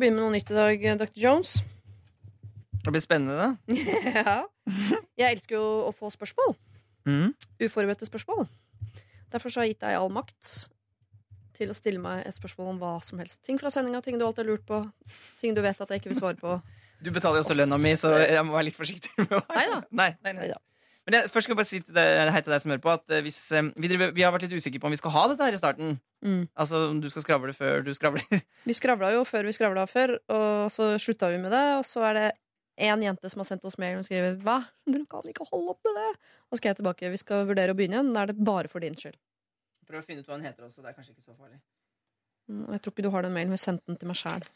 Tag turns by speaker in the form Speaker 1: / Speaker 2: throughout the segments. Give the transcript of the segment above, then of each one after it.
Speaker 1: skal begynne med noe nytt i dag, Dr. Jones.
Speaker 2: Det blir spennende.
Speaker 1: ja. Jeg elsker jo å få spørsmål.
Speaker 2: Mm.
Speaker 1: Uforberedte spørsmål. Derfor så har jeg gitt deg all makt til å stille meg et spørsmål om hva som helst. Ting fra sendinga, ting du alltid har lurt på, ting du vet at jeg ikke vil svare på.
Speaker 2: Du betaler jo også lønna mi, så jeg må være litt forsiktig. Med å...
Speaker 1: Nei da.
Speaker 2: Nei, nei, nei. Men jeg, først skal jeg bare si til deg, hei til deg som hører på, at eh, hvis, eh, vi, driver, vi har vært litt usikre på om vi skal ha dette her i starten.
Speaker 1: Mm.
Speaker 2: Altså om du skal skravle før du skravler.
Speaker 1: Vi skravla jo før vi skravla før, og så slutta vi med det. Og så er det én jente som har sendt oss mail og skriver Hva? Dere kan ikke holde opp med det! Da skal jeg tilbake. Vi skal vurdere å begynne igjen. Da er det bare for din skyld.
Speaker 2: Prøv å finne ut hva hun heter også. Det er kanskje ikke så farlig.
Speaker 1: Mm, Jeg tror ikke du har den mailen. Vi sendte den til meg sjæl.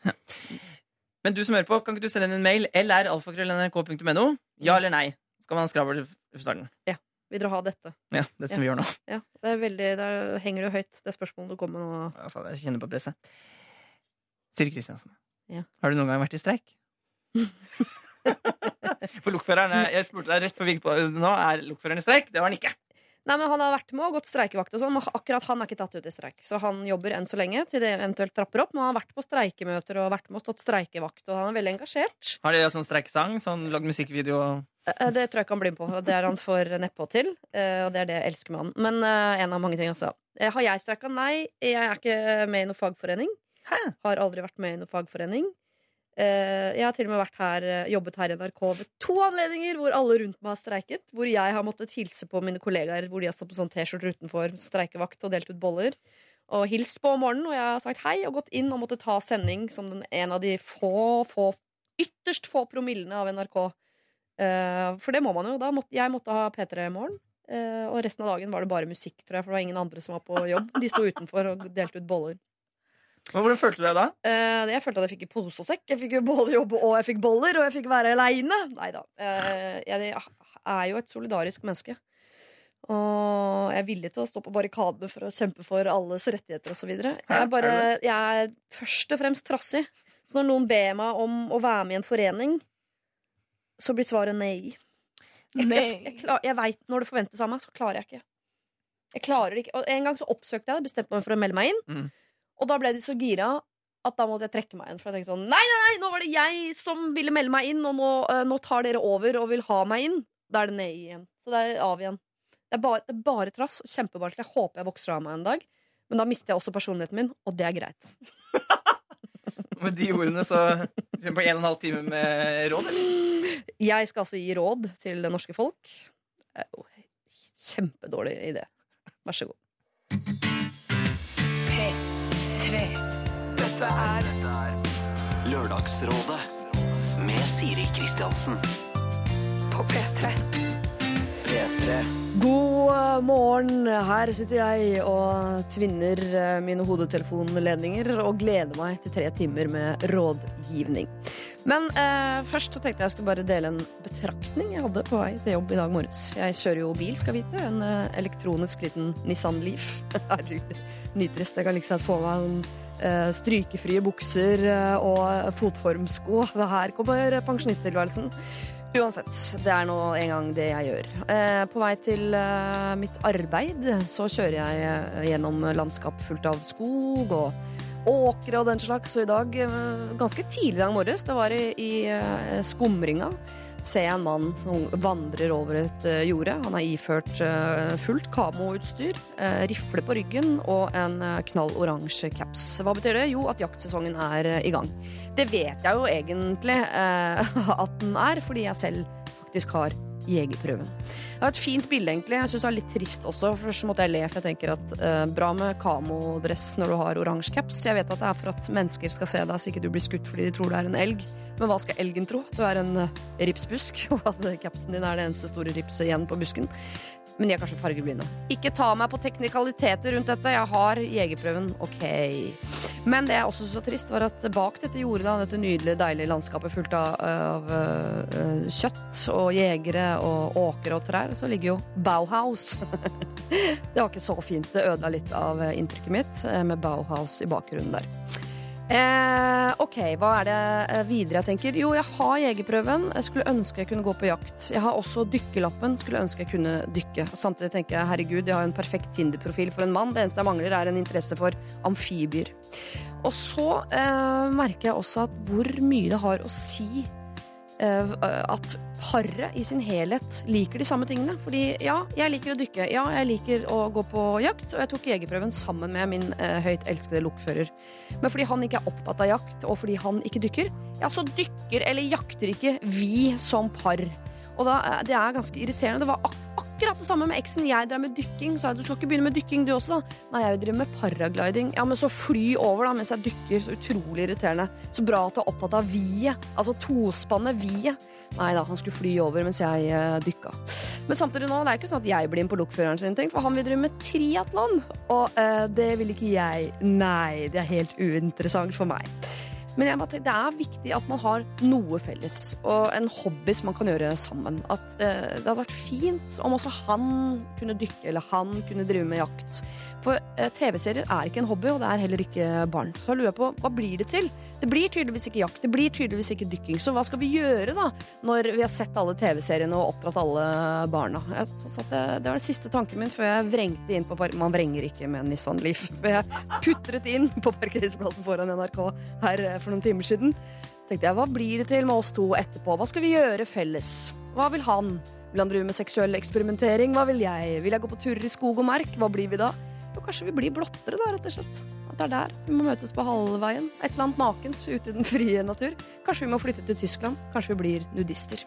Speaker 2: Men du som hører på, kan ikke du sende inn en mail? lralfakrøll.nrk.no. Ja eller nei? Skal man ha skravl i starten? Ja.
Speaker 1: Vil dere ha dette?
Speaker 2: Ja, det som vi gjør nå.
Speaker 1: Ja, det er veldig, Der henger det høyt, det spørsmålet du kommer med nå.
Speaker 2: Ja, faen, Jeg kjenner på presset. Siri Kristiansen,
Speaker 1: Ja.
Speaker 2: har du noen gang vært i streik? For lokføreren er- Jeg spurte deg rett før vi gikk på nå. Er lokføreren i streik? Det var han ikke.
Speaker 1: Nei, men Han har vært med og gått streikevakt, og sånn, men akkurat han er ikke tatt ut i streik. Så han jobber enn så lenge til det eventuelt trapper opp. Men han har vært på streikemøter og vært med og stått streikevakt, og han er veldig engasjert.
Speaker 2: Har dere sånn streikesang? Sånn lagd musikkvideo?
Speaker 1: Eh, Det tror jeg ikke han blir med på. Det er han for nedpå til. eh, Og det er det jeg elsker med han. Men eh, en av mange ting, altså. Eh, Har jeg streika? Nei. Jeg er ikke med i noen fagforening.
Speaker 2: Hæ?
Speaker 1: Har aldri vært med i noen fagforening. Eh, Jeg har til og med her, eh, jobbet her i NRK ved to anledninger hvor alle rundt meg har streiket. Hvor jeg har måttet hilse på mine kollegaer hvor de har stått på sånn T-skjorter utenfor, streikevakt og delt ut boller. Og hilst på om morgenen, og jeg har sagt hei og gått inn og måtte ta sending som den, en av de få, få, ytterst få promillene av NRK. Eh, for det må man jo. Da måtte, jeg måtte ha P3 i morgen. og resten av dagen var det bare musikk, tror jeg, for det var ingen andre som var på jobb. De sto utenfor og delte ut boller.
Speaker 2: Hvordan følte du deg da?
Speaker 1: Uh, jeg følte at jeg fikk i pose og sekk. Jeg fikk jo både jobbe og jeg fikk boller, og jeg fikk være aleine. Nei da. Uh, jeg er jo et solidarisk menneske. Og jeg er villig til å stå på barrikadene for å kjempe for alles rettigheter osv. Jeg, er bare- jeg er først og fremst trassig. Så når noen ber meg om å være med i en forening, så blir svaret nei. Jeg, jeg, jeg, klar, jeg veit når det forventes av meg, så klarer jeg ikke. Jeg klarer det ikke. Og en gang så oppsøkte jeg det, bestemte meg for å melde meg inn.
Speaker 2: Mm.
Speaker 1: Og da ble de så gira at da måtte jeg trekke meg inn. For jeg tenkte sånn Nei, nei, nei, nå var det jeg som ville melde meg inn, og nå, eh, nå tar dere over og vil ha meg inn. Da er det nei igjen. Så det er av igjen. Det er bare, det er bare trass. Kjempebarnslig. Jeg håper jeg vokser av meg en dag. Men da mister jeg også personligheten min, og det er greit.
Speaker 2: Med de ordene så På en og en halv time med råd, eller?
Speaker 1: Jeg skal altså gi råd til det norske folk. Eh, oh, Kjempedårlig idé. Vær så god.
Speaker 3: Dette er Lørdagsrådet med Siri Kristiansen.
Speaker 4: På P3.
Speaker 3: P3.
Speaker 1: God morgen. Her sitter jeg og tvinner eh, mine hodetelefonledninger og gleder meg til tre timer med rådgivning. Men eh, først så tenkte jeg jeg skulle bare dele en betraktning jeg hadde på vei til jobb i dag morges. Jeg kjører jo bil, skal vite. En eh, elektronisk liten Nissan Leaf. Herregud, nitrist. Jeg kan liksom få meg en strykefrie bukser eh, og fotformsko. Det Her kommer pensjonisttilværelsen. Uansett, det er nå en gang det jeg gjør. Eh, på vei til eh, mitt arbeid så kjører jeg eh, gjennom landskap fullt av skog og åkre og den slags. Og i dag, eh, ganske tidlig i dag morges, det var i, i eh, skumringa, ser jeg en mann som vandrer over et eh, jorde. Han er iført eh, fullt kamoutstyr, eh, rifle på ryggen og en knall oransje caps. Hva betyr det? Jo, at jaktsesongen er i gang. Det vet jeg jo egentlig at den er, fordi jeg selv faktisk har jegerprøven. Det var et fint bilde, egentlig. Jeg syns det er litt trist også. Først måtte jeg le, for jeg tenker at eh, bra med kamodress når du har oransje caps. Jeg vet at det er for at mennesker skal se deg så ikke du blir skutt fordi de tror du er en elg. Men hva skal elgen tro? Du er en eh, ripsbusk, og at capsen din er det eneste store ripset igjen på busken. Men de er kanskje fargeblinde. Ikke ta meg på teknikaliteter rundt dette. Jeg har jegerprøven, ok. Men det jeg også så trist, var at bak dette jordet, dette nydelige, deilige landskapet fullt av, av uh, kjøtt og jegere og åkre og trær, så ligger jo Bauhaus. det var ikke så fint. Det ødela litt av inntrykket mitt eh, med Bauhaus i bakgrunnen der. Eh, ok, hva er det eh, videre jeg tenker? Jo, jeg har jegerprøven. Jeg skulle ønske jeg kunne gå på jakt. Jeg har også dykkerlappen. Skulle ønske jeg kunne dykke. Og samtidig tenker jeg herregud, jeg har jo en perfekt Tinder-profil for en mann. Det eneste jeg mangler, er en interesse for amfibier. Og så eh, merker jeg også at hvor mye det har å si at paret i sin helhet liker de samme tingene. Fordi ja, jeg liker å dykke, ja, jeg liker å gå på jakt, og jeg tok jegerprøven sammen med min eh, høyt elskede lokfører. Men fordi han ikke er opptatt av jakt, og fordi han ikke dykker, ja, så dykker eller jakter ikke vi som par. Og da, eh, det er ganske irriterende. Det var ak akkurat det samme med eksen. Jeg drev med dykking. Sa jeg du skal ikke begynne med dykking, du også? da? Nei, jeg driver med paragliding. Ja, men så fly over da mens jeg dykker. Så utrolig irriterende. Så bra at du er opptatt av viet. Altså tospannet viet. Nei da, han skulle fly over mens jeg uh, dykka. Men samtidig nå, det er ikke sånn at jeg blir inn på lokføreren sin ting, for han vil drive med triatlon. Og uh, det vil ikke jeg. Nei, det er helt uinteressant for meg. Men jeg bare tenker, det er viktig at man har noe felles, og en hobby som man kan gjøre sammen. At eh, Det hadde vært fint om også han kunne dykke, eller han kunne drive med jakt. For eh, TV-serier er ikke en hobby, og det er heller ikke barn. Så jeg lurer på, hva blir det til? Det blir tydeligvis ikke jakt, det blir tydeligvis ikke dykking. Så hva skal vi gjøre da, når vi har sett alle TV-seriene og oppdratt alle barna? Jeg, det, det var den siste tanken min før jeg vrengte inn på park... Man vrenger ikke med en Nissan Leaf. Jeg putret inn på parkeringsplassen foran NRK her eh, for noen timer siden. Så tenkte jeg, hva blir det til med oss to etterpå? Hva skal vi gjøre felles? Hva vil han? Vil han drive med seksuell eksperimentering? Hva vil jeg? Vil jeg gå på turer i skog og mark? Hva blir vi da? Jo, kanskje vi blir blottere, da, rett og slett. At det er der vi må møtes på halvveien. Et eller annet nakent ute i den frie natur. Kanskje vi må flytte til Tyskland. Kanskje vi blir nudister.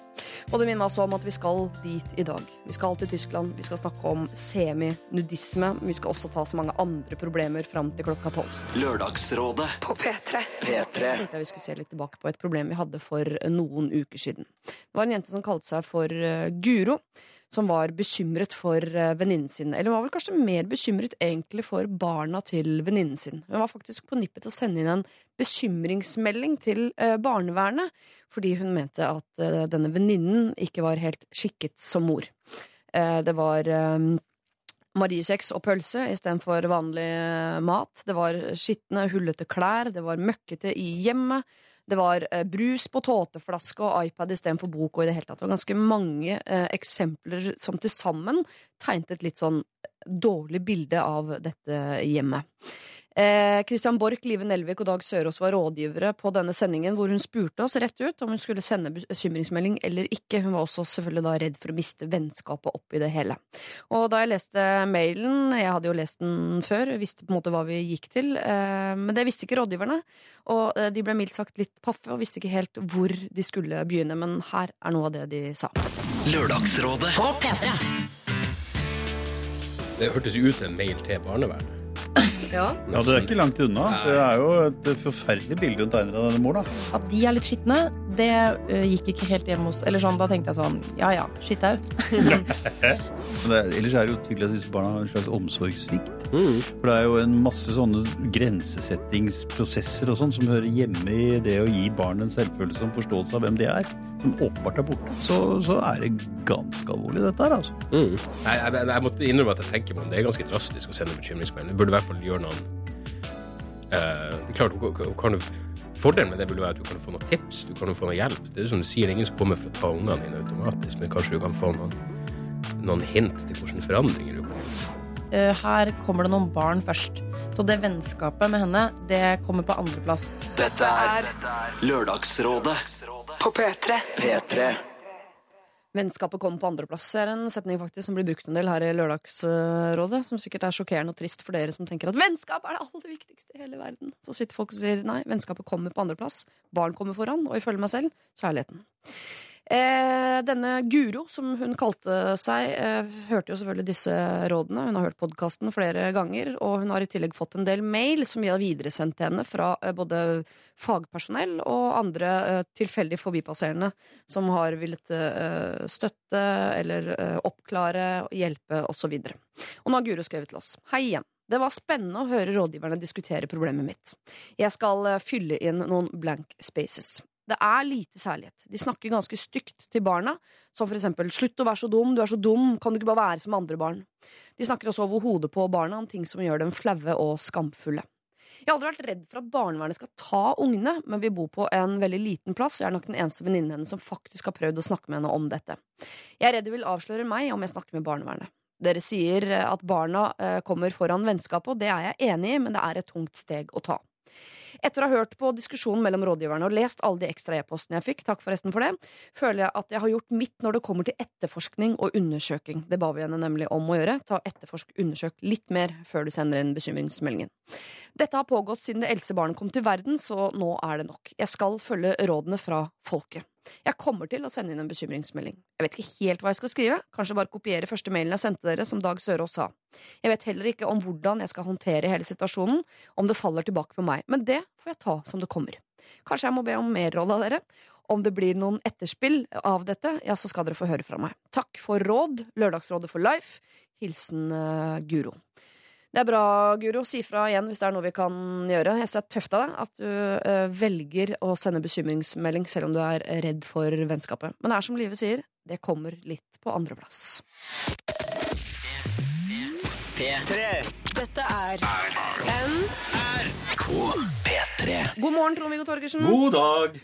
Speaker 1: Og det minner meg også om at vi skal dit i dag. Vi skal til Tyskland. Vi skal snakke om seminudisme. Vi skal også ta så mange andre problemer fram til klokka tolv.
Speaker 3: Lørdagsrådet
Speaker 4: På P3.
Speaker 3: P3
Speaker 1: tenkte jeg vi skulle se litt tilbake på et problem vi hadde for noen uker siden. Det var en jente som kalte seg for eh, Guro, som var bekymret for eh, venninnen sin. Eller hun var vel kanskje mer bekymret egentlig for barna til venninnen sin. Hun var faktisk på nippet til å sende inn en bekymringsmelding til eh, barnevernet, fordi hun mente at eh, denne venninnen ikke var helt skikket som mor. Det var mariekjeks og pølse istedenfor vanlig mat. Det var skitne, hullete klær. Det var møkkete i hjemmet. Det var eh, brus på tåteflaske og iPad istedenfor bok. Og i det hele tatt Det var ganske mange eh, eksempler som til sammen tegnet et litt sånn dårlig bilde av dette hjemmet. Eh, Christian Borch, Live Nelvik og Dag Sørås var rådgivere på denne sendingen, hvor hun spurte oss rett ut om hun skulle sende bekymringsmelding eller ikke. Hun var også selvfølgelig da redd for å miste vennskapet oppi det hele. Og da jeg leste mailen, jeg hadde jo lest den før, visste på en måte hva vi gikk til, eh, men det visste ikke rådgiverne. Og eh, de ble mildt sagt litt paffe og visste ikke helt hvor de skulle begynne, men her er noe av det de sa.
Speaker 3: Lørdagsrådet
Speaker 5: På P3.
Speaker 6: Det hørtes jo ut som en mail til barnevernet.
Speaker 1: Ja.
Speaker 7: Ja, Det er ikke langt unna. Det er jo et forferdelig bilde hun tegner av denne mor. da.
Speaker 8: At de er litt skitne, det ø, gikk ikke helt hjem hos Eller sånn, da tenkte jeg sånn, ja ja, skitt au.
Speaker 7: Men er- ellers er det jo tydelig at disse barna har en slags omsorgssvikt.
Speaker 6: Mm.
Speaker 7: For det er jo en masse sånne grensesettingsprosesser og sånn som hører hjemme i det å gi barn en selvfølelse og forståelse av hvem de er, som åpenbart er borte. Så, så er det ganske alvorlig, dette her, altså.
Speaker 6: Mm. Nei, jeg, jeg måtte innrømme at jeg tenker meg om det er ganske drastisk å sende bekymringsmelding. Du burde i hvert fall gjøre noen uh, klart, kan- kan du, Fordelen med det burde være at du kan få noen tips, du kan få noe hjelp. Det er jo som du sier, det er ingen som kommer for å ta ungene dine automatisk, men kanskje du kan få noen, noen hint til hvilke forandringer du kan gjøre.
Speaker 8: Ø, her kommer det noen barn først. Så det vennskapet med henne, det kommer på andreplass.
Speaker 3: Dette er Lørdagsrådet
Speaker 4: På P3.
Speaker 3: P3
Speaker 1: Vennskapet kommer på andreplass er en setning faktisk som blir brukt en del her i Lørdagsrådet. Som sikkert er sjokkerende og trist for dere som tenker at vennskap er det aller viktigste i hele verden. Så sitter folk og sier nei, vennskapet kommer på andreplass. Barn kommer foran, og ifølge meg selv kjærligheten. Eh, denne Guro, som hun kalte seg, eh, hørte jo selvfølgelig disse rådene. Hun har hørt podkasten flere ganger, og hun har i tillegg fått en del mail som vi har videresendt til henne fra eh, både fagpersonell og andre eh, tilfeldig forbipasserende som har villet eh, støtte eller eh, oppklare, hjelpe osv. Og, og nå har Guro skrevet til oss. Hei igjen. Det var spennende å høre rådgiverne diskutere problemet mitt. Jeg skal fylle inn noen blank spaces. Det er lite særlighet. De snakker ganske stygt til barna, som for eksempel 'slutt å være så dum, du er så dum, kan du ikke bare være som andre barn'? De snakker også over hodet på barna om ting som gjør dem flaue og skamfulle. Jeg har aldri vært redd for at barnevernet skal ta ungene, men vi bor på en veldig liten plass, og jeg er nok den eneste venninnen hennes som faktisk har prøvd å snakke med henne om dette. Jeg er redd de vil avsløre meg om jeg snakker med barnevernet. Dere sier at barna eh, kommer foran vennskapet, og det er jeg enig i, men det er et tungt steg å ta. Etter å ha hørt på diskusjonen mellom rådgiverne og lest alle de ekstra e-postene jeg fikk, takk forresten for det, føler jeg at jeg har gjort mitt når det kommer til etterforskning og undersøking. Det ba vi henne nemlig om å gjøre. Ta etterforsk, undersøk litt mer før du sender inn bekymringsmeldingen. Dette har pågått siden det eldste barnet kom til verden, så nå er det nok. Jeg skal følge rådene fra folket. Jeg kommer til å sende inn en bekymringsmelding. Jeg vet ikke helt hva jeg skal skrive, kanskje bare kopiere første mailen jeg sendte dere, som Dag Sørås sa. Jeg vet heller ikke om hvordan jeg skal håndtere hele situasjonen, om det faller tilbake på meg, men det får jeg ta som det kommer. Kanskje jeg må be om mer råd av dere. Om det blir noen etterspill av dette, ja, så skal dere få høre fra meg. Takk for råd, Lørdagsrådet for life. Hilsen uh, Guro. Det er bra, Guro. Si fra igjen hvis det er noe vi kan gjøre. Jeg synes det er tøft av deg at du uh, velger å sende bekymringsmelding selv om du er redd for vennskapet. Men det er som Live sier, det kommer litt på andreplass.
Speaker 4: Dette er NRK
Speaker 1: God morgen, Trond-Viggo Torgersen.
Speaker 5: God dag!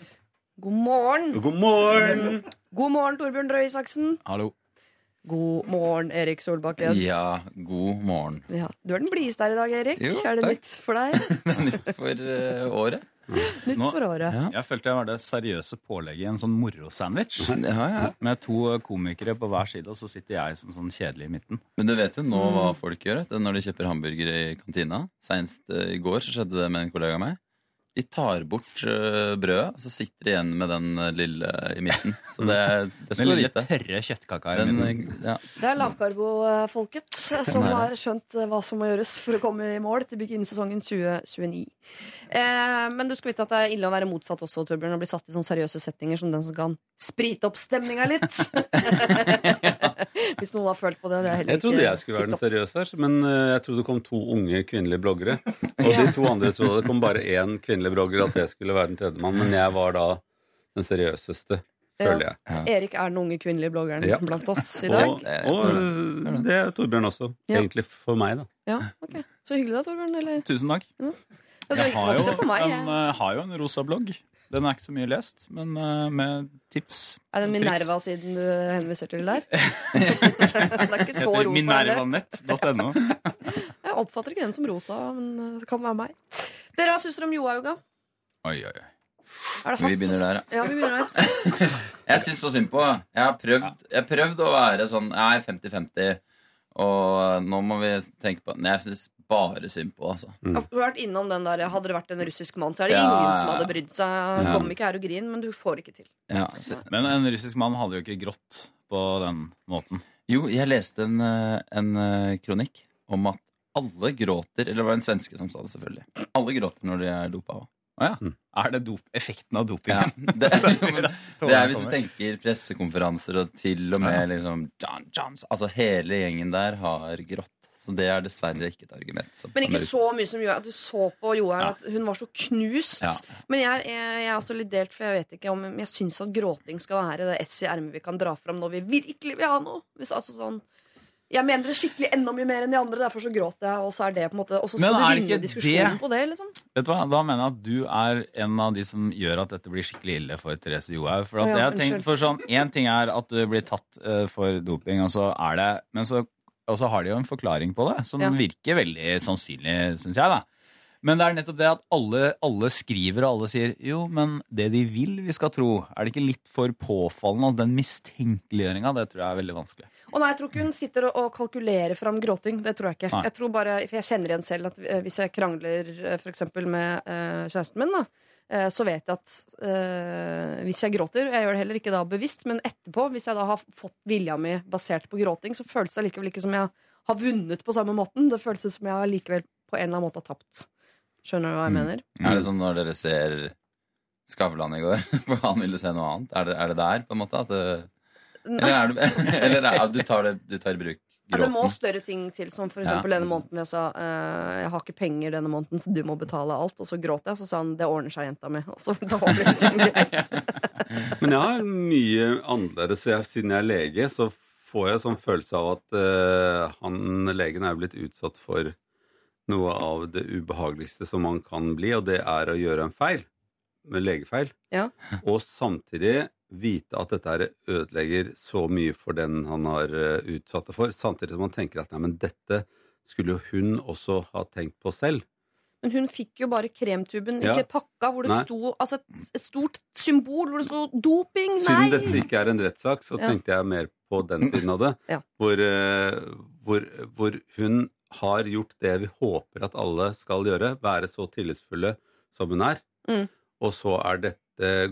Speaker 1: God morgen.
Speaker 5: God morgen!
Speaker 1: God morgen, Torbjørn Røe Isaksen.
Speaker 5: Hallo.
Speaker 1: God morgen, Erik Solbakken.
Speaker 9: Ja, god morgen.
Speaker 1: Ja. Du er den blideste her i dag, Erik.
Speaker 9: Jo,
Speaker 1: er det
Speaker 9: takk.
Speaker 1: nytt for deg?
Speaker 9: Det er nytt for uh, året.
Speaker 1: Nytt
Speaker 5: Nå-
Speaker 1: for året.
Speaker 9: Ja.
Speaker 5: Jeg følte jeg var det seriøse pålegget i en sånn morosandwich.
Speaker 9: Ja, ja.
Speaker 5: Med to komikere på hver side, og så sitter jeg som sånn kjedelig i midten.
Speaker 9: Men du vet jo nå
Speaker 1: Mm.
Speaker 9: hva folk gjør når de kjøper hamburgere i kantina. Senest eh, i går så skjedde det med en kollega av meg. De tar bort brødet, og så sitter de igjen med den eh, lille i midten. Så det, det skal du
Speaker 5: tørre kjøttkaka i
Speaker 9: Den,
Speaker 5: midten.
Speaker 9: eh, ja.
Speaker 1: Det er lavkarbo-folket som har skjønt hva som må gjøres for å komme i mål til bikini-sesongen 2029. Eh, men du skal vite at det er ille å være motsatt også, Torbjørn. Å bli satt i sånne seriøse settinger som den som kan sprite opp stemninga litt. Hvis noen har følt på det. det er heller
Speaker 10: Jeg trodde
Speaker 1: ikke
Speaker 10: jeg skulle være den seriøse her, men jeg trodde det kom to unge kvinnelige bloggere. Og de to andre trodde det kom bare én kvinnelig blogger, at jeg skulle være den tredjemann. Men jeg var da den seriøseste, føler jeg.
Speaker 1: Erik er den unge kvinnelige bloggeren
Speaker 10: Ja.
Speaker 1: blant oss i dag.
Speaker 10: Og, og eh, det er Torbjørn også.
Speaker 1: Ja.
Speaker 10: Egentlig for meg, da.
Speaker 1: Ja, ok. Så hyggelig da, Torbjørn. Eller?
Speaker 5: Tusen takk.
Speaker 1: Ja. Jeg, har jo, meg.
Speaker 5: en,
Speaker 1: jeg.
Speaker 5: eh, har jo en rosa blogg. Den er ikke så mye lest, men uh, med tips.
Speaker 1: Er det. Minerva-siden du henviser til der? det er ikke så
Speaker 5: Heter
Speaker 1: rosa. er det?
Speaker 5: minervanett.no.
Speaker 1: Jeg oppfatter ikke den som rosa, men uh, det kan være meg. Dere, hva syns dere om Johauga?
Speaker 5: Oi, oi, oi.
Speaker 1: Er
Speaker 9: Vi begynner der, ja.
Speaker 1: Ja, vi begynner der.
Speaker 9: Jeg syns så synd på. Jeg har prøvd, jeg har prøvd å være sånn Jeg er 50-50, og nå må vi tenke på jeg syns bare synd på altså. altså.
Speaker 1: Jeg har vært innom den der Hadde det vært en russisk mann, så er det
Speaker 9: Ja,
Speaker 1: ingen som hadde brydd seg.
Speaker 9: Ja.
Speaker 1: Kom ikke her og grin, men du får ikke til.
Speaker 9: Ja, så,
Speaker 5: Men en russisk mann hadde jo ikke grått på den måten.
Speaker 9: jo, jeg leste en, eh, en eh, kronikk om at alle gråter Eller det var en svenske som sa det, selvfølgelig. Alle gråter når de er dopa.
Speaker 5: Ah, ja. mm. Er det dop effekten av doping?
Speaker 9: Ja, det, det er hvis du tenker pressekonferanser og til og med liksom John Johns Altså hele gjengen der har grått. Så det er dessverre ikke et argument.
Speaker 1: Men ikke så mye som Johaug. Du så på Johaug
Speaker 5: Ja.
Speaker 1: at hun var så knust.
Speaker 9: Ja.
Speaker 1: Men jeg, jeg, jeg er også litt delt, for jeg vet ikke om Jeg syns at gråting skal være det esset i ermet vi kan dra fram når vi virkelig vil ha noe. Hvis, altså sånn jeg mener det skikkelig enda mye mer enn de andre, derfor så gråter jeg. Og så er det på en måte Og så skal du vinne diskusjonen
Speaker 5: det-
Speaker 1: på det, liksom.
Speaker 5: Vet du hva, Da mener jeg at du er en av de som gjør at dette blir skikkelig ille for Therese Johaug. For, at
Speaker 1: Ja,
Speaker 5: jeg har tenkt, for sånn, Én ting er at du blir tatt uh, for doping, og så er det Men så, og så har de jo en forklaring på det, som
Speaker 1: Ja.
Speaker 5: virker veldig sannsynlig, syns jeg. da. Men det er nettopp det at alle, alle skriver og alle sier jo, men det de vil vi skal tro, er det ikke litt for påfallende? at Den mistenkeliggjøringa, det tror jeg er veldig vanskelig.
Speaker 1: Og nei, jeg tror ikke hun sitter og, kalkulerer fram gråting. Det tror jeg ikke.
Speaker 5: Nei.
Speaker 1: Jeg tror bare, For jeg kjenner igjen selv at eh, hvis jeg krangler f.eks. for eksempel med eh, kjæresten min, da, eh, så vet jeg at eh, hvis jeg gråter Jeg gjør det heller ikke da bevisst, men etterpå, hvis jeg da har fått vilja mi basert på gråting, så føles det likevel ikke som jeg har vunnet på samme måten. Det føles som jeg likevel på en eller annen måte har tapt. Skjønner du hva jeg
Speaker 5: Mm.
Speaker 1: mener?
Speaker 9: Er det sånn når dere ser Skavlan i går, for han ville se noe annet? Er det, er det der, på en måte? Det, eller er det, eller er, du, tar det, du tar i bruk
Speaker 1: Ja, det må større ting til, som for
Speaker 9: Ja.
Speaker 1: eksempel denne måneden jeg sa uh, Jeg har ikke penger denne måneden, så du må betale alt. Og så gråt jeg, så sa han det ordner seg, jenta mi. Og så da var det ting
Speaker 10: Men jeg har mye annerledes. så Jeg, siden jeg er lege, så får jeg sånn følelse av at uh, han legen er blitt utsatt for noe av det ubehageligste som man kan bli, og det er å gjøre en feil, med legefeil,
Speaker 1: Ja.
Speaker 10: og samtidig vite at dette ødelegger så mye for den han har eh, utsatt det for, samtidig som man tenker at nei, men dette skulle jo hun også ha tenkt på selv.
Speaker 1: Men hun fikk jo bare kremtuben,
Speaker 10: Ja.
Speaker 1: ikke pakka, hvor det
Speaker 10: Nei.
Speaker 1: sto altså et, et stort symbol hvor det sto 'doping', nei!
Speaker 10: Siden dette ikke er en rettssak, så
Speaker 1: Ja.
Speaker 10: tenkte jeg mer på den siden av det.
Speaker 1: Ja.
Speaker 10: Hvor, eh, hvor, hvor hun har gjort det vi håper at alle skal gjøre, være så tillitsfulle som hun er.
Speaker 1: Mm.
Speaker 10: Og så er dette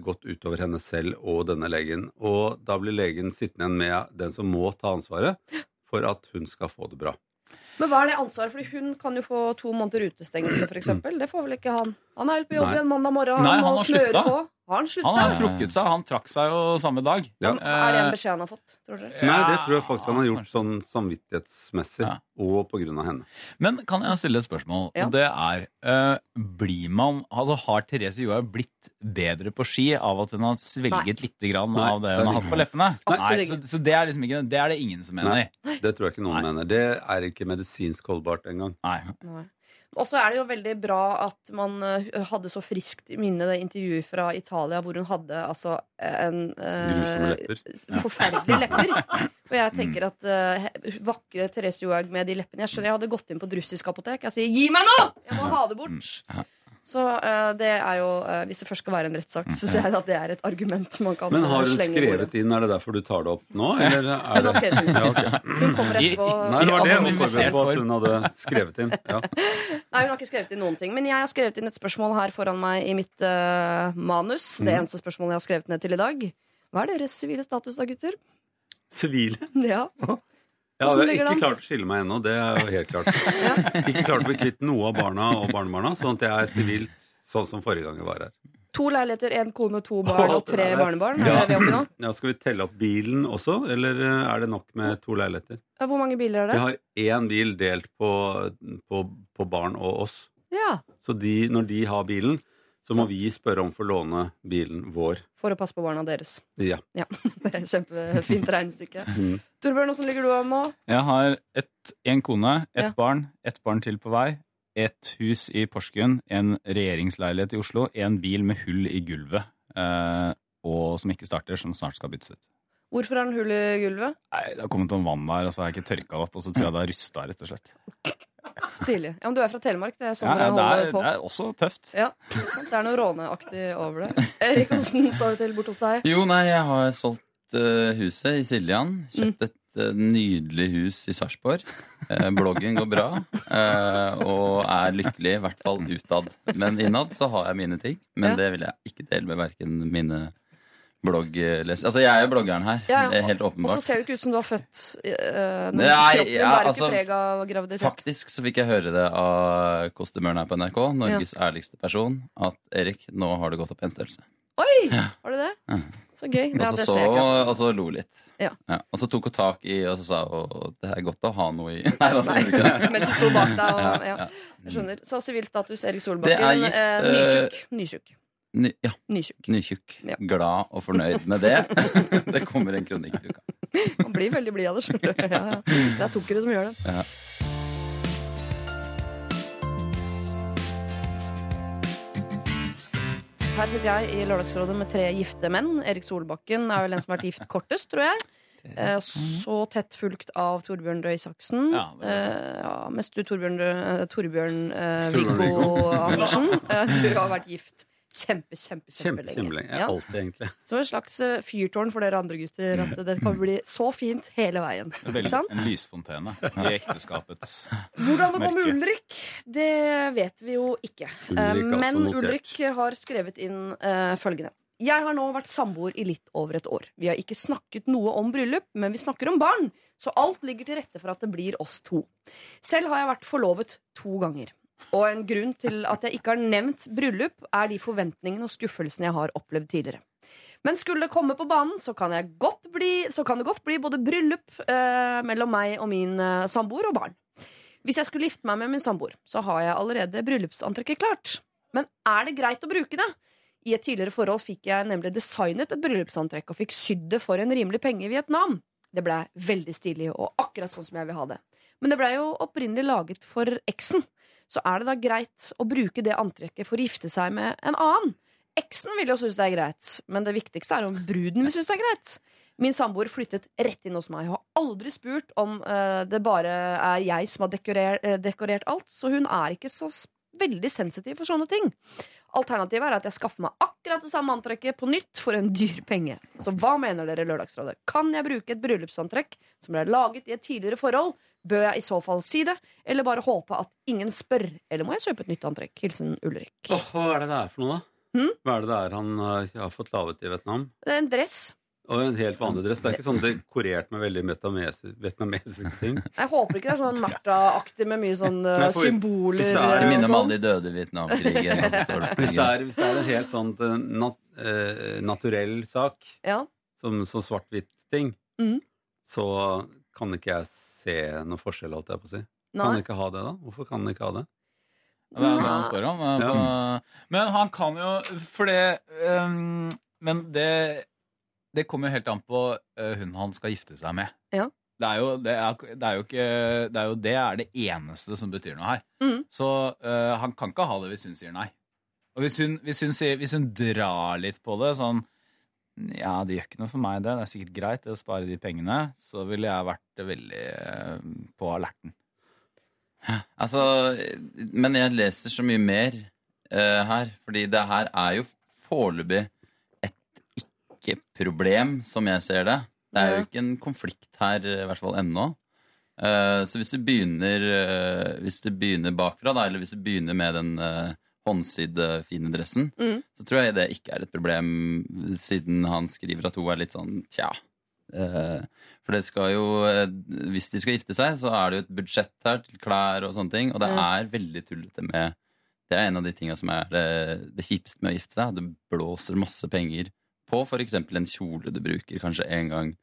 Speaker 10: gått utover henne selv og denne legen. Og da blir legen sittende igjen med den som må ta ansvaret for at hun skal få det bra.
Speaker 1: Men hva er det ansvaret? Fordi hun kan jo få to måneder utestengelse, for eksempel. Det får vel ikke han? Han er vel på jobb
Speaker 5: Nei.
Speaker 1: igjen mandag morgen
Speaker 5: Nei, han
Speaker 1: må
Speaker 5: har
Speaker 1: smører
Speaker 5: slutta.
Speaker 1: på. Har han slutta?
Speaker 5: Han har trukket seg. Han trakk seg jo samme dag.
Speaker 10: Ja.
Speaker 1: Er det en
Speaker 5: Eh,
Speaker 1: beskjed han har fått, tror dere?
Speaker 10: Nei, det tror jeg faktisk han har gjort sånn samvittighetsmessig,
Speaker 5: Ja.
Speaker 10: og på grunn av henne.
Speaker 5: Men kan jeg stille et spørsmål?
Speaker 1: Ja.
Speaker 5: Det er uh, Blir man Altså Har Therese Johaug blitt bedre på ski av at hun har svelget litt grann
Speaker 10: Nei,
Speaker 5: av det hun har hatt på leppene?
Speaker 1: Nei,
Speaker 5: så, så det er liksom ikke Det er det ingen som mener.
Speaker 10: Nei, det tror jeg ikke noen
Speaker 5: Nei.
Speaker 10: mener. Det er ikke medisinsk holdbart engang.
Speaker 5: Nei.
Speaker 1: Nei. Og så er det jo veldig bra at man eh, hadde så friskt i minne det intervjuet fra Italia hvor hun hadde altså en eh,
Speaker 10: lepper.
Speaker 1: Forferdelige lepper. Og jeg tenker at eh, vakre Therese Johaug med de leppene Jeg skjønner jeg hadde gått inn på et russisk apotek. Jeg sier 'gi meg nå! Jeg må ha det bort'. Så uh, det er jo uh, Hvis det først skal være en rettssak, så syns jeg at det er et argument man kan
Speaker 10: Men
Speaker 1: eh,
Speaker 10: har hun
Speaker 1: bordet.
Speaker 10: skrevet inn? Er det derfor du tar det opp nå? Eller er
Speaker 1: Hun har skrevet inn.
Speaker 10: Ja, okay.
Speaker 1: Hun kommer
Speaker 5: I-
Speaker 1: etterpå.
Speaker 10: Nei, det var det
Speaker 5: hun
Speaker 10: forberedte på at hun hadde skrevet inn. Ja.
Speaker 1: Nei, hun har ikke skrevet inn noen ting. Men jeg har skrevet inn et spørsmål her foran meg i mitt uh, manus. Det
Speaker 10: Mhm.
Speaker 1: eneste spørsmålet jeg har skrevet ned til i dag. Hva er deres sivile status da, gutter?
Speaker 10: Sivile.
Speaker 1: Ja.
Speaker 10: Jeg har ikke klart å skille meg ennå, det er jo helt klart. Ikke klart å bli kvitt noe av barna og barnebarna, sånn at jeg er sivilt sånn som forrige gang jeg var her.
Speaker 1: To leiligheter, én kone, to barn og tre barnebarn.
Speaker 10: Ja.
Speaker 1: vi?
Speaker 10: Ja, skal vi telle opp bilen også, eller eh, er det nok med to leiligheter?
Speaker 1: Ja, Hvor mange biler er
Speaker 10: Vi
Speaker 1: det?
Speaker 10: har én bil delt på, på, på barn og oss.
Speaker 1: Ja,
Speaker 10: Så de, når de har bilen, så må vi spørre om å få låne bilen vår.
Speaker 1: For å passe på barna deres.
Speaker 10: Ja.
Speaker 1: Ja, Det er et kjempefint regnestykke.
Speaker 10: Mhm.
Speaker 1: Torbjørn, åssen ligger du an nå?
Speaker 5: Jeg har én en kone, ett
Speaker 1: Ja.
Speaker 5: barn, ett barn til på vei. Et hus i Porsgrunn, en regjeringsleilighet i Oslo, en bil med hull i gulvet. Eh, og som ikke starter, som snart skal byttes ut.
Speaker 1: Hvorfor er den hull i gulvet?
Speaker 5: Nei, Det har kommet noen vann der, og så har jeg ikke tørka det opp. Og så tror jeg det har rusta, rett og slett.
Speaker 1: Stilig. Ja, men du er fra Telemark. Det er sånn
Speaker 5: Ja,
Speaker 1: dere
Speaker 5: det,
Speaker 1: holder
Speaker 5: er,
Speaker 1: på.
Speaker 5: det er også tøft.
Speaker 1: Ja. Det er noe råneaktig over det. Erik, åssen står det til bort hos deg?
Speaker 9: Jo, nei, jeg har solgt uh, huset i Siljan.
Speaker 1: Mm.
Speaker 9: Kjøpt et uh, nydelig hus i Sarpsborg. Uh, bloggen går bra, eh, og er lykkelig, i hvert fall utad. Men innad så har jeg mine ting. Men
Speaker 1: Ja.
Speaker 9: det vil jeg ikke dele med verken mine blogglesere Altså, jeg er jo bloggeren her.
Speaker 1: Ja, ja.
Speaker 9: Helt åpenbart.
Speaker 1: Og så ser det ikke ut som du har født uh,
Speaker 9: Nei,
Speaker 1: Kroppen
Speaker 9: ja,
Speaker 1: bærer
Speaker 9: altså,
Speaker 1: ikke preg av graviditet.
Speaker 9: Faktisk så fikk jeg høre det av kostymøren her på NRK, Norges ærligste person, at Erik, nå har det gått opp en størrelse.
Speaker 1: Oi! Har du det?
Speaker 9: Ja.
Speaker 1: Så gøy. Ja,
Speaker 9: Og
Speaker 1: det
Speaker 9: så, så, og så lo litt.
Speaker 1: Ja.
Speaker 9: Og så tok hun tak i og så sa hun det er godt å ha noe i Nei, da
Speaker 1: Nei, mens du sto bak deg og
Speaker 9: Ja,
Speaker 1: ja.
Speaker 9: ja.
Speaker 1: Jeg skjønner. Så sivil status Erik
Speaker 9: er
Speaker 1: Solbakken. eh,
Speaker 9: eh,
Speaker 1: nysjuk. Nysjuk.
Speaker 9: Ny, ja,
Speaker 1: Nytjukk.
Speaker 9: nytjukk.
Speaker 1: Ja.
Speaker 9: Glad og fornøyd med det. det kommer en kronikk til uka.
Speaker 1: Man blir veldig blid av det. skjønner du. Ja, ja. Det er sukkeret som gjør det.
Speaker 9: Ja.
Speaker 1: Her sitter jeg i Lørdagsrådet med tre gifte menn. Erik Solbakken er vel den som har vært gift kortest, tror jeg. Eh, så tett fulgt av Torbjørn Røe Isaksen.
Speaker 5: Ja,
Speaker 1: Eh, ja, mest du, Torbjørn, eh, Torbjørn eh, Viggo Andersen. Du har vært gift kjempe, kjempe,
Speaker 10: Kjempe,
Speaker 1: kjempelenge.
Speaker 10: kjempelenge.
Speaker 1: Ja.
Speaker 10: Alltid, egentlig.
Speaker 1: Som et slags eh, fyrtårn for dere andre gutter. At det kan bli så fint hele veien.
Speaker 5: Veldig,
Speaker 1: sant?
Speaker 5: en lysfontene i ekteskapets
Speaker 1: Hvordan det går med Ulrik, det vet vi jo ikke.
Speaker 10: Ulrik
Speaker 1: Eh,
Speaker 10: altså
Speaker 1: Men. Ulrik har skrevet inn uh, følgende. Jeg har nå vært samboer i litt over et år. Vi har ikke snakket noe om bryllup, men vi snakker om barn, så alt ligger til rette for at det blir oss to. Selv har jeg vært forlovet to ganger. Og en grunn til at jeg ikke har nevnt bryllup, er de forventningene og skuffelsene jeg har opplevd tidligere. Men skulle det komme på banen, så kan, bli, så kan det godt bli både bryllup eh, mellom meg og min eh, samboer og barn. Hvis jeg skulle gifte meg med min samboer, så har jeg allerede bryllupsantrekket klart. Men er det greit å bruke det? I et tidligere forhold fikk jeg nemlig designet et bryllupsantrekk og fikk sydd det for en rimelig penge i Vietnam. Det ble veldig stilig og akkurat sånn som jeg vil ha det. Men det blei jo opprinnelig laget for eksen. Så er det da greit å bruke det antrekket for å gifte seg med en annen. Eksen vil jo synes det er greit, men det viktigste er om bruden vil synes det er greit. Min samboer flyttet rett inn hos meg og har aldri spurt om uh, det bare er jeg som har dekorert, uh, dekorert alt, så hun er ikke så veldig sensitiv for sånne ting. Alternativet er at jeg skaffer meg akkurat det samme antrekket på nytt for en dyr penge. Så hva mener dere, Lørdagsrådet? Kan jeg bruke et bryllupsantrekk som ble laget i et tidligere forhold? Bør jeg i så fall si det, eller bare håpe at ingen spør? Eller må jeg kjøpe et nytt antrekk? Hilsen Ulrik.
Speaker 10: Oh, hva er det det er for noe, da?
Speaker 1: Hmm?
Speaker 10: Hva er det det er han uh, har fått laget i Vietnam?
Speaker 1: Det er en dress.
Speaker 10: Og en helt vanlig dress. Det er ikke sånn dekorert med veldig vietnamesiske ting.
Speaker 1: Jeg håper ikke det er sånn Martha-aktig med mye sånn uh,
Speaker 10: Nei, for-
Speaker 1: symboler.
Speaker 10: hvis det er-
Speaker 1: og
Speaker 9: om
Speaker 1: sånn.
Speaker 9: alle de døde i Vietnamkrigen. og så står det på
Speaker 10: Hvis det er, hvis det er en helt sånn eh, nat, uh, naturell sak,
Speaker 1: Ja.
Speaker 10: som, som svart-hvitt-ting,
Speaker 1: mm.
Speaker 10: så kan ikke jeg se noe forskjell, holdt jeg på å si. Kan han ikke ha det, da? Hvorfor kan han ikke ha det?
Speaker 5: Det er det han spør om. eh,
Speaker 10: Ja.
Speaker 5: Men han kan jo For det um, Men det Det kommer jo helt an på eh, hun han skal gifte seg med.
Speaker 1: Ja.
Speaker 5: Det er jo det er, det er jo ikke Det er jo det er det eneste som betyr noe her.
Speaker 1: Mm.
Speaker 5: Så uh, han kan ikke ha det hvis hun sier nei. Og hvis hun, hvis hun, sier, hvis hun drar litt på det, sånn Ja, det gjør ikke noe for meg, det. Det er sikkert greit det å spare de pengene. Så ville jeg vært veldig eh, på alerten.
Speaker 9: Altså, men jeg leser så mye mer uh, her, fordi det her er jo foreløpig et ikke-problem, som jeg ser det. Det er jo ikke en konflikt her, i hvert fall ennå. Uh, så hvis du begynner uh, Hvis du begynner bakfra, da, eller hvis du begynner med den håndsydde, fine dressen,
Speaker 1: Mm.
Speaker 9: så tror jeg det ikke er et problem, siden han skriver at hun er litt sånn tja. Eh, for det skal jo eh, Hvis de skal gifte seg, så er det jo et budsjett her til klær og sånne ting. Og det
Speaker 1: Ja.
Speaker 9: er veldig tullete med Det er en av de tinga som er det, det kjipeste med å gifte seg. Du blåser masse penger på f.eks. en kjole du bruker kanskje én gang,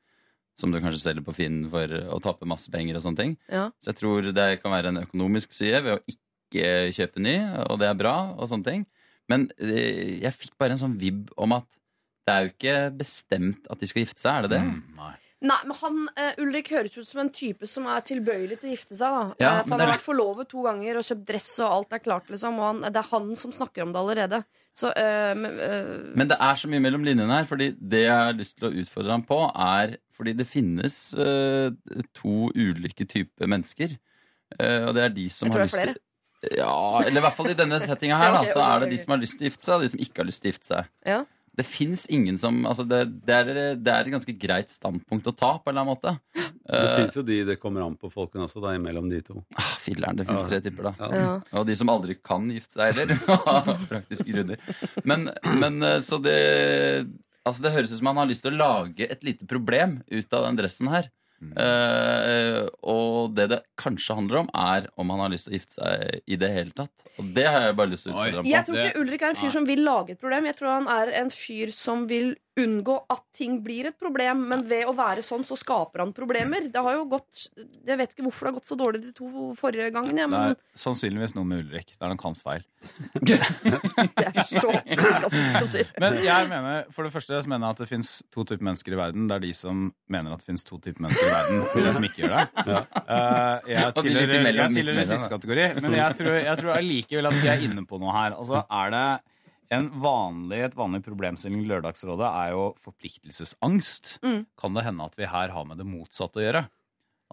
Speaker 9: som du kanskje selger på Finn for å tappe masse penger og sånne ting.
Speaker 1: Ja.
Speaker 9: Så jeg tror det kan være en økonomisk side ved å ikke kjøpe ny, og det er bra, og sånne ting. Men eh, jeg fikk bare en sånn vibb om at det er jo ikke bestemt at de skal gifte seg, er det det?
Speaker 5: Mm, nei.
Speaker 1: Nei, men han, uh, Ulrik høres ut som en type som er tilbøyelig til å gifte seg. da
Speaker 9: Ja,
Speaker 1: uh, For Han har vært forlovet to ganger og kjøpt dress, og alt er klart. liksom Og han, Det er han som snakker om det allerede. Så uh, men, eh,
Speaker 9: Men det er så mye mellom linjene her, fordi det jeg har lyst til å utfordre ham på, er fordi det finnes eh, to ulike typer mennesker. Eh, og det er de som har lyst til Ja, eller i hvert fall i denne settinga her, da, så er det de som har lyst til å gifte seg, og de som ikke har lyst til å gifte seg.
Speaker 1: ja.
Speaker 9: Det fins ingen som Altså, det, det, er, det er et ganske greit standpunkt å ta, på en eller annen måte.
Speaker 10: Det
Speaker 9: uh,
Speaker 10: fins jo de det kommer an på folkene også, da, imellom de to.
Speaker 9: ah, Filler'n, det fins
Speaker 10: Ja.
Speaker 9: tre tipper, da.
Speaker 10: Ja.
Speaker 1: Ja.
Speaker 9: Og de som aldri kan gifte seg heller. av Praktiske grunner. Men, men eh, så det Altså Det høres ut som han har lyst til å lage et lite problem ut av den dressen her. Eh, og det det kanskje handler om, er om han har lyst til å gifte seg i det hele tatt. Og det har jeg bare lyst til å utfordre ham
Speaker 1: Jeg tror ikke Ulrik er en fyr som vil lage et problem. Jeg tror han er en fyr som vil unngå at ting blir et problem. Men ved å være sånn, så skaper han problemer. Det har jo gått Jeg vet ikke hvorfor det har gått så dårlig de to forrige gangene,
Speaker 5: Det
Speaker 1: men
Speaker 5: er sannsynligvis noe med Ulrik. Det er nok hans feil.
Speaker 1: det er så si.
Speaker 5: Men jeg mener, for det første så mener jeg at det fins to typer mennesker i verden. Det er de som mener at det fins to typer mennesker i verden, og de som ikke gjør det. Eh, jeg
Speaker 9: litt
Speaker 5: tilhører, jeg tilhører siste kategori, men jeg tror, jeg tror allikevel at vi er inne på noe her. Altså, er det en vanlig, et vanlig problemstilling i Lørdagsrådet er jo forpliktelsesangst.
Speaker 1: Mm.
Speaker 5: Kan det hende at vi her har med det motsatte å gjøre?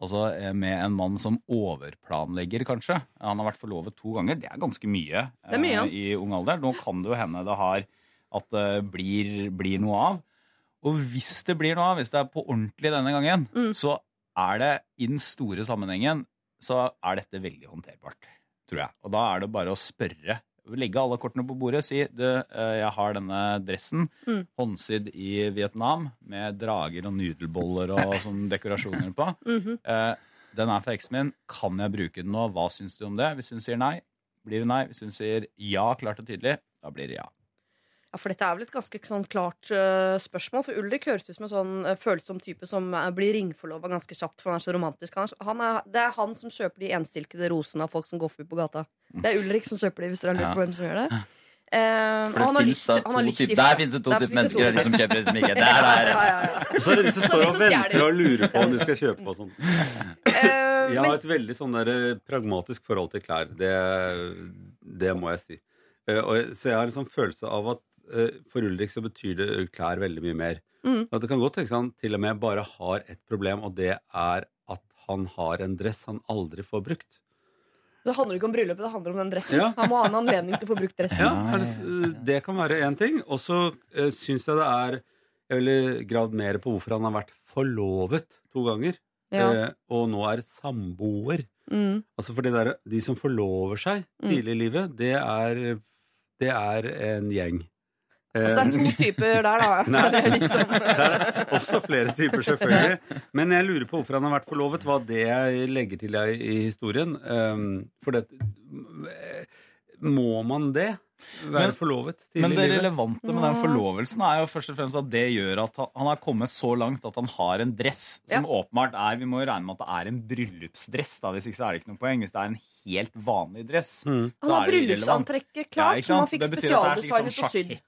Speaker 5: Altså eh, med en mann som overplanlegger, kanskje. Han har vært forlovet to ganger. Det er ganske mye,
Speaker 1: er mye, ja.
Speaker 5: eh, i ung alder. Nå kan det jo hende det har at det blir, blir noe av. Og hvis det blir noe av, hvis det er på ordentlig denne gangen,
Speaker 1: Mm.
Speaker 5: så er det i den store sammenhengen så er dette veldig håndterbart, tror jeg. Og da er det bare å spørre. Legge alle kortene på bordet, si du, eh, jeg har denne dressen,
Speaker 1: Mm.
Speaker 5: håndsydd i Vietnam, med drager og nudelboller og sånn dekorasjoner på.
Speaker 1: Mm
Speaker 5: -hmm. den er for eksen min. Kan jeg bruke den nå? Hva syns du om det? Hvis hun sier nei, blir det nei. Hvis hun sier ja, klart og tydelig, da blir det ja.
Speaker 1: Ja, for dette er vel et ganske sånn klart uh, spørsmål. For Ulrik høres ut som en sånn uh, følsom type som uh, blir ringforlova ganske kjapt, for han er så romantisk. Han er, han er, det er han som kjøper de enstilkede rosene av folk som går forbi på gata. Det er Ulrik som kjøper de, hvis dere har lurt på hvem som gjør det. Eh,
Speaker 9: For det finnes
Speaker 1: lyst-
Speaker 9: da to
Speaker 1: lyst
Speaker 9: typer Der finnes det to typer mennesker to de som kjøper, det som ikke. Der, der.
Speaker 1: Ja, ja, ja.
Speaker 10: Og så er det de som står og venter og lurer på om de skal kjøpe og sånn.
Speaker 1: Eh, Eh,
Speaker 10: Jeg har et veldig sånn der, pragmatisk forhold til klær. Det, det må jeg si. Uh, og, så jeg har en sånn følelse av at for Ulrik så betyr det klær veldig mye mer.
Speaker 1: Mm.
Speaker 10: At det kan godt tenkes han til og med bare har ett problem, og det er at han har en dress han aldri får brukt.
Speaker 1: Det handler ikke om bryllupet, det handler om den dressen.
Speaker 10: Ja.
Speaker 1: Han må ha en anledning til å få brukt dressen.
Speaker 10: Ja, det- det kan være én ting. Og så uh, syns jeg det er Jeg ville gravd mer på hvorfor han har vært forlovet to ganger,
Speaker 1: Ja.
Speaker 10: eh, og nå er samboer.
Speaker 1: Mm.
Speaker 10: Altså for det der, De som forlover seg
Speaker 1: Mm.
Speaker 10: tidlig i livet, det er, det er en gjeng.
Speaker 1: Altså, det er to typer der, da.
Speaker 10: Nei,
Speaker 1: Det er liksom
Speaker 10: det er også flere typer, selvfølgelig. Men jeg lurer på hvorfor han har vært forlovet. Hva det jeg legger til deg i historien. Um, for det Må man det? Være
Speaker 5: Men-
Speaker 10: forlovet tidlig
Speaker 5: Men det relevante med den forlovelsen er jo først og fremst at det gjør at han- har kommet så langt at han har en dress som
Speaker 1: Ja.
Speaker 5: åpenbart er Vi må jo regne med at det er en bryllupsdress. da, Hvis ikke så er det ikke noe poeng. Hvis det er en helt vanlig dress.
Speaker 10: Mm.
Speaker 1: Han har bryllupsantrekket klart, som han fikk
Speaker 5: Det det er
Speaker 1: spesialdesignet og
Speaker 5: sånn
Speaker 1: sydd.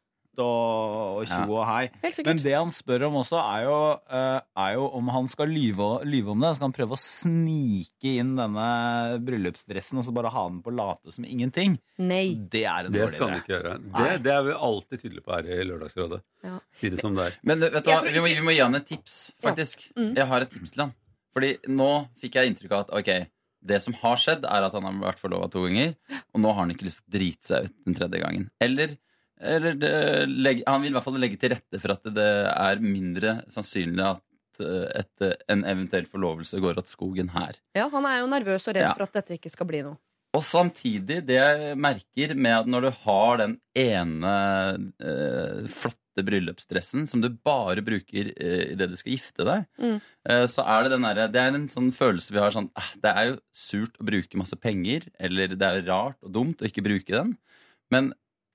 Speaker 5: Og, og tjo og hei. Men det han spør om også, er jo, eh, er jo om han skal lyve, lyve om det. Så kan han prøve å snike inn denne bryllupsdressen og så bare ha den på late som ingenting.
Speaker 1: Nei.
Speaker 5: Det er en
Speaker 10: Det
Speaker 5: dårlig
Speaker 10: skal han ikke gjøre. Det, det er vi alltid tydelige på her i Lørdagsrådet.
Speaker 1: Ja.
Speaker 10: Si det som det er.
Speaker 9: Men vet du hva, vi må, vi må gi han et tips, faktisk.
Speaker 1: Ja. Mm.
Speaker 9: Jeg har et tips til han. Fordi nå fikk jeg inntrykk av at ok, det som har skjedd, er at han har vært forlova to ganger, og nå har han ikke lyst til å drite seg ut den tredje gangen. Eller, eller det, legge, han vil i hvert fall legge til rette for at det er mindre sannsynlig at eh, et, en eventuell forlovelse går åt skogen her.
Speaker 1: Ja, han er jo nervøs og redd
Speaker 9: Ja.
Speaker 1: for at dette ikke skal bli noe.
Speaker 9: Og samtidig, det jeg merker med at når du har den ene eh, flotte bryllupsdressen som du bare bruker eh, idet du skal gifte deg,
Speaker 1: Mm.
Speaker 9: eh, så er det den derre Det er en sånn følelse vi har sånn eh, Det er jo surt å bruke masse penger, eller det er rart og dumt å ikke bruke den, men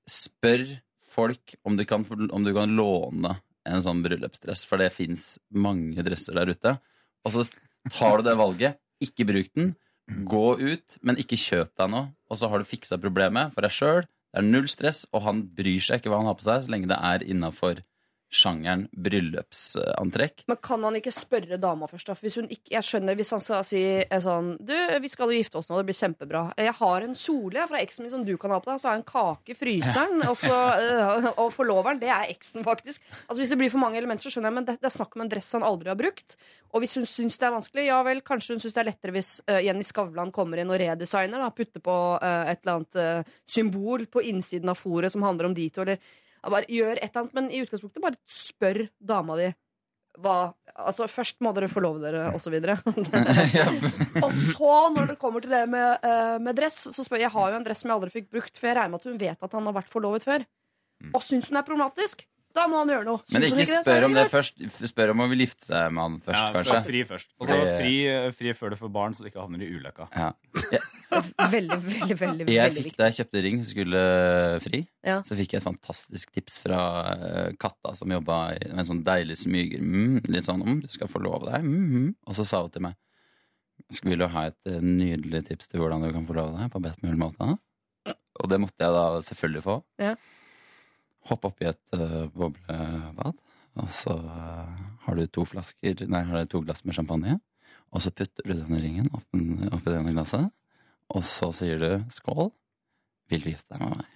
Speaker 9: spør folk om du kan, om du kan låne en sånn bryllupsdress, for det fins mange dresser der ute. Og så tar du det valget, ikke bruk den, gå ut, men ikke kjøp deg noe. Og så har du fiksa problemet for deg sjøl. Det er null stress, og han bryr seg ikke hva han har på seg, så lenge det er innafor sjangeren bryllupsantrekk.
Speaker 1: Men kan han ikke spørre dama først? da? Hvis hun ikke, jeg skjønner hvis han skal si sånn Du, vi skal jo gifte oss nå, det blir kjempebra. Jeg har en kjole fra eksen min som du kan ha på deg. Så har jeg en kake i fryseren. Og, så, eh, og forloveren, det er eksen, faktisk. Altså Hvis det blir for mange elementer, så skjønner jeg, men det, det er snakk om en dress han aldri har brukt. Og hvis hun syns det er vanskelig, ja vel, kanskje hun syns det er lettere hvis uh, Jenny Skavlan kommer inn og redesigner. Da, putter på uh, et eller annet uh, symbol på innsiden av fòret som handler om de to, eller bare gjør et eller annet. Men i utgangspunktet, bare spør dama di hva Altså, først må dere forlove dere, og så videre. og så, når det kommer til det med, eh, med dress, så spør jeg Jeg har jo en dress som jeg aldri fikk brukt, for jeg regner med at hun vet at han har vært forlovet før. Og syns hun er problematisk, da må han gjøre noe.
Speaker 9: Men ikke,
Speaker 1: ikke
Speaker 9: spør det, om det først. Spør om hun vil gifte seg med han først,
Speaker 5: Ja,
Speaker 9: kanskje.
Speaker 5: Fri først. Og så fri, fri før du får barn, så du ikke havner i ulykka.
Speaker 9: Ja.
Speaker 1: Veldig, veldig, veldig,
Speaker 9: Jeg
Speaker 1: veldig
Speaker 9: fikk
Speaker 1: viktig.
Speaker 9: Da jeg kjøpte ring, skulle fri,
Speaker 1: Ja.
Speaker 9: så fikk jeg et fantastisk tips fra eh, katta som jobba i med en sånn deilig smyger. Mm, litt sånn om du skal forlove deg. Mm, mm. Og så sa hun til meg Skulle vil du ha et eh, nydelig tips til hvordan du kan forlove deg på best mulig måte? Og det måtte jeg da selvfølgelig få.
Speaker 1: Ja.
Speaker 9: Hopp oppi et uh, boblebad, og så eh, har du to flasker Nei, har du to glass med champagne. Og så putter du denne ringen oppi, oppi denne glasset. Og så sier du skål. Vil du gifte deg med meg?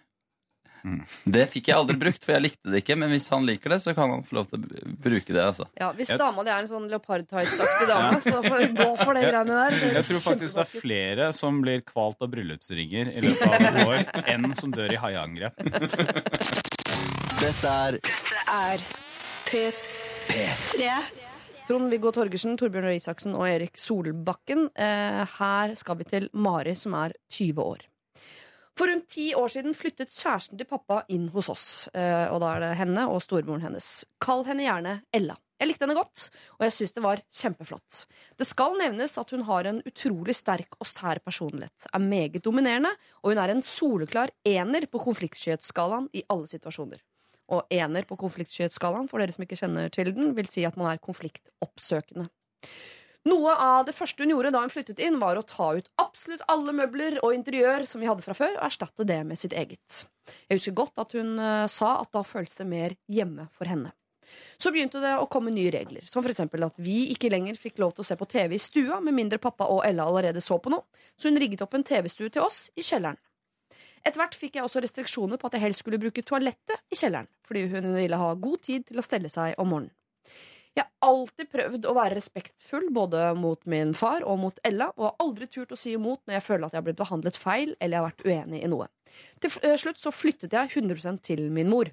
Speaker 5: Mm.
Speaker 9: Det fikk jeg aldri brukt, for jeg likte det ikke. Men hvis han liker det, så kan han få lov til å bruke det. altså.
Speaker 1: Ja, hvis dama di er en sånn leopardtights-aktig dame, så får gå for det greiene der. Det er
Speaker 5: Jeg tror faktisk det er flere som blir kvalt av bryllupsringer i løpet av et år, enn som dør i haiangrep.
Speaker 3: Dette er
Speaker 4: er P3.
Speaker 1: Trond-Viggo Torgersen, Torbjørn Røe Isaksen og Erik Solbakken. Eh, her skal vi til Mari, som er 20 år. For rundt ti år siden flyttet kjæresten til pappa inn hos oss. Eh, og da er det henne og storebroren hennes. Kall henne gjerne Ella. Jeg likte henne godt, og jeg syns det var kjempeflott. Det skal nevnes at hun har en utrolig sterk og sær personlighet, er meget dominerende, og hun er en soleklar ener på konfliktskyhetsskalaen i alle situasjoner. Og ener på konfliktskyhetsskalaen, for dere som ikke kjenner til den, vil si at man er konfliktoppsøkende. Noe av det første hun gjorde da hun flyttet inn, var å ta ut absolutt alle møbler og interiør som vi hadde fra før, og erstatte det med sitt eget. Jeg husker godt at hun eh, sa at da føles det mer hjemme for henne. Så begynte det å komme nye regler, som f.eks. at vi ikke lenger fikk lov til å se på TV i stua, med mindre pappa og Ella allerede så på noe, så hun rigget opp en TV-stue til oss i kjelleren. Etter hvert fikk jeg også restriksjoner på at jeg helst skulle bruke toalettet i kjelleren, fordi hun ville ha god tid til å stelle seg om morgenen. Jeg har alltid prøvd å være respektfull både mot min far og mot Ella, og har aldri turt å si imot når jeg føler at jeg har blitt behandlet feil eller jeg har vært uenig i noe. Til eh, slutt så flyttet jeg 100 til min mor.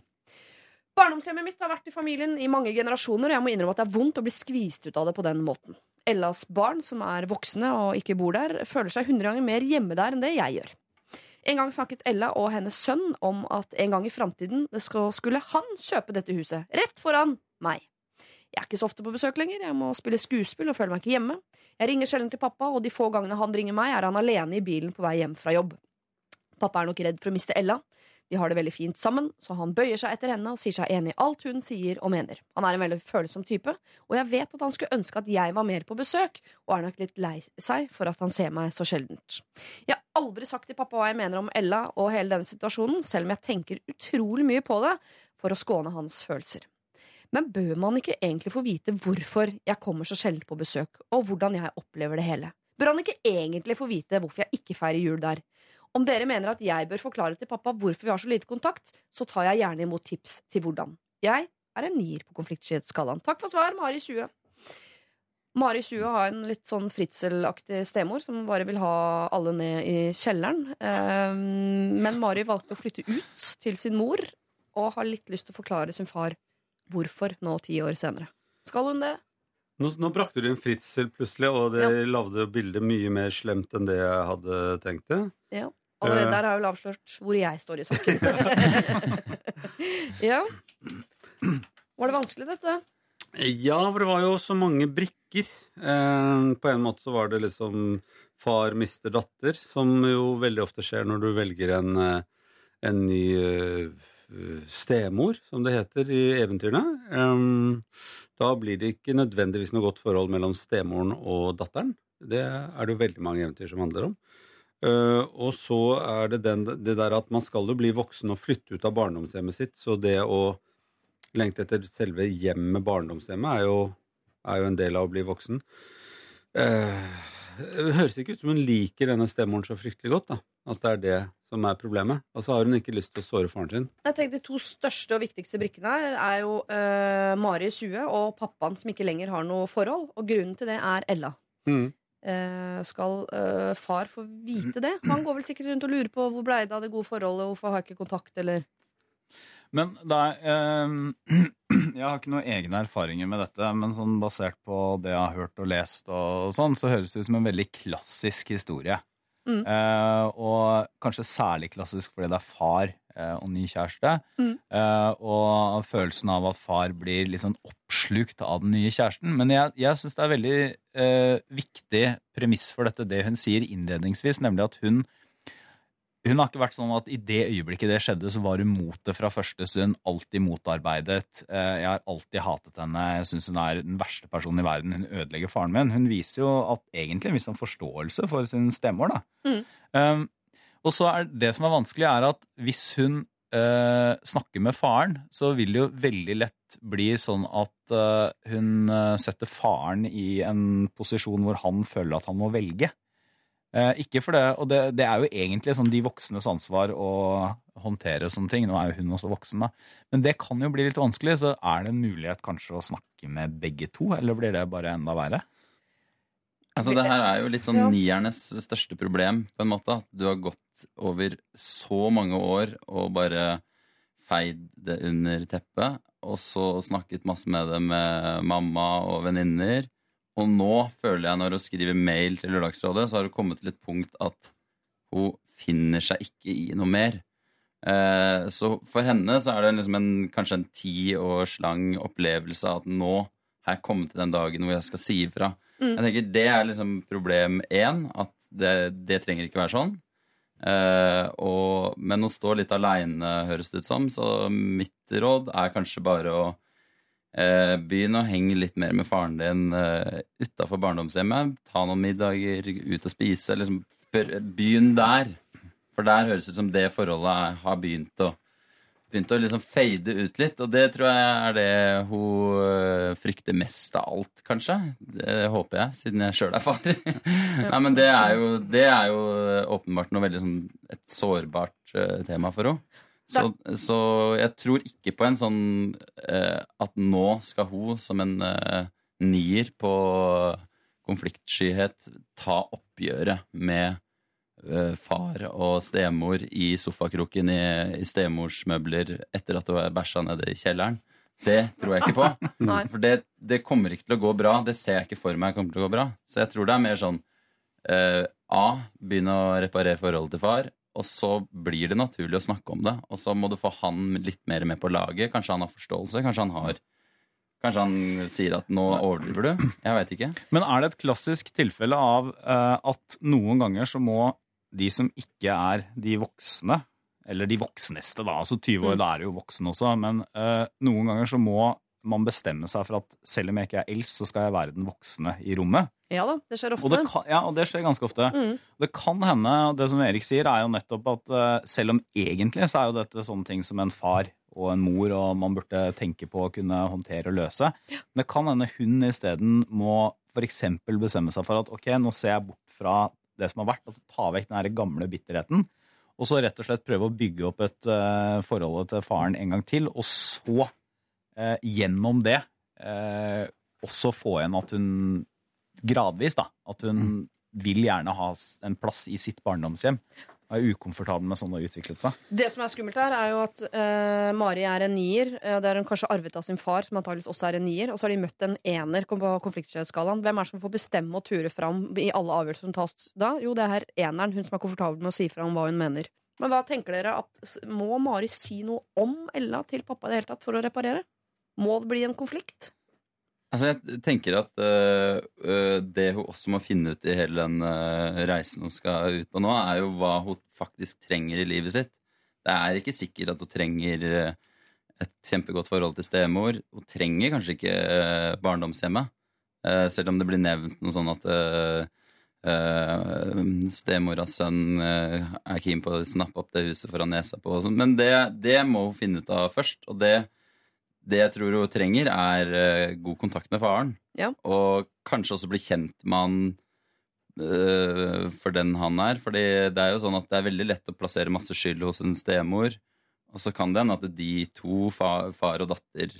Speaker 1: Barndomshjemmet mitt har vært i familien i mange generasjoner, og jeg må innrømme at det er vondt å bli skvist ut av det på den måten. Ellas barn, som er voksne og ikke bor der, føler seg hundre ganger mer hjemme der enn det jeg gjør. En gang snakket Ella og hennes sønn om at en gang i framtiden skulle han kjøpe dette huset, rett foran meg. Jeg er ikke så ofte på besøk lenger, jeg må spille skuespill og føler meg ikke hjemme. Jeg ringer sjelden til pappa, og de få gangene han ringer meg, er han alene i bilen på vei hjem fra jobb. Pappa er nok redd for å miste Ella. De har det veldig fint sammen, så han bøyer seg etter henne og sier seg enig i alt hun sier og mener. Han er en veldig følsom type, og jeg vet at han skulle ønske at jeg var mer på besøk, og er nok litt lei seg for at han ser meg så sjeldent. Jeg har aldri sagt til pappa hva jeg mener om Ella og hele denne situasjonen, selv om jeg tenker utrolig mye på det for å skåne hans følelser. Men bør man ikke egentlig få vite hvorfor jeg kommer så sjelden på besøk, og hvordan jeg opplever det hele? Bør han ikke egentlig få vite hvorfor jeg ikke feirer jul der? Om dere mener at jeg bør forklare til pappa hvorfor vi har så lite kontakt, så tar jeg gjerne imot tips til hvordan. Jeg er en nier på konfliktskyhetsskalaen. Takk for svar, Mari 20. Mari 20 har en litt sånn fritzelaktig stemor som bare vil ha alle ned i kjelleren. Eh, Men Mari valgte å flytte ut til sin mor og har litt lyst til å forklare sin far hvorfor nå ti år senere. Skal hun det?
Speaker 10: Nå, nå brakte du inn fritzel plutselig, og det
Speaker 1: Ja.
Speaker 10: lagde bildet mye mer slemt enn det jeg hadde tenkt det.
Speaker 1: Ja. Allerede
Speaker 10: Eh.
Speaker 1: der har jeg vel avslørt hvor jeg står i saken. ja. Var det vanskelig, dette?
Speaker 10: Ja, for det var jo så mange brikker. Eh, på en måte så var det liksom far mister datter, som jo veldig ofte skjer når du velger en, eh, en ny stemor, som det heter i eventyrene. Da blir det ikke nødvendigvis noe godt forhold mellom stemoren og datteren. Det er det jo veldig mange eventyr som handler om. Eh, og så er det den, det der at man skal jo bli voksen og flytte ut av barndomshjemmet sitt, så det å lengte etter selve hjemmet, barndomshjemmet, er jo, er jo en del av å bli voksen. Uh, det høres ikke ut som hun liker denne stemoren så fryktelig godt, da. At det er det som er problemet. Og så har hun ikke lyst til å såre faren sin.
Speaker 1: Jeg tenker De to største og viktigste brikkene her er jo uh, Mari 20 og pappaen som ikke lenger har noe forhold. Og grunnen til det er Ella. Eh, skal eh, far få vite det? Han går vel sikkert rundt og lurer på hvor blei det av det gode forholdet, hvorfor har jeg ikke kontakt, eller
Speaker 5: Men det er eh, Jeg har ikke noen egne erfaringer med dette, men sånn basert på det jeg har hørt og lest, og sånn, så høres det ut som en veldig klassisk historie.
Speaker 1: Mm.
Speaker 5: Eh, og kanskje særlig klassisk fordi det er far uh, og ny kjæreste.
Speaker 1: Mm.
Speaker 5: Uh, og følelsen av at far blir litt sånn oppslukt av den nye kjæresten. Men jeg, jeg syns det er veldig viktig premiss for dette, det hun sier innledningsvis, nemlig at hun hun har ikke vært sånn at i det øyeblikket det skjedde, så var hun mot det fra første stund. Alltid motarbeidet. Eh, Jeg har alltid hatet henne. Jeg syns hun er den verste personen i verden. Hun ødelegger faren min. Hun viser jo at egentlig en viss sånn forståelse for sin stemor, da.
Speaker 1: Mm.
Speaker 5: Um, og så er det som er vanskelig, er at hvis hun uh, snakker med faren, så vil det jo veldig lett bli sånn at uh, hun setter faren i en posisjon hvor han føler at han må velge. Eh, ikke for det, og det, det er jo egentlig sånn de voksnes ansvar å håndtere sånne ting. Nå er jo hun også voksen, da. Men det kan jo bli litt vanskelig, så er det en mulighet kanskje å snakke med begge to, eller blir det bare enda verre?
Speaker 9: Altså, det her er jo litt sånn
Speaker 5: Ja.
Speaker 9: niernes største problem, på en måte. At du har gått over så mange år og bare feid det under teppet, og så snakket masse med det med mamma og venninner. Og nå føler jeg, når hun skriver mail til Lørdagsrådet, så har hun kommet til et punkt at hun finner seg ikke i noe mer. Eh, så for henne så er det liksom en, kanskje en ti års lang opplevelse av at nå har jeg kommet til den dagen hvor jeg skal si ifra.
Speaker 11: Mm.
Speaker 9: Jeg tenker Det er liksom problem én, at det, det trenger ikke være sånn. Eh, og, men hun står litt aleine, høres det ut som. Så mitt råd er kanskje bare å eh, begynn å henge litt mer med faren din eh, utafor barndomshjemmet. Ta noen middager, ut og spise. Liksom, begynn der. For der høres det ut som det forholdet har begynt å begynt å liksom fade ut litt. Og det tror jeg er det hun øh, frykter mest av alt, kanskje. Det håper jeg, siden jeg sjøl er far. Nei, men det er, jo, det er jo åpenbart noe veldig sånn et sårbart øh, tema for henne. Så, så jeg tror ikke på en sånn eh, at nå skal hun som en eh, nier på konfliktskyhet ta oppgjøret med eh, far og stemor i sofakroken i, i stemors møbler etter at hun har bæsja nede i kjelleren. Det tror jeg ikke på. For det, det kommer ikke til å gå bra. Det ser jeg ikke for meg kommer til å gå bra. Så jeg tror det er mer sånn eh, A. Begynne å reparere forholdet til far. Og så blir det naturlig å snakke om det. Og så må du få han litt mer med på laget. Kanskje han har forståelse. Kanskje han har Kanskje han sier at 'nå overdriver du'. Jeg veit ikke.
Speaker 5: Men er det et klassisk tilfelle av uh, at noen ganger så må de som ikke er de voksne, eller de voksneste, da, altså 20 år, da er jo voksen også, men uh, noen ganger så må man bestemme seg for at selv om jeg ikke er eldst, så skal jeg være den voksne i rommet.
Speaker 1: Ja da, det skjer ofte.
Speaker 5: Og det, kan, ja, og det skjer ganske ofte.
Speaker 1: Mm.
Speaker 5: Det kan hende, det som Erik sier, er jo nettopp at eh, selv om egentlig så er jo dette sånne ting som en far og en mor og man burde tenke på å kunne håndtere og løse. ja. det kan hende hun isteden må f.eks. bestemme seg for at ok, nå ser jeg bort fra det som har vært, altså ta vekk den gamle bitterheten. Og så rett og slett prøve å bygge opp et uh, forhold til faren en gang til, og så eh, gjennom det eh, også få igjen at hun gradvis, da, at hun vil gjerne ha en plass i sitt barndomshjem. Er ukomfortabel med sånn det har utviklet seg.
Speaker 1: Det som er skummelt her, er jo at eh, Mari er en nier. Eh, det har hun kanskje arvet av sin far, som antakeligvis også er en nier. Og så har de møtt en ener på konfliktskjøtsskalaen. Hvem er det som får bestemme og ture fram i alle avgjørelser som tas da? Jo, det er her eneren, hun som er komfortabel med å si fra om hva hun mener. Men hva tenker dere at Må Mari si noe om Ella til pappa i det hele tatt for å reparere? Må det bli en konflikt?
Speaker 9: Altså, jeg tenker at uh, det hun også må finne ut i hele den uh, reisen hun skal ut på nå, er jo hva hun faktisk trenger i livet sitt. Det er ikke sikkert at hun trenger et kjempegodt forhold til stemor. Hun trenger kanskje ikke barndomshjemmet. Selv om det blir nevnt noe sånn at Uh, stemoras sønn uh, er keen på å snappe opp det huset foran nesa på. sånn. Men det, det må hun finne ut av først. Og det, det jeg tror hun trenger, er eh, god kontakt med faren.
Speaker 1: Ja.
Speaker 9: Og kanskje også bli kjent med han eh, for den han er. Fordi det er jo sånn at det er veldig lett å plassere masse skyld hos en stemor. Og så kan det hende at de to, fa far og datter,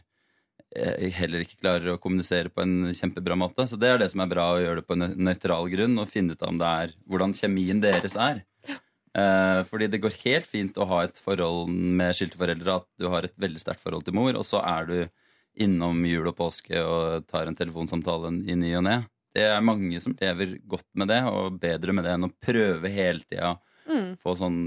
Speaker 9: eh, heller ikke klarer å kommunisere på en kjempebra måte. Så det er det som er bra, å gjøre det på en nøytral grunn og finne ut om det er hvordan kjemien deres er. Eh, fordi det går helt fint å ha et forhold med skilte foreldre, at du har et veldig sterkt forhold til mor, og så er du innom jul og påske og tar en telefonsamtale i ny og ne. Det er mange som lever godt med det, og bedre med det enn å prøve hele tida
Speaker 1: Mm.
Speaker 9: få sånn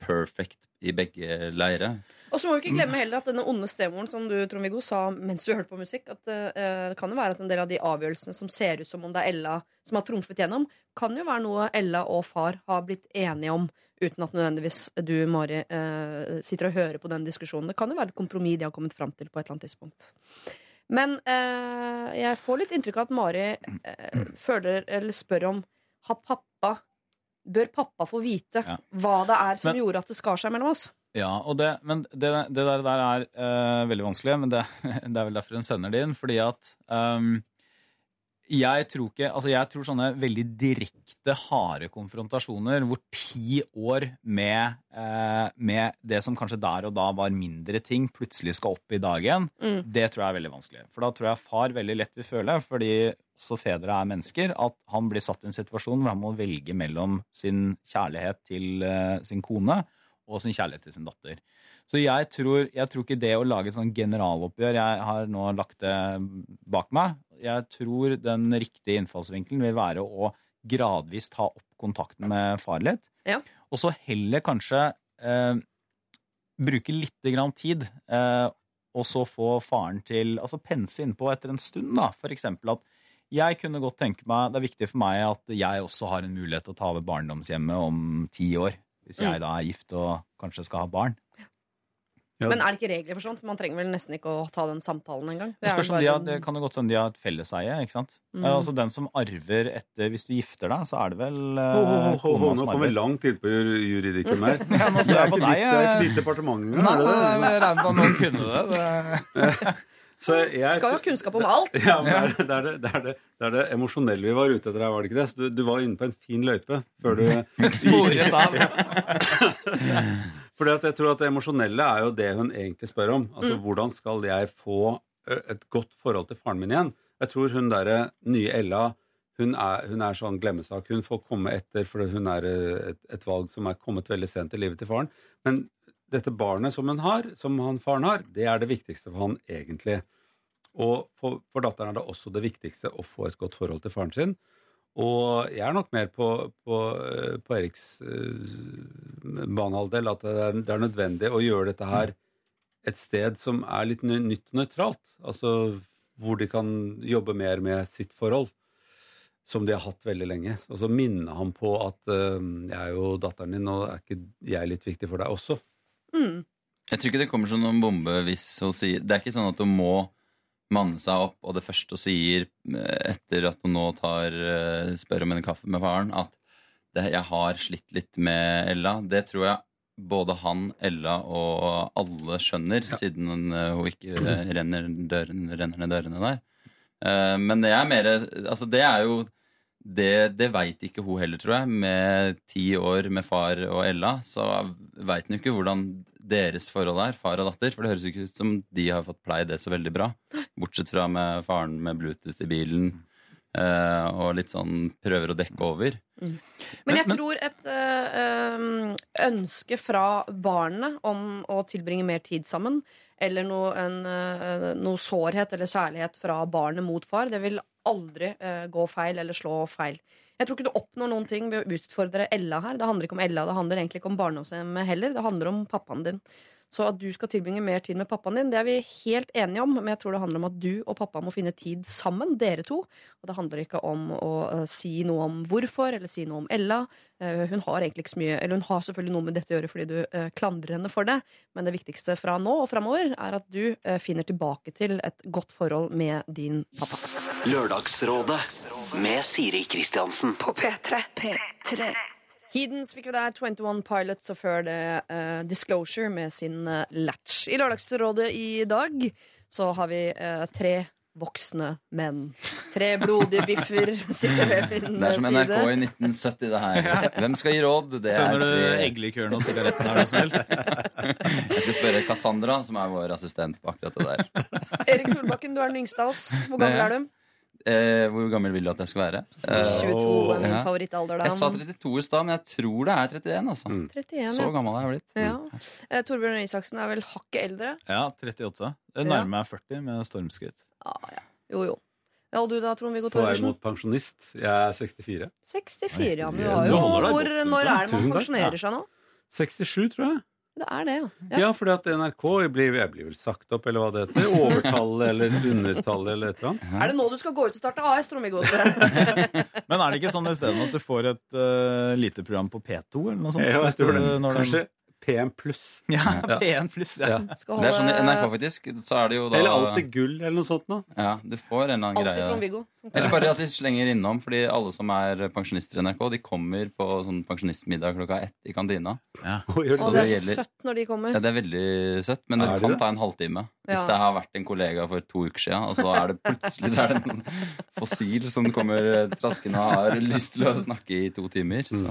Speaker 9: perfect i begge leire.
Speaker 1: Og så må vi ikke glemme heller at denne onde stemoren, som du Trond-Viggo sa mens vi hørte på musikk, at uh, det kan jo være at en del av de avgjørelsene som ser ut som om det er Ella som har trumfet gjennom, kan jo være noe Ella og far har blitt enige om, uten at nødvendigvis du, Mari, uh, sitter og hører på den diskusjonen. Det kan jo være et kompromiss de har kommet fram til på et eller annet tidspunkt. Men uh, jeg får litt inntrykk av at Mari føler, eller spør om har pappa Bør pappa få vite
Speaker 5: Ja.
Speaker 1: hva det er som
Speaker 5: Men-
Speaker 1: gjorde at det skar seg mellom oss?
Speaker 5: Ja, og det, men det, det der, der er uh, veldig vanskelig, men det, det er vel derfor hun sender det inn. Fordi at um, jeg tror ikke Altså, jeg tror sånne veldig direkte, harde konfrontasjoner hvor ti år med, eh, med det som kanskje der og da var mindre ting, plutselig skal opp i dagen,
Speaker 1: Mm.
Speaker 5: det tror jeg er veldig vanskelig. For da tror jeg far veldig lett vil føle, fordi også fedre er mennesker, at han blir satt i en situasjon hvor han må velge mellom sin kjærlighet til eh, sin kone og sin kjærlighet til sin datter. Så jeg tror, jeg tror ikke det å lage et sånn generaloppgjør Jeg har nå lagt det bak meg. Jeg tror den riktige innfallsvinkelen vil være å gradvis ta opp kontakten med far litt.
Speaker 1: Ja.
Speaker 5: Og så heller kanskje eh, bruke litt grann tid, eh, og så få faren til Altså pense innpå etter en stund, da. For eksempel at jeg kunne godt tenke meg Det er viktig for meg at jeg også har en mulighet til å ta over barndomshjemmet om ti år. Hvis jeg
Speaker 1: Mm.
Speaker 5: da er gift og kanskje skal ha barn.
Speaker 10: Ja.
Speaker 1: Men er det ikke regler for sånt? Man trenger vel nesten ikke å ta den samtalen engang.
Speaker 5: Det, om de har, det kan jo godt hende de har et felleseie. ikke sant?
Speaker 1: Mm.
Speaker 5: Altså Den som arver etter Hvis du gifter deg, så er det vel eh,
Speaker 10: Ho, ho, ho, ho, nå kommer langt inn på juridikken her.
Speaker 5: Ja, nå
Speaker 10: Det
Speaker 5: ser
Speaker 10: er
Speaker 5: jeg på
Speaker 10: ikke
Speaker 5: deg.
Speaker 10: det er ikke
Speaker 5: eh.
Speaker 10: ditt departement.
Speaker 5: Nei,
Speaker 10: er det det?
Speaker 5: nei, jeg regner med at noen kunne det. det.
Speaker 10: Så jeg,
Speaker 1: Skal jo ha kunnskap om alt.
Speaker 10: Ja, men det er det, det, er det, det, er det, emosjonelle vi var ute etter her, var det ikke det? Så du, du var inne på en fin løype før du
Speaker 5: Sporet av.
Speaker 10: Fordi at jeg tror at det emosjonelle er jo det hun egentlig spør om. Altså
Speaker 1: Mm.
Speaker 10: hvordan skal jeg få et godt forhold til faren min igjen? Jeg tror hun derre nye Ella hun er, hun er sånn glemmesak. Hun får komme etter, for hun er et, et valg som er kommet veldig sent i livet til faren. Men dette barnet som han har, som han faren har, det er det viktigste for han egentlig. Og for, for datteren er det også det viktigste å få et godt forhold til faren sin. Og jeg er nok mer på, på, eh, på Eriks uh, banehalvdel at det er, det er nødvendig å gjøre dette her et sted som er litt nytt og nøytralt. Altså hvor de kan jobbe mer med sitt forhold, som de har hatt veldig lenge. Og så minne ham på at uh, jeg er jo datteren din, og er ikke jeg litt viktig for deg også?
Speaker 1: Mm.
Speaker 9: Jeg tror ikke det kommer som noen bombe hvis hun sier Det er ikke sånn at hun må manne seg opp, og det første hun sier eh, etter at hun nå tar, eh, spør om en kaffe med faren, at det, 'jeg har slitt litt med Ella', det tror jeg både han, Ella og alle skjønner, siden eh, hun ikke eh, renner, døren, renner ned dørene der. Eh, Men det er mer Altså, det er jo det, det veit ikke hun heller, tror jeg. Med ti år med far og Ella, så veit hun ikke hvordan deres forhold er, far og datter. For det høres ikke ut som de har fått pleie det så veldig bra. Bortsett fra med faren med Bluetooth i bilen eh, og litt sånn prøver å dekke over.
Speaker 1: Men jeg tror et øh, ønske fra barnet om å tilbringe mer tid sammen, eller noe, en, øh, noe sårhet eller kjærlighet fra barnet mot far, det vil aldri uh, gå feil eller slå feil. Jeg tror ikke du oppnår noen ting ved å utfordre Ella her. Det handler ikke om Ella, det handler egentlig ikke om barndomshjemmet heller. Det handler om pappaen din. Så at du skal tilbringe mer tid med pappaen din, det er vi helt enige om. Men jeg tror det handler om at du og pappa må finne tid sammen, dere to. Og det handler ikke om å øh, si noe om hvorfor, eller si noe om Ella. Eh, hun har egentlig ikke så mye Eller hun har selvfølgelig noe med dette å gjøre fordi du eh, klandrer henne for det. Men det viktigste fra nå og framover er at du eh, finner tilbake til et godt forhold med din pappa.
Speaker 3: Lørdagsrådet med Siri Kristiansen.
Speaker 4: På P3. P3.
Speaker 1: Heathens fikk vi der 21 Pilots, og før det uh, Disclosure med sin uh, Latch. I Lørdagsrådet i dag så har vi uh, tre voksne menn. Tre blodige biffer sitter ved min
Speaker 9: Det er som
Speaker 1: side.
Speaker 9: NRK i 1970, det her. Hvem skal gi råd? Det er
Speaker 5: du eggelikøren og sigaretten, er du snill?
Speaker 9: Jeg skal spørre Cassandra, som er vår assistent på akkurat det der.
Speaker 1: Erik Solbakken, du er den yngste av oss. Hvor gammel er du?
Speaker 9: Eh, hvor gammel vil du at jeg skal være? Eh,
Speaker 1: 22 er min
Speaker 9: ja.
Speaker 1: favorittalder. da.
Speaker 9: Jeg sa 32 i stad, men jeg tror det er 31. altså
Speaker 1: 31,
Speaker 9: Så gammel er jeg blitt.
Speaker 1: Ja. Eh, Torbjørn Isaksen er vel hakket eldre.
Speaker 5: Ja, 38. Jeg
Speaker 1: Ja.
Speaker 5: nærmer meg 40 med stormskritt.
Speaker 1: Jo, jo. Ja, og du da, Trond-Viggo
Speaker 10: På vei mot pensjonist. Jeg er 64.
Speaker 1: 64, ja. Men du har jo hvor, Når er det man pensjonerer seg nå?
Speaker 10: 67, tror jeg.
Speaker 1: Det er det, ja.
Speaker 10: Ja, fordi at NRK blir, jeg blir vel sagt opp, eller hva det heter. Overtallet eller undertallet eller et eller annet.
Speaker 1: Er det nå du skal gå ut og starte AS, Trond-Viggo?
Speaker 5: Men er det ikke sånn isteden at du får et uh, lite program på P2 eller noe sånt?
Speaker 10: Ja, jeg tror det.
Speaker 5: Når den-
Speaker 10: Kanskje P1 pluss.
Speaker 5: Ja, P1 pluss, ja.
Speaker 1: Skal
Speaker 9: Det er sånn i NRK, faktisk. Så er det jo da
Speaker 10: Eller Alltid gull, eller noe sånt noe.
Speaker 9: Ja, du får en eller annen
Speaker 1: Alltid
Speaker 9: greie.
Speaker 1: Trond-Viggo.
Speaker 9: Eller bare at vi slenger innom, fordi alle som er pensjonister i NRK, de kommer på sånn pensjonistmiddag klokka ett i kantina.
Speaker 10: Å, gjør
Speaker 9: Så
Speaker 1: det. det er så
Speaker 9: gjelder-
Speaker 1: søtt når de kommer.
Speaker 9: Ja, det er veldig søtt, men det
Speaker 10: Er det
Speaker 9: kan
Speaker 10: det?
Speaker 9: ta en halvtime. Hvis
Speaker 1: Ja.
Speaker 9: det har vært en kollega for to uker siden, og så er det plutselig så er det en fossil som kommer traskende og har lyst til å snakke i to timer. Så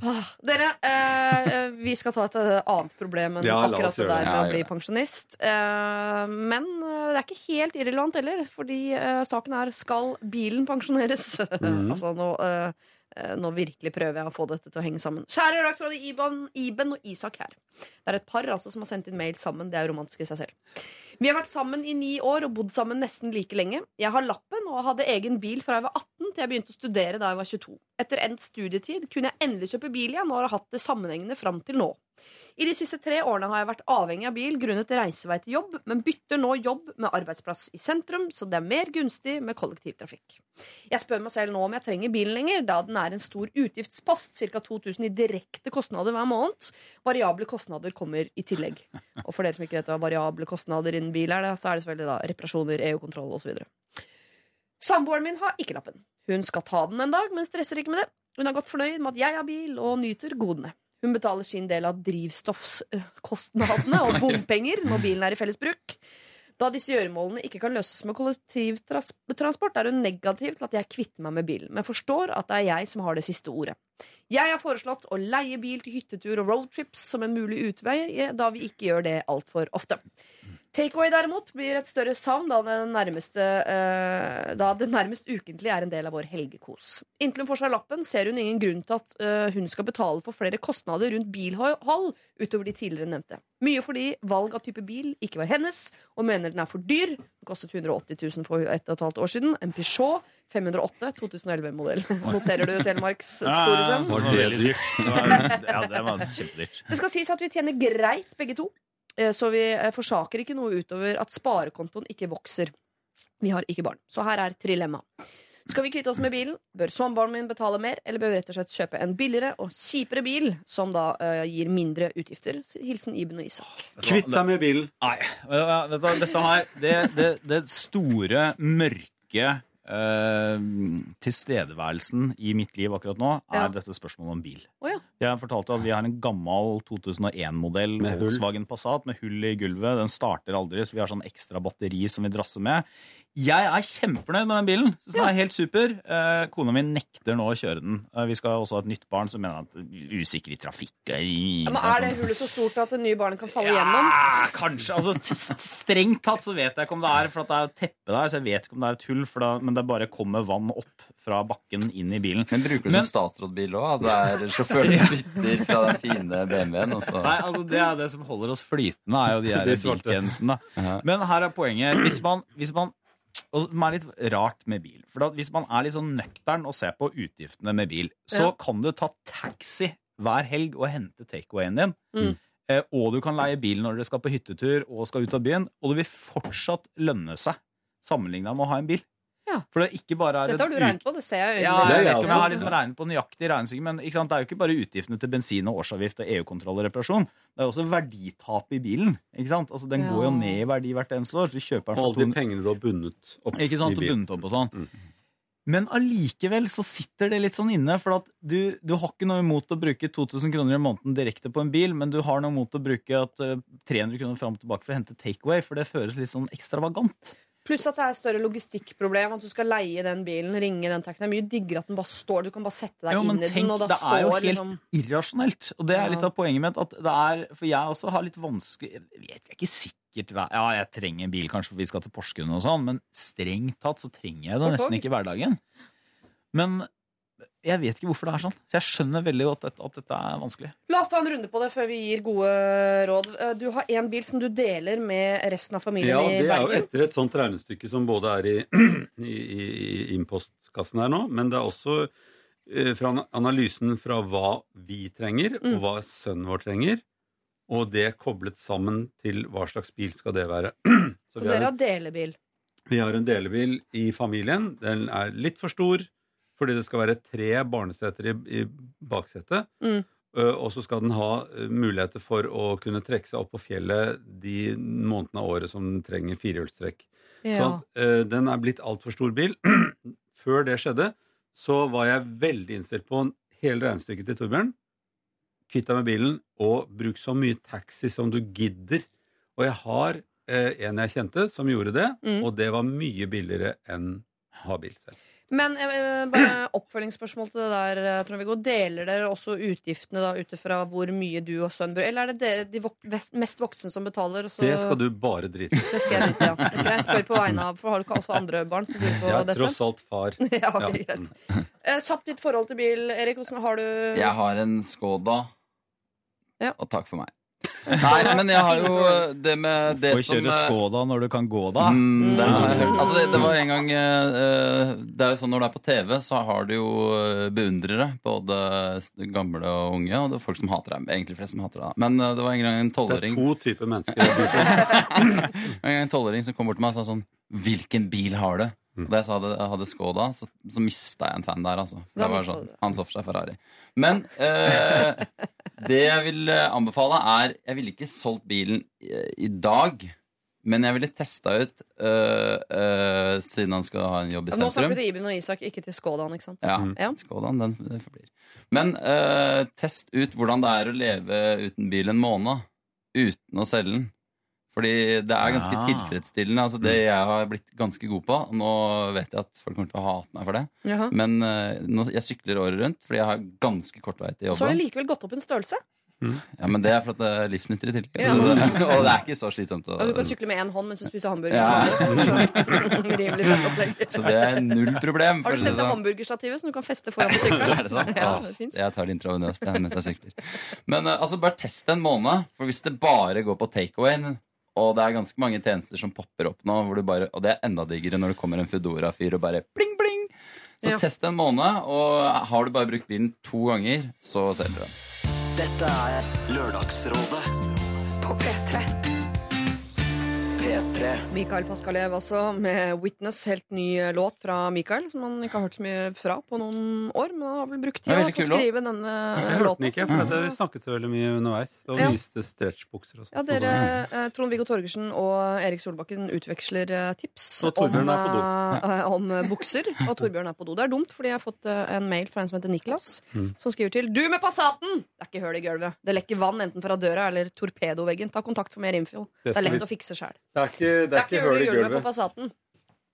Speaker 1: Ah, Dere, eh, vi skal ta et eh, annet problem enn
Speaker 10: Ja,
Speaker 1: akkurat det der med
Speaker 9: Ja,
Speaker 1: å bli pensjonist. Eh, men eh, det er ikke helt irrelevant heller, fordi eh, saken er skal bilen pensjoneres?
Speaker 10: Mm.
Speaker 1: altså nå, eh, eh, nå virkelig prøver jeg å få dette til å henge sammen. Kjære Dagsrådet Iben, Iben og Isak her. Det er et par altså, som har sendt inn mail sammen. Det er romantisk i seg selv. Vi har vært sammen i ni år og bodd sammen nesten like lenge. Jeg har lappen og hadde egen bil fra jeg var 18 til jeg begynte å studere da jeg var 22. Etter endt studietid kunne jeg endelig kjøpe bil igjen og har hatt det sammenhengende fram til nå. I de siste tre årene har jeg vært avhengig av bil grunnet reisevei til jobb, men bytter nå jobb med arbeidsplass i sentrum, så det er mer gunstig med kollektivtrafikk. Jeg spør meg selv nå om jeg trenger bilen lenger, da den er en stor utgiftspost, ca. 2000 i direkte kostnader hver måned. Variable kostnader kommer i tillegg. Og for dere som ikke vet hva variable kostnader innen bil er, det, så er det selvfølgelig da reparasjoner, EU-kontroll osv. Samboeren min har ikke lappen. Hun skal ta den en dag, men stresser ikke med det. Hun er godt fornøyd med at jeg har bil, og nyter godene. Hun betaler sin del av drivstoffkostnadene og bompenger når bilen er i felles bruk. Da disse gjøremålene ikke kan løses med kollektivtransport, er hun negativ til at jeg kvitter meg med bilen, men forstår at det er jeg som har det siste ordet. Jeg har foreslått å leie bil til hyttetur og roadtrips som en mulig utvei, da vi ikke gjør det altfor ofte. Takeaway derimot blir et større savn da det, nærmeste, uh, da det nærmest ukentlig er en del av vår helgekos. Inntil hun får seg lappen, ser hun ingen grunn til at uh, hun skal betale for flere kostnader rundt bilhold utover de tidligere nevnte. Mye fordi valg av type bil ikke var hennes, og mener den er for dyr. Den kostet 180 000 for et og et halvt år siden. En Peugeot 508 2011-modell. Noterer du Telemarks store sønn?
Speaker 5: Var det dyrt? Det var- Ja, det var kjempedyrt.
Speaker 1: Det skal sies at vi tjener greit, begge to. Eh, Så vi eh, forsaker ikke noe utover at sparekontoen ikke vokser. Vi har ikke barn. Så her er trilemma. Skal vi kvitte oss med bilen? Bør samboeren min betale mer, eller bør vi rett og slett kjøpe en billigere og kjipere bil, som da uh, gir mindre utgifter? Hilsen Iben og Isak.
Speaker 10: Kvitt deg med bilen.
Speaker 5: Nei. Dette, dette her Det, det, det store, mørke eh, tilstedeværelsen i mitt liv akkurat nå, er
Speaker 1: Ja.
Speaker 5: dette spørsmålet om bil.
Speaker 1: Oh, ja.
Speaker 5: Jeg fortalte at vi har en gammel 2001-modell
Speaker 10: Med hull.
Speaker 5: Volkswagen Passat med hull i gulvet. Den starter aldri, så vi har sånn ekstra batteri som vi drasser med. Jeg er kjempefornøyd med den bilen. Synes den er helt super. Eh, kona mi nekter nå å kjøre den. Eh, vi skal også ha et nytt barn som mener at usikker i trafikk er
Speaker 1: Ja, men
Speaker 5: sånn-
Speaker 1: er det hullet så stort at det nye barnet kan falle gjennom?
Speaker 5: ja, kanskje. Altså, t- st- strengt tatt så vet jeg ikke om det er For at det er jo teppe der, så jeg vet ikke om det er et hull, for da, men det bare kommer vann opp fra bakken inn i bilen.
Speaker 9: Men bruker du
Speaker 5: Men-
Speaker 9: som statsrådbil òg? At det er sjåføren som bytter fra den fine BMW-en? og så-
Speaker 5: Nei, altså Det er det som holder oss flytende, er jo de her
Speaker 10: De svarte.
Speaker 5: biltjenestene. Men her er poenget. Hvis man, hvis man og som er litt rart med bil. For da, Hvis man er litt sånn nøktern og ser på utgiftene med bil, så
Speaker 1: Ja.
Speaker 5: kan du ta taxi hver helg og hente takeawayen din.
Speaker 1: Mm.
Speaker 5: Eh, og du kan leie bil når dere skal på hyttetur og skal ut av byen. Og det vil fortsatt lønne seg sammenligna med å ha en bil.
Speaker 1: Ja.
Speaker 5: For det er ikke bare er
Speaker 1: Dette har du regnet på, det ser jeg i
Speaker 5: ja,
Speaker 1: øynene.
Speaker 5: Jeg vet ikke om jeg har liksom regnet på nøyaktig regnestykke, men ikke sant? det er jo ikke bare utgiftene til bensin og årsavgift og EU-kontroll og reparasjon. Det er jo også verditap i bilen. ikke sant? Altså Den går jo ned i verdi hvert eneste år. Så du kjøper
Speaker 10: Og alle de pengene du har bundet opp
Speaker 5: ikke sant,
Speaker 10: i bilen.
Speaker 5: bundet opp og sånn.
Speaker 10: Mm.
Speaker 5: Men allikevel så sitter det litt sånn inne, for at du, du har ikke noe imot å bruke 2000 kroner i måneden direkte på en bil, men du har noe imot å bruke at, eh, 300 kroner fram og tilbake for å hente takeaway, for det føles litt sånn ekstravagant.
Speaker 1: Pluss at det er større logistikkproblem. At du skal leie den bilen, ringe den taxien. Det er mye diggere at den bare står. Du kan bare sette deg
Speaker 5: ja,
Speaker 1: inn i
Speaker 5: tenk,
Speaker 1: den, og da
Speaker 5: det er jo helt
Speaker 1: liksom
Speaker 5: irrasjonelt. Og det er litt av poenget mitt. At det er, for jeg også har litt vanskelig Jeg vet jeg er ikke sikkert hva- Ja, jeg trenger en bil kanskje for vi skal til Porsgrunn og sånn, men strengt tatt så trenger jeg det nesten ikke i hverdagen. Men jeg vet ikke hvorfor det er sånn. Så jeg skjønner veldig godt at, at dette er vanskelig.
Speaker 1: La oss ta en runde på det før vi gir gode råd. Eh, Du har én bil som du deler med resten av familien
Speaker 10: Ja,
Speaker 1: i
Speaker 10: det er jo etter et sånt regnestykke som både er i, i, i, i innpostkassen her nå, men det er også eh, fra analysen fra hva vi trenger,
Speaker 1: Mm.
Speaker 10: og hva sønnen vår trenger, og det koblet sammen til hva slags bil skal det være.
Speaker 1: Så
Speaker 10: Så har
Speaker 1: dere
Speaker 10: en-
Speaker 1: har delebil.
Speaker 10: vi har en delebil i familien. Den er litt for stor fordi det skal være tre barneseter i, i baksetet.
Speaker 1: Mm.
Speaker 10: Ø, og så skal den ha muligheter for å kunne trekke seg opp på fjellet de månedene av året som den trenger firehjulstrekk.
Speaker 1: Ja.
Speaker 10: at, uh, den er blitt altfor stor bil. Før det skjedde, så var jeg veldig innstilt på hele regnestykket til Torbjørn. Kvitt deg med bilen, og bruk så mye taxi som du gidder. Og jeg har uh, en jeg kjente som gjorde det,
Speaker 1: Mm.
Speaker 10: og det var mye billigere enn å ha bil selv.
Speaker 1: Men eh, bare oppfølgingsspørsmål til det der, eh, Trond-Viggo. Deler dere også utgiftene da ut ifra hvor mye du og sønnen bor? Eller er det dere, de vok mest voksne som betaler? Så
Speaker 10: Det skal du bare drite i.
Speaker 1: Det skal jeg drite i, ja. Det Jeg spør på vegne av For har du ikke også andre barn som på
Speaker 10: Jeg er
Speaker 1: dette?
Speaker 10: tross alt far.
Speaker 1: ja, ok,
Speaker 10: Ja.
Speaker 1: greit. Eh, Kjapt ditt forhold til bil, Erik. Hvordan har du
Speaker 9: Jeg har en Skoda,
Speaker 1: Ja.
Speaker 9: og takk for meg. Nei, men jeg har jo det med det
Speaker 5: Å
Speaker 9: som
Speaker 5: kjøre
Speaker 9: eh,
Speaker 5: Skoda når du kan gå, da.
Speaker 9: Mm, det, er, altså, det, det var en gang eh, eh, Det er jo sånn Når du er på TV, så har du jo eh, beundrere. Både gamle og unge. Og det er folk som hater deg. Egentlig flest som hater deg. Men eh, det var en gang en
Speaker 10: Det er to typer mennesker.
Speaker 9: En gang en tolvåring som kom bort til meg og sa sånn Hvilken bil har du? Og da jeg sa det, jeg hadde Skoda, så, så mista jeg en fan der, altså. Det var sånn, han så for seg Ferrari. Men eh, det jeg vil eh, anbefale, er Jeg ville ikke solgt bilen i, dag. Men jeg ville testa ut, øh, øh, siden han skal ha en jobb i
Speaker 1: sentrum. Nå snakker du til Iben og Isak, ikke til Skådan, ikke sant?
Speaker 9: Ja,
Speaker 1: Ja.
Speaker 9: Skådan, den den forblir. Men øh, test ut hvordan det er å leve uten bil en måned. Uten å selge den. Fordi det er ganske
Speaker 5: Ja.
Speaker 9: tilfredsstillende. Altså det jeg har blitt ganske god på. Nå vet jeg at folk kommer til å hate meg for det.
Speaker 1: Jaha.
Speaker 9: Men uh, nå, jeg sykler året rundt fordi jeg har ganske kort vei til jobben.
Speaker 1: Så har det likevel gått opp en størrelse.
Speaker 9: Ja, Men det er for at det er livsnyttig i tillegg.
Speaker 1: Ja.
Speaker 9: Og det er ikke så slitsomt. Å,
Speaker 1: Ja, du kan sykle med én hånd mens du spiser hamburger.
Speaker 9: Ja.
Speaker 1: Så-
Speaker 9: det er null problem.
Speaker 1: Har du sett
Speaker 9: det
Speaker 1: hamburgerstativet som du kan feste foran på sykkelen?
Speaker 9: Er det sant?
Speaker 1: Ja,
Speaker 9: Ah,
Speaker 1: det.
Speaker 9: Jeg tar det intravenøst mens jeg sykler. Men eh, altså, bare test en måned. For hvis det bare går på takeaway, og det er ganske mange tjenester som popper opp nå, hvor du bare, og det er enda diggere når det kommer en Foodora-fyr og bare bling, bling. Så
Speaker 1: Ja.
Speaker 9: test en måned, og har du bare brukt bilen to ganger, så selger du den.
Speaker 3: Dette er Lørdagsrådet
Speaker 4: På P3.
Speaker 3: P3.
Speaker 1: Mikael Paskalev altså, med 'Witness'. Helt ny låt fra Mikael, som han ikke har hørt så mye fra på noen år. Men han har vel brukt tida på å skrive denne
Speaker 10: Jeg
Speaker 1: låten.
Speaker 10: den ikke, for det, vi snakket så veldig mye underveis. Og
Speaker 1: Ja.
Speaker 10: viste stretchbukser og sånn.
Speaker 1: Ja, dere, eh, Trond-Viggo Torgersen og Erik Solbakken utveksler eh, tips
Speaker 10: Og
Speaker 1: om,
Speaker 10: er på
Speaker 1: eh, om eh, bukser. Og Torbjørn er på do. Det er dumt, fordi jeg har fått eh, en mail fra en som heter Niklas,
Speaker 10: Mm.
Speaker 1: som skriver til Du med Passaten! Det er ikke høl i gulvet. Det lekker vann enten fra døra eller torpedoveggen. Ta kontakt for mer info. Det
Speaker 10: Det
Speaker 1: er lett
Speaker 10: vi-
Speaker 1: å fikse sjæl.
Speaker 10: Det er ikke,
Speaker 1: Det er ikke hull i gulvet på Passaten.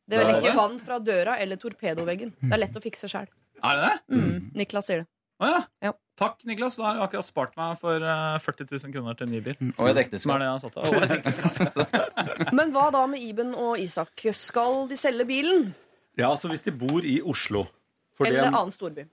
Speaker 1: Det
Speaker 10: er
Speaker 1: lekker
Speaker 10: ikke
Speaker 1: vann fra døra eller torpedoveggen. Det er lett å fikse sjæl.
Speaker 5: Er det det?
Speaker 1: Mm. Niklas sier det.
Speaker 5: Å ja.
Speaker 1: Ja.
Speaker 5: Takk, Niklas. Da har du akkurat spart meg for eh, 40 000 kroner til en ny bil.
Speaker 9: Og et
Speaker 5: Som er
Speaker 9: ekteskap.
Speaker 5: det jeg har satt av. Og et ekteskap.
Speaker 1: Men hva da med Iben og Isak? Skal de selge bilen?
Speaker 10: Ja, altså hvis de bor i Oslo for det,
Speaker 1: Eller annen storby?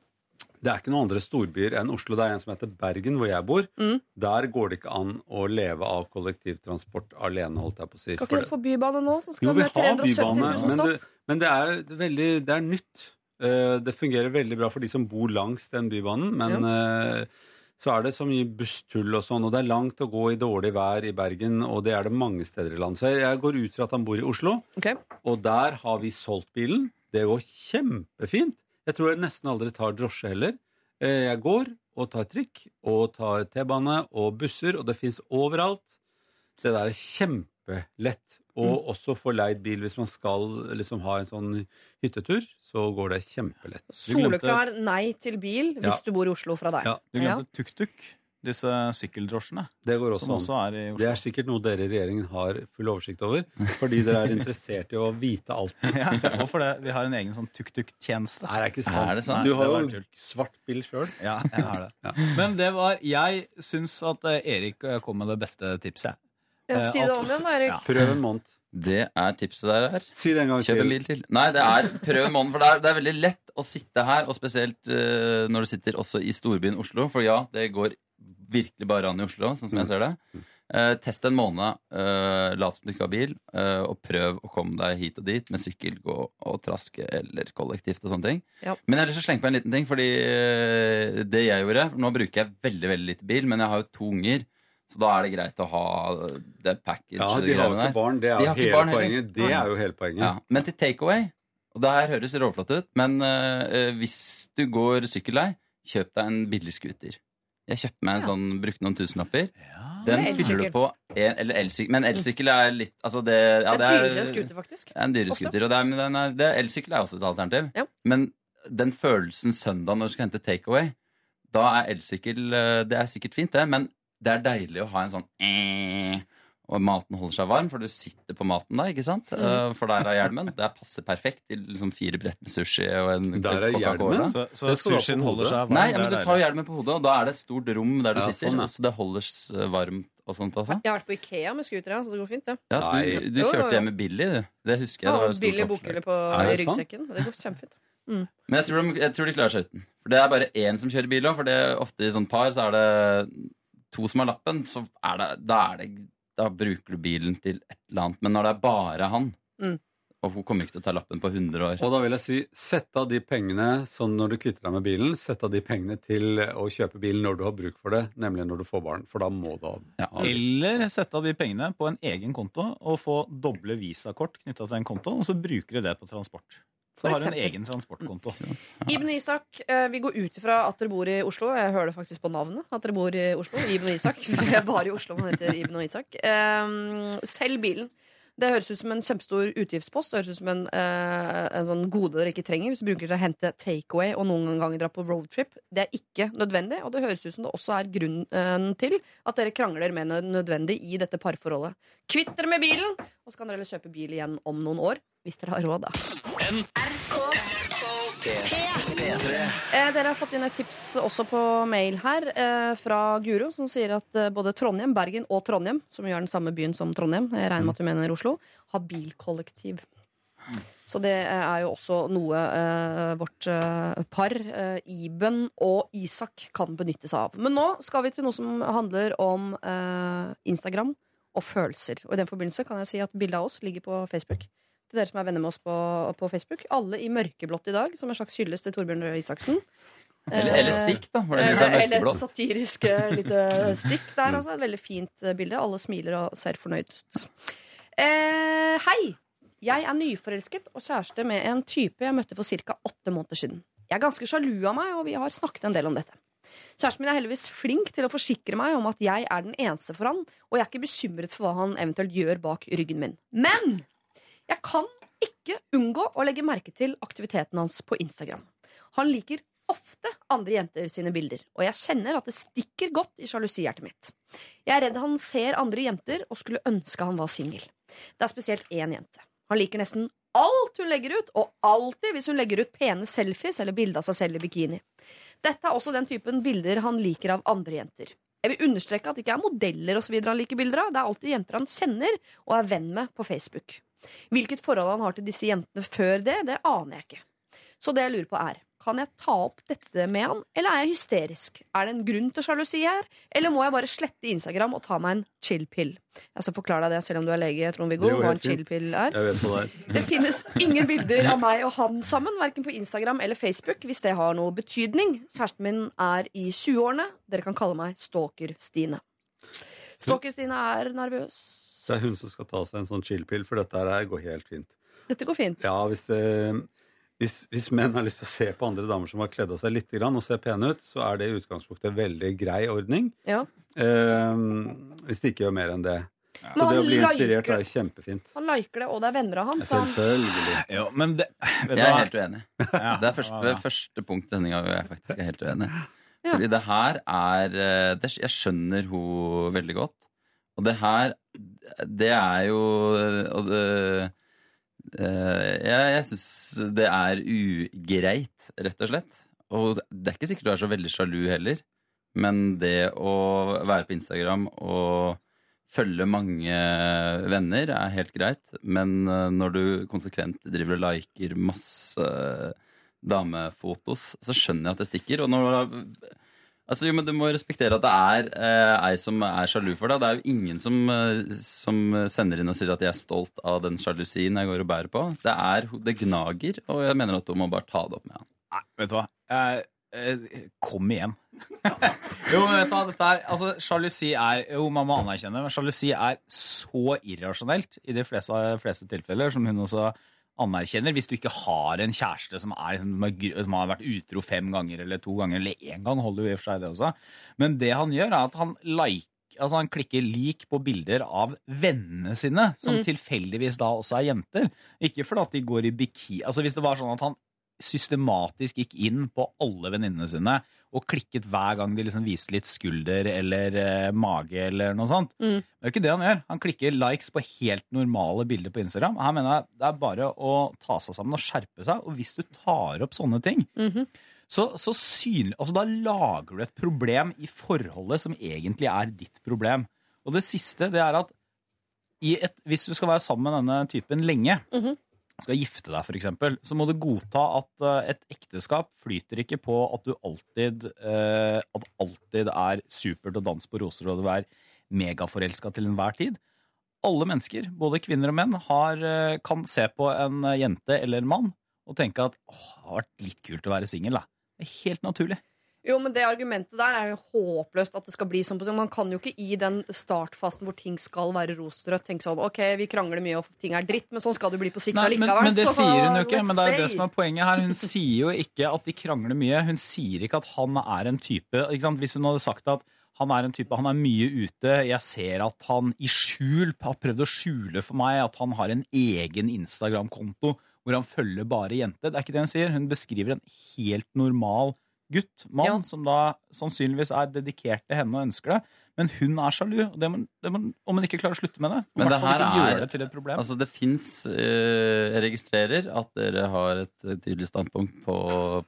Speaker 10: Det er ikke noen andre storbyer enn Oslo. Det er en som heter Bergen, hvor jeg bor.
Speaker 1: Mm.
Speaker 10: Der går det ikke an å leve av kollektivtransport alene, holdt jeg på å si.
Speaker 1: Skal ikke dere få bybane nå? Som skal
Speaker 10: Jo, vi har
Speaker 1: 370 000
Speaker 10: bybane, men det, men det er veldig Det er nytt. Eh, Det fungerer veldig bra for de som bor langs den bybanen, men ja. så er det så mye busstull og sånn, og det er langt å gå i dårlig vær i Bergen, og det er det mange steder i landet. Så jeg går ut fra at han bor i Oslo,
Speaker 1: okay.
Speaker 10: og der har vi solgt bilen. Det går kjempefint. Jeg tror jeg nesten aldri tar drosje heller. Eh, Jeg går og tar trikk og tar T-bane og busser, og det fins overalt. Det der er kjempelett. Og også få leid bil hvis man skal liksom ha en sånn hyttetur, så går det kjempelett.
Speaker 1: Soleklar nei til bil hvis
Speaker 10: Ja.
Speaker 1: du bor i Oslo fra deg.
Speaker 10: Ja.
Speaker 5: Du glemte tuk-tuk. Disse sykkeldrosjene.
Speaker 10: Det går også
Speaker 5: Som
Speaker 10: an.
Speaker 5: også er i Oslo.
Speaker 10: Det er sikkert noe dere i regjeringen har full oversikt over, fordi dere er interessert i å vite alt.
Speaker 5: Ja, og for det, vi har en egen sånn tuk-tuk-tjeneste.
Speaker 10: Nei, det er ikke sant.
Speaker 9: Er det sant?
Speaker 10: Du har jo svart bil sjøl.
Speaker 5: Ja, jeg har det. Men det var Jeg syns at eh, Erik eh, kom med det beste tipset.
Speaker 1: Ja,
Speaker 5: Eh,
Speaker 1: si det om igjen, Erik.
Speaker 5: Ja.
Speaker 10: Prøv en måned.
Speaker 9: Det er tipset der her.
Speaker 10: Si det en gang
Speaker 9: Kjøp en bil til. Nei, det er prøv en måned. For det er, det er veldig lett å sitte her, og spesielt uh, når du sitter også i storbyen Oslo. For ja, det går virkelig bare an i Oslo, sånn som jeg ser det. Uh, test en måned, uh, lat som du ikke har bil, uh, og prøv å komme deg hit og dit med sykkel, gå og traske eller kollektivt og sånne ting.
Speaker 1: Ja.
Speaker 9: Men jeg har lyst til å slenge på en liten ting, fordi det jeg gjorde Nå bruker jeg veldig veldig lite bil, men jeg har jo to unger. Så da er det greit å ha det package.
Speaker 10: Ja, de har jo ikke barn. Det er
Speaker 9: De
Speaker 10: jo hele
Speaker 9: barn
Speaker 10: poenget. Det er jo hele poenget.
Speaker 9: Ja, men til takeaway Og det her høres råflott ut, men uh, hvis du går sykkellei, kjøp deg en billig scooter. Jeg kjøpte meg en
Speaker 1: Ja.
Speaker 9: sånn, brukte noen tusenlapper. Den fyller du på en, Eller elsykkel. Men elsykkel er litt altså det, ja,
Speaker 1: Det er dyrere scooter, faktisk.
Speaker 9: Det er en dyrere scooter. Og er, er, elsykkel er også et alternativ.
Speaker 1: Ja.
Speaker 9: Men den følelsen søndag når du skal hente takeaway, da er elsykkel eh, Det er sikkert fint, det, men det er deilig å ha en sånn eh, og maten holder seg varm, for du sitter på maten da, ikke sant?
Speaker 1: Mm.
Speaker 9: Eh, For der er hjelmen. Det er passer perfekt til liksom fire brett med sushi og en
Speaker 10: Der er hjelmen?
Speaker 5: Så, så sushien holder seg varm.
Speaker 9: Nei, ja, men du tar hjelmen på hodet, og da er det et stort rom der du
Speaker 10: Ja,
Speaker 9: sitter.
Speaker 10: sånn, ja.
Speaker 9: Så det holder s- varmt og sånt også.
Speaker 1: Jeg har vært på Ikea med scooter, så det går fint, det.
Speaker 9: Ja,
Speaker 10: Nei.
Speaker 9: du, du kjørte hjem med Billy, du. Det husker jeg.
Speaker 1: Ja,
Speaker 9: oppslag.
Speaker 1: bokhylle på ryggsekken. Det går kjempefint.
Speaker 9: Men jeg tror, de, jeg tror de klarer seg uten. For det er bare én som kjører bil òg. For det er ofte i sånn par så er det to som har lappen, så er det, da, er det, da bruker du bilen til et eller annet. Men når det er bare han,
Speaker 1: Mm.
Speaker 9: og hun kommer ikke til å ta lappen på 100 år
Speaker 10: Og da vil jeg si, sett av de pengene sånn når du kvitter deg med bilen, sett av de pengene til å kjøpe bilen når du har bruk for det, nemlig når du får barn. For da må du ha
Speaker 9: Ja.
Speaker 5: Eller sette av de pengene på en egen konto og få doble visakort knytta til en konto, og så bruker du det på transport.
Speaker 1: For
Speaker 5: Så har du en egen transportkonto.
Speaker 1: Ibn Isak, eh, vi går ut ifra at dere bor i Oslo. Jeg hører det faktisk på navnet at dere bor i Oslo. Ibn Isak. Er bare i Oslo man heter Ibn og Isak. Eh, Selg bilen. Det høres ut som en kjempestor utgiftspost. Det høres ut som en, eh, en sånn gode dere ikke trenger hvis du bruker til å hente takeaway og noen ganger dra på roadtrip. Det er ikke nødvendig, og det høres ut som det også er grunnen til at dere krangler med nødvendig i dette parforholdet. Kvitt dere med bilen, og så kan dere heller kjøpe bil igjen om noen år. Hvis dere har råd, da. Eh, dere har fått inn et tips også på mail her eh, fra Guro, som sier at eh, både Trondheim, Bergen og Trondheim, som jo er den samme byen som Trondheim, jeg regner med at du mener Oslo, har bilkollektiv. Så det er jo også noe eh, vårt par, Iben og Isak, kan benytte seg av. Men nå skal vi til noe som handler om eh, Instagram og følelser. Og i den forbindelse kan jeg si at bildet av oss ligger på Facebook. Til dere som er venner med oss på, på Facebook. Alle i mørkeblått i dag, som en slags hyllest til Torbjørn Røe Isaksen.
Speaker 9: Eller, eller stikk, da.
Speaker 1: Eller,
Speaker 9: er
Speaker 1: eller et satirisk eh, lite stikk der, altså. Et veldig fint eh, bilde. Alle smiler og ser fornøyd ut. Eh, hei! Jeg er nyforelsket og kjæreste med en type jeg møtte for ca. åtte måneder siden. Jeg er ganske sjalu av meg, og vi har snakket en del om dette. Kjæresten min er heldigvis flink til å forsikre meg om at jeg er den eneste for han, og jeg er ikke bekymret for hva han eventuelt gjør bak ryggen min. Men jeg kan ikke unngå å legge merke til aktiviteten hans på Instagram. Han liker ofte andre jenter sine bilder, og jeg kjenner at det stikker godt i sjalusihjertet mitt. Jeg er redd han ser andre jenter og skulle ønske han var singel. Det er spesielt én jente. Han liker nesten alt hun legger ut, og alltid hvis hun legger ut pene selfies eller bilde av seg selv i bikini. Dette er også den typen bilder han liker av andre jenter. Jeg vil understreke at det ikke er modeller og så videre han liker bilder av. Det er alltid jenter han kjenner og er venn med på Facebook. Hvilket forhold han har til disse jentene før det, det aner jeg ikke. Så det jeg lurer på er, kan jeg ta opp dette med han, eller er jeg hysterisk? Er det en grunn til sjalusi her, eller må jeg bare slette Instagram og ta meg en chill-pill? Jeg skal forklare deg det, selv om du er lege, Trond-Viggo, hva en chill-pill er.
Speaker 10: Det er.
Speaker 1: Det finnes ingen bilder av meg og han sammen, verken på Instagram eller Facebook, hvis det har noe betydning. Kjæresten min er i 20-årene. Dere kan kalle meg Stalker-Stine. Stalker-Stine er nervøs.
Speaker 10: Det er hun som skal ta seg en sånn chill-pill, for dette her går helt fint.
Speaker 1: Dette går fint.
Speaker 10: Ja, hvis, det, hvis, hvis menn har lyst til å se på andre damer som har kledd av seg litt grann, og ser pene ut, så er det i utgangspunktet en veldig grei ordning.
Speaker 1: Ja.
Speaker 10: Eh, hvis de ikke gjør mer enn det. Så
Speaker 1: Men
Speaker 10: det å bli inspirert
Speaker 1: liker-
Speaker 10: er kjempefint.
Speaker 1: Han liker det, og det er venner av han. så han-
Speaker 10: Selvfølgelig.
Speaker 5: Jo, men det, vet
Speaker 9: Jeg er helt uenig.
Speaker 5: Ja,
Speaker 9: Det er første,
Speaker 5: ja,
Speaker 9: det
Speaker 5: ja.
Speaker 9: første punktet i gangen hvor jeg faktisk er helt uenig.
Speaker 1: Ja.
Speaker 9: Fordi det her er eh, det, Jeg skjønner hun veldig godt. Og det her, det er jo Og det eh, Jeg, jeg syns det er ugreit, rett og slett. Og det er ikke sikkert du er så veldig sjalu heller, men det å være på Instagram og følge mange venner er helt greit, men eh, når du konsekvent driver og liker masse damefotos, så skjønner jeg at det stikker. Og når Altså, jo, men Du må respektere at det er eh, ei som er sjalu for deg. Det er jo ingen som, eh, som sender inn og sier at de er stolt av den sjalusien jeg går og bærer på. Det er, det gnager, og jeg mener at du må bare ta det opp med han.
Speaker 5: Nei, vet du hva? Eh, eh, kom igjen. jo, men vet du hva? Dette er, altså, sjalusi er Jo, man må anerkjenne, men sjalusi er så irrasjonelt i de fleste, fleste tilfeller, som hun også anerkjenner. Hvis du ikke har en kjæreste som, er, som har vært utro fem ganger eller to ganger, eller én gang, holder jo i og for seg det også. Men det han gjør, er at han like Altså Han klikker lik på bilder av vennene sine, som
Speaker 1: Mm.
Speaker 5: tilfeldigvis da også er jenter. Ikke fordi at de går i bikini Altså Hvis det var sånn at han systematisk gikk inn på alle venninnene sine og klikket hver gang de liksom viste litt skulder eller eh, mage eller noe sånt.
Speaker 1: Mm.
Speaker 5: Det er ikke det han gjør. Han klikker likes på helt normale bilder på Instagram. Her mener jeg det er bare å ta seg sammen og skjerpe seg. Og hvis du tar opp sånne ting,
Speaker 1: Mhm.
Speaker 5: så, så synlig, altså da lager du et problem i forholdet som egentlig er ditt problem. Og det siste det er at i et, hvis du skal være sammen med denne typen lenge,
Speaker 1: Mhm.
Speaker 5: Skal gifte deg, eksempel, så må du godta at eh, et ekteskap flyter ikke på at du alltid eh, At alltid er supert å danse på roser, og du er megaforelska til enhver tid. Alle mennesker, både kvinner og menn, har, eh, kan se på en jente eller en mann og tenke at åh, det har vært litt kult å være singel. da. Det er helt naturlig.
Speaker 1: Jo, men det argumentet der er jo håpløst at det skal bli sånn. Man kan jo ikke i den startfasen hvor ting skal være rosenrødt, tenke sånn OK, vi krangler mye og ting er dritt, men sånn skal det bli på sikt
Speaker 5: Nei, men,
Speaker 1: allikevel.
Speaker 5: men det
Speaker 1: så
Speaker 5: sier hun jo ikke. Men det er jo det som er poenget her. Hun sier jo ikke at de krangler mye. Hun sier ikke at han er en type ikke sant? Hvis hun hadde sagt at han er en type, han er mye ute, jeg ser at han i skjul har prøvd å skjule for meg at han har en egen Instagram-konto hvor han følger bare jenter. Det er ikke det hun sier. Hun beskriver en helt normal gutt, mann, som da sannsynligvis er dedikert til henne og ønsker det. Men hun er sjalu, og det må, det må, om hun ikke klarer å slutte med det.
Speaker 9: Men det her er
Speaker 5: det til et problem.
Speaker 9: Altså, det fins Jeg registrerer at dere har et eh, tydelig standpunkt på,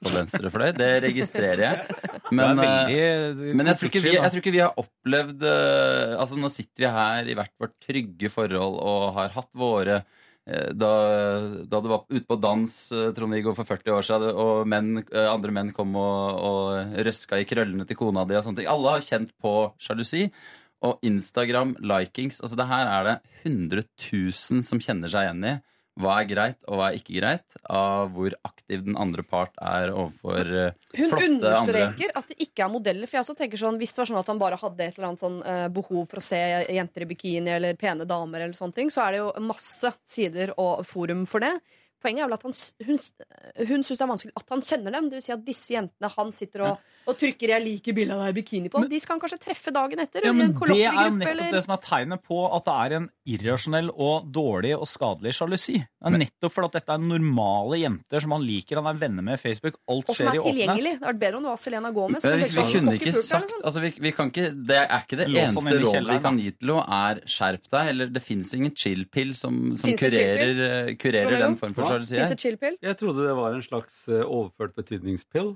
Speaker 9: på venstre deg. Det registrerer jeg. Men, eh,
Speaker 5: veldig
Speaker 9: men jeg, tror ikke vi, jeg tror ikke vi har opplevd eh, Altså, nå sitter vi her i hvert vårt trygge forhold og har hatt våre eh, da, da det var ute på dans, eh, Trond-Viggo, for 40 år siden, og menn, eh, andre menn kom og, og røska i krøllene til kona di og sånne ting. Alle har kjent på sjalusi. Og Instagram, likings altså det Her er det 100 000 som kjenner seg igjen i hva er greit og hva er ikke greit, av hvor aktiv den andre part er overfor eh, flotte andre.
Speaker 1: Hun understreker at det ikke er modeller. For jeg også tenker sånn, Hvis det var sånn at han bare hadde et eller annet sånn, eh, behov for å se jenter i bikini eller pene damer, eller sånne ting, så er det jo masse sider og forum for det. Poenget er vel at han, hun, hun syns det er vanskelig at han kjenner dem. Det vil si at disse jentene han sitter og, og trykker 'jeg liker bildet av deg i bikini' på, de skal han kanskje treffe dagen etter.
Speaker 5: Ja, men Det er jo nettopp
Speaker 1: eller
Speaker 5: det som er tegnet på at det er en irrasjonell og dårlig og skadelig sjalusi. Det er nettopp fordi at dette er normale jenter som han liker, han er venner med Facebook. Alt skjer i åpenhet.
Speaker 1: og som er tilgjengelig. Det hadde vært bedre om det var Selena Gomez. som
Speaker 9: vi, vi
Speaker 1: sånn,
Speaker 9: kunne ikke sagt
Speaker 1: liksom».
Speaker 9: altså vi, vi kan ikke, Det er ikke det
Speaker 5: Lås
Speaker 9: eneste rådet vi kan gi til henne, er skjerp deg. Eller det fins ingen chill-pill som, som kurerer, eh, kurerer den form for sjalusi.
Speaker 10: Jeg trodde det var en slags eh, overført betydningspill.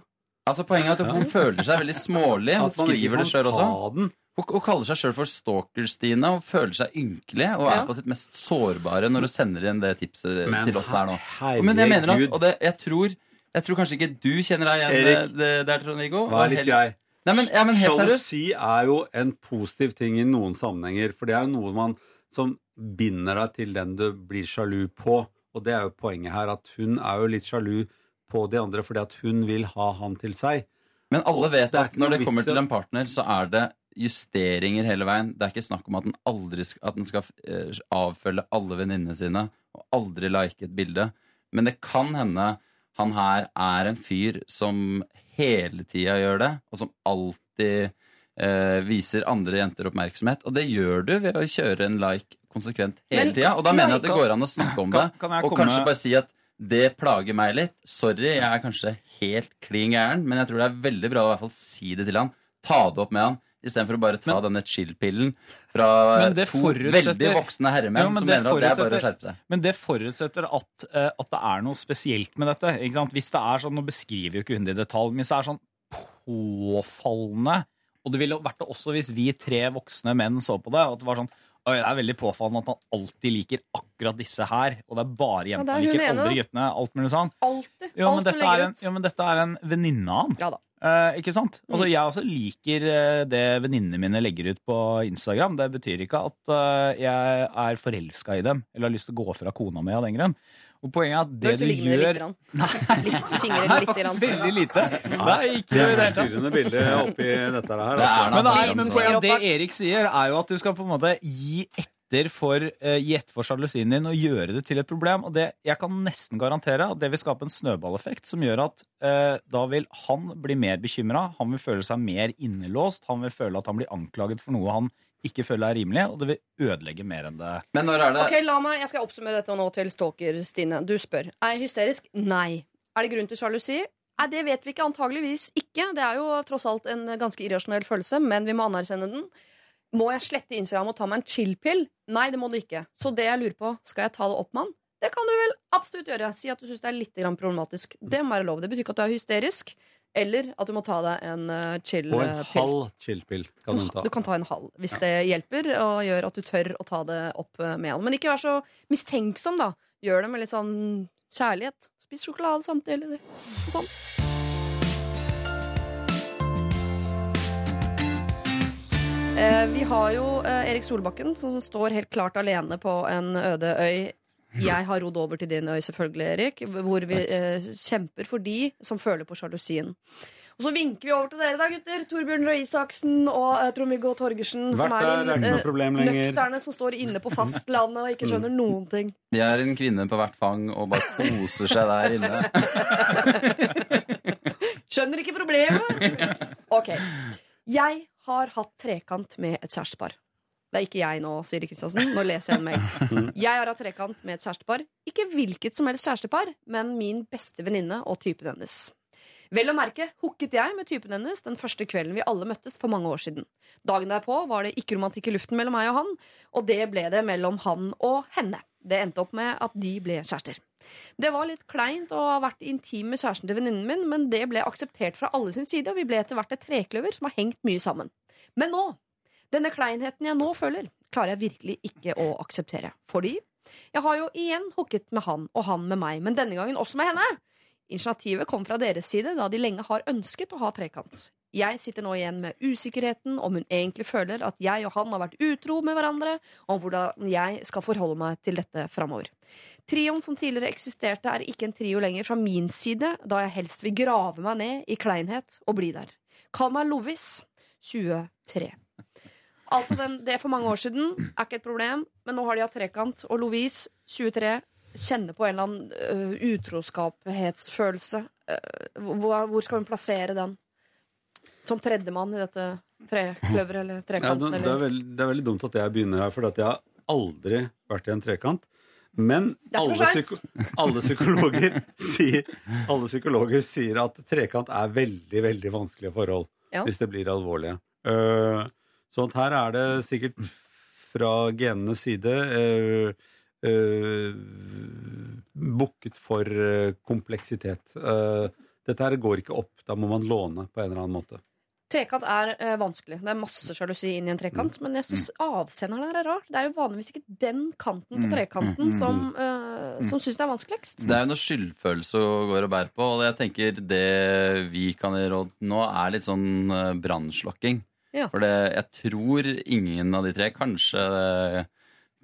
Speaker 9: Altså Poenget er at hun føler seg veldig smålig. Hun
Speaker 10: At man ikke
Speaker 9: skriver det
Speaker 10: kan
Speaker 9: sjøl også.
Speaker 10: den.
Speaker 9: Hun, hun kaller seg sjøl for Stalker-Stine og føler seg ynkelig og er
Speaker 1: Ja.
Speaker 9: på sitt mest sårbare når hun sender inn det tipset
Speaker 10: Men
Speaker 9: til oss her nå. Men jeg mener at, og det, jeg tror jeg tror kanskje ikke du kjenner deg igjen
Speaker 10: Erik,
Speaker 9: det, det der, Trond-Viggo.
Speaker 10: Vær litt grei.
Speaker 9: Nei, men, ja, men.
Speaker 10: Sjalusi er jo en positiv ting i noen sammenhenger. For det er jo noe man som binder deg til den du blir sjalu på. Og det er jo poenget her, at hun er jo litt sjalu på de andre fordi at hun vil ha han til seg.
Speaker 9: Men alle vet at når det kommer til en partner, så er det justeringer hele veien. Det er ikke snakk om at den aldri at den skal eh, avfølge alle venninnene sine og aldri like et bilde. Men det kan hende han her er en fyr som hele tida gjør det, og som alltid eh, viser andre jenter oppmerksomhet. Og det gjør du ved å kjøre en like konsekvent hele tida. Og da mener jeg at det går an å snakke om det,
Speaker 5: Kan- kan jeg
Speaker 9: og kanskje bare si at det plager meg litt. Sorry, jeg er kanskje helt klin gæren, men jeg tror det er veldig bra å i hvert fall si det til han. Ta det opp med han, istedenfor å bare ta denne chill-pillen fra to veldig voksne herremenn
Speaker 5: Ja, men
Speaker 9: som mener at det er bare å skjerpe seg.
Speaker 5: Men det forutsetter at, uh, at det er noe spesielt med dette. Hvis det er sånn, Nå beskriver jo ikke hun det i detalj, men hvis det er sånn påfallende Og det ville vært det også hvis vi tre voksne menn så på det. At det var sånn Oi, det er veldig påfallende at han alltid liker akkurat disse her. Og det er bare
Speaker 1: Ja,
Speaker 5: jentene. han liker
Speaker 1: ene,
Speaker 5: aldri guttene. Alt mulig sånn.
Speaker 1: Altid.
Speaker 5: Jo, men dette er en, jo, men dette er en venninne av han.
Speaker 1: Ja.
Speaker 5: Eh, ikke sant? Altså,
Speaker 1: Mm.
Speaker 5: Jeg også liker eh, det venninnene mine legger ut på Instagram. Det betyr ikke at uh, jeg er forelska i dem eller har lyst til å gå fra kona mi av den grunn. Og poenget er at det du
Speaker 1: du
Speaker 5: gjør Nei, faktisk veldig lite. Nei,
Speaker 10: Det
Speaker 5: er
Speaker 10: er
Speaker 5: det hele tatt.
Speaker 10: forstyrrende bilde oppi dette her.
Speaker 9: Det er
Speaker 10: Altså.
Speaker 5: Men, det er, men poenget er det Erik sier, er jo at du skal på en måte gi etter for, gi etter for sjalusien din og gjøre det til et problem. Og det, jeg kan nesten garantere at det vil skape en snøballeffekt som gjør at uh, da vil han bli mer bekymra, han vil føle seg mer innelåst, han vil føle at han blir anklaget for noe han ikke føler er rimelig, og det vil ødelegge mer enn det
Speaker 9: Men når er det
Speaker 1: Ok, la meg, Jeg skal oppsummere dette nå til stalker Stine. Du spør. Er jeg hysterisk? Nei. Er det grunn til sjalusi? Nei, Det vet vi ikke. Antageligvis ikke. Det er jo tross alt en ganske irrasjonell følelse, men vi må anerkjenne den. Må jeg slette Instagram og ta meg en chill-pill? Nei, det må du ikke. Så det jeg lurer på, skal jeg ta det opp med han? Det kan du vel absolutt gjøre. Si at du syns det er litt problematisk. Det må være lov. Det betyr ikke at du er hysterisk, eller at du må ta deg en uh,
Speaker 10: Og en
Speaker 1: chill-pill.
Speaker 10: halv chill-pill kan du ta.
Speaker 1: Du kan ta en halv hvis det hjelper og gjør at du tør å ta det opp eh, med han. Men ikke vær så mistenksom, da. Gjør det med litt sånn kjærlighet. Spis sjokolade samtidig. Sånn. Eh, vi har jo eh, Erik Solbakken, som, som står helt klart alene på en øde øy. Jeg har rodd over til din øy, selvfølgelig, Erik, hvor vi eh, kjemper for de som føler på sjalusien. Og så vinker vi over til dere, da, gutter. Torbjørn Røe Isaksen og eh, Trond-Viggo Torgersen.
Speaker 10: Vært der, er ikke noe
Speaker 1: eh,
Speaker 10: lenger.
Speaker 1: nøkterne som står inne på fastlandet og ikke skjønner noen ting.
Speaker 9: Jeg er en kvinne på hvert fang og bare koser seg der inne.
Speaker 1: Skjønner ikke problemet! Ok. Jeg har hatt trekant med et kjærestepar. Det er ikke jeg nå, Siri Kristiansen. Nå leser jeg en mail. Jeg har hatt trekant med et kjærestepar. Ikke hvilket som helst kjærestepar, men min beste venninne og typen hennes. Vel å merke hooket jeg med typen hennes den første kvelden vi alle møttes for mange år siden. Dagen derpå var det ikke romantikk i luften mellom meg og han, og det ble det mellom han og henne. Det endte opp med at de ble kjærester. Det var litt kleint å ha vært intim med kjæresten til venninnen min, men det ble akseptert fra alle sin side, og vi ble etter hvert et trekløver som har hengt mye sammen. Men nå, denne kleinheten jeg nå føler, klarer jeg virkelig ikke å akseptere. Fordi jeg har jo igjen hooket med han og han med meg, men denne gangen også med henne. Initiativet kom fra deres side, da de lenge har ønsket å ha trekant. Jeg sitter nå igjen med usikkerheten om hun egentlig føler at jeg og han har vært utro med hverandre, og om hvordan jeg skal forholde meg til dette framover. Trioen som tidligere eksisterte, er ikke en trio lenger fra min side, da jeg helst vil grave meg ned i kleinhet og bli der. Kall meg Lovis, 23. Altså, den, det er for mange år siden, er ikke et problem, men nå har de hatt trekant, og Lovise, 23, kjenner på en eller annen uh, utroskapshetsfølelse. Uh, hvor, hvor skal hun plassere den? Som tredjemann i dette trekløveret eller
Speaker 10: Ja,
Speaker 1: trekanten?
Speaker 10: det, det, er veldig, det er veldig dumt at jeg begynner her, for jeg har aldri vært i en trekant. Men alle, psyko alle, psykologer sier, alle psykologer sier at trekant er veldig, veldig vanskelige forhold
Speaker 1: Ja.
Speaker 10: hvis det blir alvorlige. Uh, sånn at her er det sikkert fra genenes side uh, uh, booket for uh, kompleksitet. Uh, dette her går ikke opp. Da må man låne på en eller annen måte.
Speaker 1: Trekant er eh, vanskelig. Det er masse sjalusi inn i en trekant. Men jeg syns avsenderen her er rar. Det er jo vanligvis ikke den kanten på
Speaker 9: Mm,
Speaker 1: trekanten
Speaker 9: mm, mm,
Speaker 1: som,
Speaker 9: mm.
Speaker 1: øh, som syns det er vanskeligst.
Speaker 9: Det er jo noe skyldfølelse å gå og bære på. Og jeg tenker det vi kan gi råd nå, er litt sånn eh, brannslokking.
Speaker 1: Ja.
Speaker 9: For jeg tror ingen av de tre, kanskje,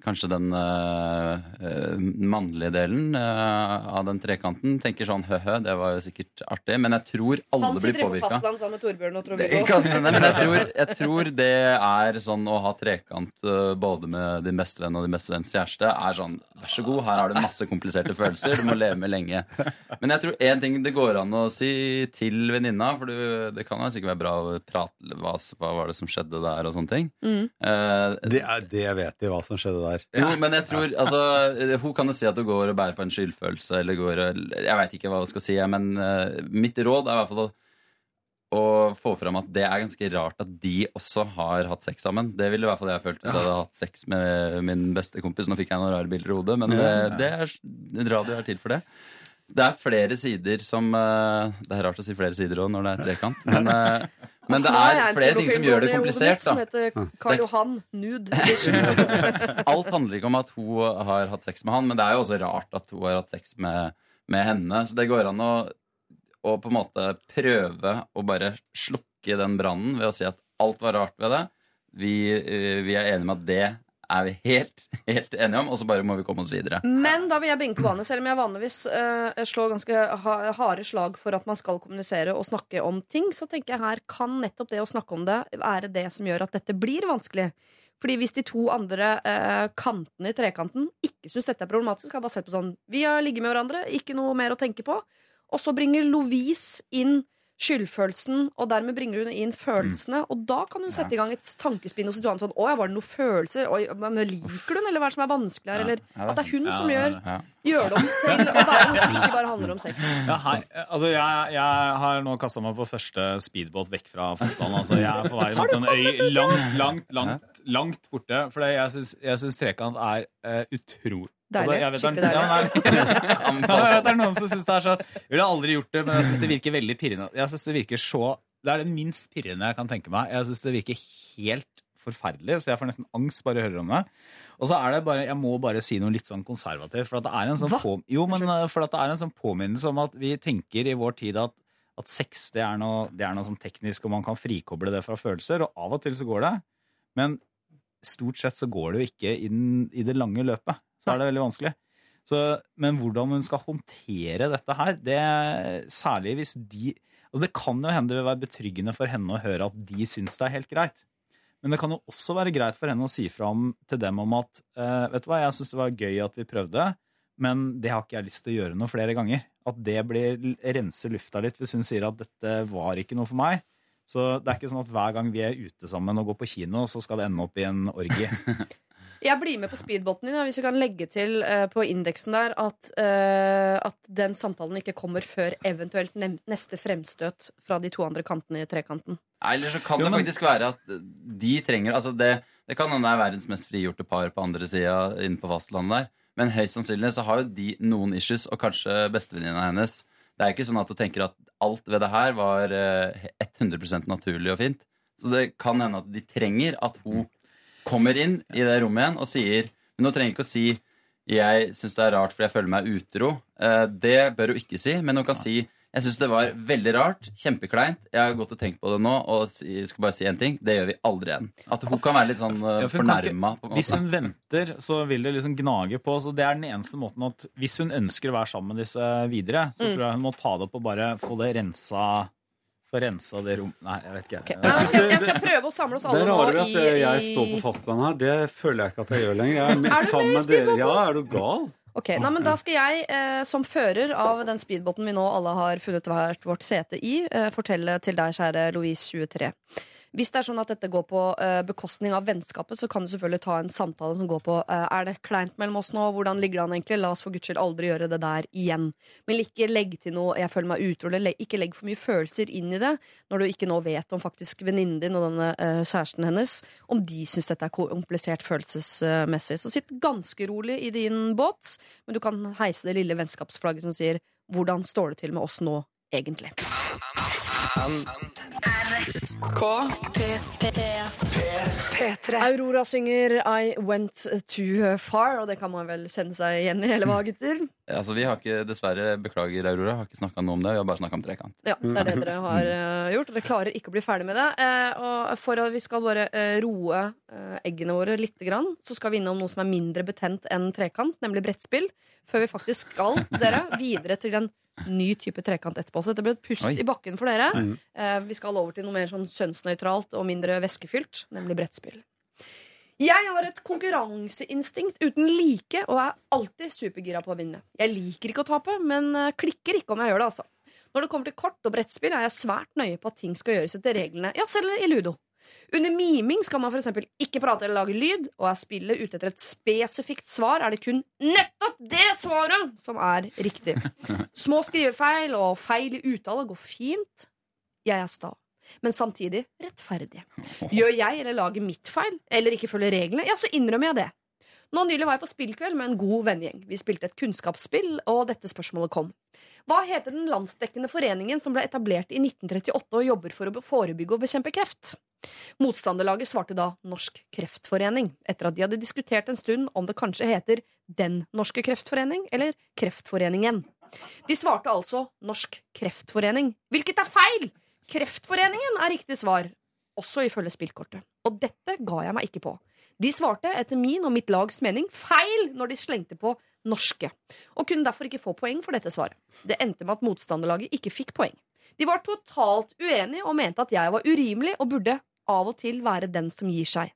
Speaker 9: kanskje den eh, eh, mannlige delen uh, av den trekanten, tenker sånn hø-hø, det var jo sikkert artig. Men jeg tror alle
Speaker 1: Han sitter på fastland sammen med Torbjørn og Trond-Viggo.
Speaker 9: men jeg tror, jeg tror det er sånn å ha trekant uh, både med din beste venn og din beste venns kjæreste, er sånn vær så god, her har du masse kompliserte følelser, du må leve med lenge. Men jeg tror én ting det går an å si til venninna, for du, det kan jo sikkert være bra å prate hva, hva var det som skjedde der, og sånne ting.
Speaker 1: Mm.
Speaker 9: Eh,
Speaker 10: Det, er, det vet de hva som skjedde der.
Speaker 9: Jo, men jeg tror altså, Hun kan jo si at hun går og bærer på en skyldfølelse, eller går og Jeg veit ikke hva hun skal si, men uh, mitt råd er i hvert fall å, å få fram at det er ganske rart at de også har hatt sex sammen. Det ville i hvert fall jeg følt hvis jeg hadde hatt sex med min beste kompis. Nå fikk jeg noen rare bilder i hodet, men det, det er, radio er til for det. Det er flere sider som eh, Det er rart å si flere sider òg når det er trekant, men, eh, men det er flere ting som gjør det komplisert.
Speaker 1: Som heter Karl Johan Nude
Speaker 9: Alt handler ikke om at hun har hatt sex med han, men det er jo også rart at hun har hatt sex med, med henne. Så det går an å, å på en måte prøve å bare slukke den brannen ved å si at alt var rart ved det. Vi, eh, vi er enige med at det er vi helt, helt enige om, og så bare må vi komme oss videre.
Speaker 1: Men da vil jeg bringe på banen, selv om jeg vanligvis uh, slår ganske ha harde slag for at man skal kommunisere og snakke om ting, så tenker jeg her kan nettopp det å snakke om det være det som gjør at dette blir vanskelig. Fordi hvis de to andre uh, kantene i trekanten ikke syns dette er problematisk, har bare sett på sånn Vi har ligget med hverandre, ikke noe mer å tenke på. Og så bringer Lovise inn skyldfølelsen, og dermed bringer hun inn følelsene. Og da kan hun sette i gang et tankespinn hos Johan sånn Å ja, var det noen følelser? Oi, men liker du den, eller hva er det som er vanskelig her? Eller
Speaker 9: Ja,
Speaker 1: at det er hun som gjør,
Speaker 9: Ja.
Speaker 1: gjør det om til å være noe som ikke bare handler om sex.
Speaker 5: Ja, hei. Altså, jeg, jeg har nå kasta meg på første speedbåt vekk fra fastlandet. Altså, jeg er på vei mot en øy langt, langt, langt, langt borte. For jeg syns- jeg syns trekant er uh, utrolig
Speaker 1: Deilig.
Speaker 5: Jeg vet det
Speaker 1: Skikkelig
Speaker 5: Ja, nei. Ja, jeg vet det er noen som syns det er sånn Jeg ville aldri gjort det, men jeg syns det virker veldig pirrende. Jeg synes Det virker så Det er det minst pirrende jeg kan tenke meg. Jeg syns det virker helt forferdelig, så jeg får nesten angst bare jeg hører om det. Og så er det bare, jeg må bare si noe litt sånn konservativt. For at det er en sånn,
Speaker 1: Hva?
Speaker 5: på, jo, men eh, for at det er en sånn påminnelse om at vi tenker i vår tid at, at sex det er, noe, det er noe sånn teknisk, og man kan frikoble det fra følelser. Og av og til så går det. Men stort sett så går det jo ikke inn i det lange løpet. Så er det veldig vanskelig. Så, men hvordan hun skal håndtere dette her, det særlig hvis de altså Det kan jo hende det vil være betryggende for henne å høre at de syns det er helt greit. Men det kan jo også være greit for henne å si fra til dem om at eh, vet du hva, jeg syns det var gøy at vi prøvde, men det har ikke jeg lyst til å gjøre noe flere ganger. At det blir renser lufta litt hvis hun sier at dette var ikke noe for meg. Så det er ikke sånn at hver gang vi er ute sammen og går på kino, så skal det ende opp i en orgie.
Speaker 1: Jeg blir med på speedboten din, hvis du kan legge til uh, på indeksen der at, uh, at den samtalen ikke kommer før eventuelt neste fremstøt fra de to andre kantene i trekanten.
Speaker 9: Nei, Eller så kan
Speaker 5: Jo,
Speaker 9: det
Speaker 5: men-
Speaker 9: faktisk være at de trenger altså det, det kan hende det er verdens mest frigjorte par på andre sida inne på fastlandet der. Men høyst sannsynlig så har jo de noen issues, og kanskje bestevenninna hennes. Det er ikke sånn at du tenker at alt ved det her var uh, 100% naturlig og fint. Så det kan hende at de trenger at hun kommer inn i det rommet igjen og sier Men nå trenger ikke å si 'jeg syns det er rart fordi jeg føler meg utro'. Eh, Det bør hun ikke si, men hun kan si jeg syns det var veldig rart, kjempekleint. Jeg har gått og tenkt på det nå, og jeg skal bare si en ting. Det gjør vi aldri igjen. At hun kan være litt sånn uh,
Speaker 5: Ja, for hun ikke-
Speaker 9: fornærma.
Speaker 5: Hvis hun venter, så vil det liksom gnage på. Så det er den eneste måten at Hvis hun ønsker å være sammen med disse videre, så
Speaker 1: Mm.
Speaker 5: tror jeg hun må ta det opp og bare få det rensa Få rensa det rom... Nei, jeg vet ikke.
Speaker 1: Okay. Jeg, jeg, skal, jeg skal prøve å samle oss
Speaker 10: alle
Speaker 1: alle
Speaker 10: i
Speaker 1: Det
Speaker 10: rare ved at eh, jeg står på fastlandet her. Det føler jeg ikke at jeg gjør lenger. Jeg er, med,
Speaker 1: Er du
Speaker 10: sammen
Speaker 1: med
Speaker 10: dere. Ja, er du gal?
Speaker 1: Ok, nei, men Da skal jeg, eh, som fører av den speedbåten vi nå alle har funnet hvert vårt sete i, eh, fortelle til deg, kjære Louise 23. Hvis det er sånn at dette går på uh, bekostning av vennskapet, så kan du selvfølgelig ta en samtale som går på uh, Er det kleint mellom oss nå? Hvordan ligger det an egentlig? La oss for guds skyld aldri gjøre det der igjen. Men ikke legg til noe 'jeg føler meg utro', eller ikke legg for mye følelser inn i det når du ikke nå vet om faktisk venninnen din og denne uh, kjæresten hennes om de syns dette er komplisert følelsesmessig. Så sitt ganske rolig i din båt, men du kan heise det lille vennskapsflagget som sier 'hvordan står det til med oss nå', egentlig? Aurora synger 'I Went Too Far', og det kan man vel kjenne seg igjen i, eller hva, gutter?
Speaker 9: Altså, vi har ikke, Dessverre, beklager, Aurora, har ikke snakka noe om det. Vi har bare snakka om trekant.
Speaker 1: Ja, det er det dere har uh, gjort. Dere klarer ikke å bli ferdig med det. Uh, og for at vi skal bare uh, roe eh, eggene våre litt, grann, så skal vi innom noe som er mindre betent enn trekant, nemlig brettspill. Før vi faktisk skal dere videre til en ny type trekant etterpå. Så dette ble et pust
Speaker 9: Oi.
Speaker 1: i bakken for dere.
Speaker 10: Mm.
Speaker 1: Eh, vi skal over til noe mer sånn kjønnsnøytralt og mindre væskefylt, nemlig brettspill. Jeg har et konkurranseinstinkt uten like og er alltid supergira på å vinne. Jeg liker ikke å tape, men eh, klikker ikke om jeg gjør det, altså. Når det kommer til kort og brettspill, er jeg svært nøye på at ting skal gjøres etter reglene. Ja, selv i ludo. Under miming skal man f.eks. ikke prate eller lage lyd, og er spillet ute etter et spesifikt svar, er det kun nettopp det svaret som er riktig. Små skrivefeil og feil i uttale går fint. Jeg er sta, men samtidig rettferdig. Gjør jeg eller lager mitt feil, eller ikke følger reglene, ja, så innrømmer jeg det. Nå nylig var jeg på spillkveld med en god vennegjeng. Vi spilte et kunnskapsspill, og dette spørsmålet kom. Hva heter den landsdekkende foreningen som ble etablert i 1938 og jobber for å forebygge og bekjempe kreft? Motstanderlaget svarte da Norsk Kreftforening, etter at de hadde diskutert en stund om det kanskje heter Den norske kreftforening eller Kreftforeningen. De svarte altså Norsk Kreftforening, hvilket er feil! Kreftforeningen er riktig svar, også ifølge spillkortet. Og dette ga jeg meg ikke på. De svarte etter min og mitt lags mening feil når de slengte på norske, og kunne derfor ikke få poeng for dette svaret. Det endte med at motstanderlaget ikke fikk poeng. De var totalt uenige og mente at jeg var urimelig og burde av og til være den som gir seg.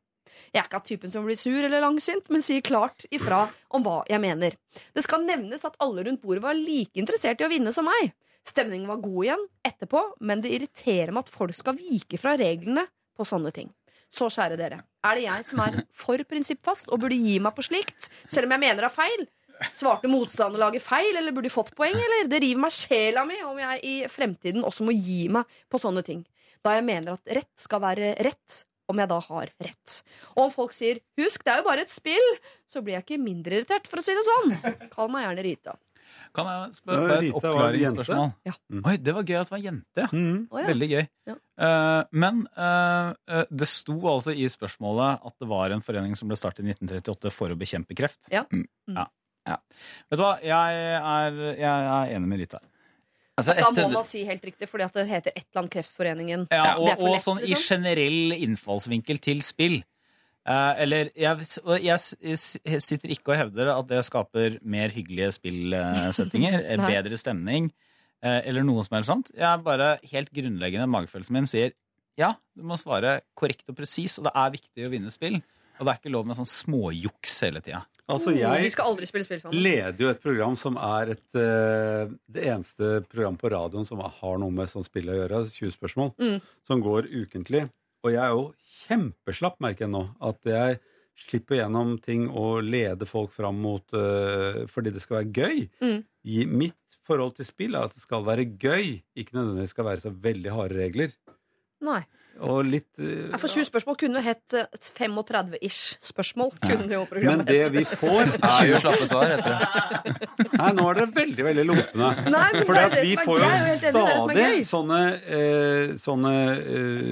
Speaker 1: Jeg er ikke av typen som blir sur eller langsint, men sier klart ifra om hva jeg mener. Det skal nevnes at alle rundt bordet var like interessert i å vinne som meg. Stemningen var god igjen etterpå, men det irriterer meg at folk skal vike fra reglene på sånne ting. Så kjære dere, er det jeg som er for prinsippfast og burde gi meg på slikt, selv om jeg mener det er feil? Svarte motstanderlaget feil, eller burde de fått poeng, eller? Det river meg sjela mi om jeg i fremtiden også må gi meg på sånne ting. Da jeg mener at rett skal være rett, om jeg da har rett. Og om folk sier 'husk, det er jo bare et spill', så blir jeg ikke mindre irritert, for å si det sånn. Kall meg gjerne Rita.
Speaker 5: Kan jeg spørre et oppklaringsspørsmål?
Speaker 1: Ja.
Speaker 10: Mm.
Speaker 5: Oi, det var gøy at det var jente.
Speaker 10: Mm.
Speaker 1: Oh, ja.
Speaker 5: Veldig gøy.
Speaker 1: Ja.
Speaker 5: Uh, men eh, eh, det sto altså i spørsmålet at det var en forening som ble startet i 1938 for å bekjempe kreft.
Speaker 1: Ja.
Speaker 9: Mm.
Speaker 5: Ja. Ja. Vet du hva, jeg er, jeg er enig med Rita.
Speaker 9: Altså,
Speaker 1: Da må man si helt riktig, fordi at det heter et eller annet Kreftforeningen.
Speaker 5: Ja, og,
Speaker 1: det er for
Speaker 5: og sånn i
Speaker 1: liksom.
Speaker 5: generell innfallsvinkel til spill. Eh, eller jeg, jeg sitter ikke og hevder at det skaper mer hyggelige spillsettinger, bedre stemning, eh, eller noe som helst sånt. Jeg er bare helt grunnleggende magefølelsen min sier ja, du må svare korrekt og presis, og det er viktig å vinne spill. Og det er ikke lov med sånn småjuks hele tida.
Speaker 10: Altså,
Speaker 1: Oh, Vi
Speaker 10: jeg
Speaker 1: sammen.
Speaker 10: leder jo et program som er et, eh, det eneste program på radioen som har noe med sånn spill å gjøre, 20 spørsmål,
Speaker 1: Mm.
Speaker 10: som går ukentlig. Og jeg er jo kjempeslapp, merker jeg nå, at jeg slipper gjennom ting og leder folk fram mot uh, fordi det skal være gøy.
Speaker 1: Mm.
Speaker 10: I mitt forhold til spill er at det skal være gøy, ikke nødvendigvis skal være så veldig harde regler.
Speaker 1: Nei.
Speaker 10: Og litt
Speaker 1: uh, For 20 spørsmål kunne hett eh, 35-ish spørsmål. Kunne jo
Speaker 10: Men
Speaker 1: programmet
Speaker 10: det
Speaker 1: hett.
Speaker 10: vi får, er
Speaker 9: 20
Speaker 10: jo
Speaker 9: slappe svar, heter det.
Speaker 10: Nei, nå er dere veldig, veldig lumpne.
Speaker 1: Nei, men
Speaker 10: Fordi
Speaker 1: det er
Speaker 10: at
Speaker 1: det
Speaker 10: vi
Speaker 1: som er
Speaker 10: får
Speaker 1: gøy,
Speaker 10: jo
Speaker 1: jeg er helt enig, det er det som er
Speaker 10: stadig
Speaker 1: gøy.
Speaker 10: sånne, eh, sånne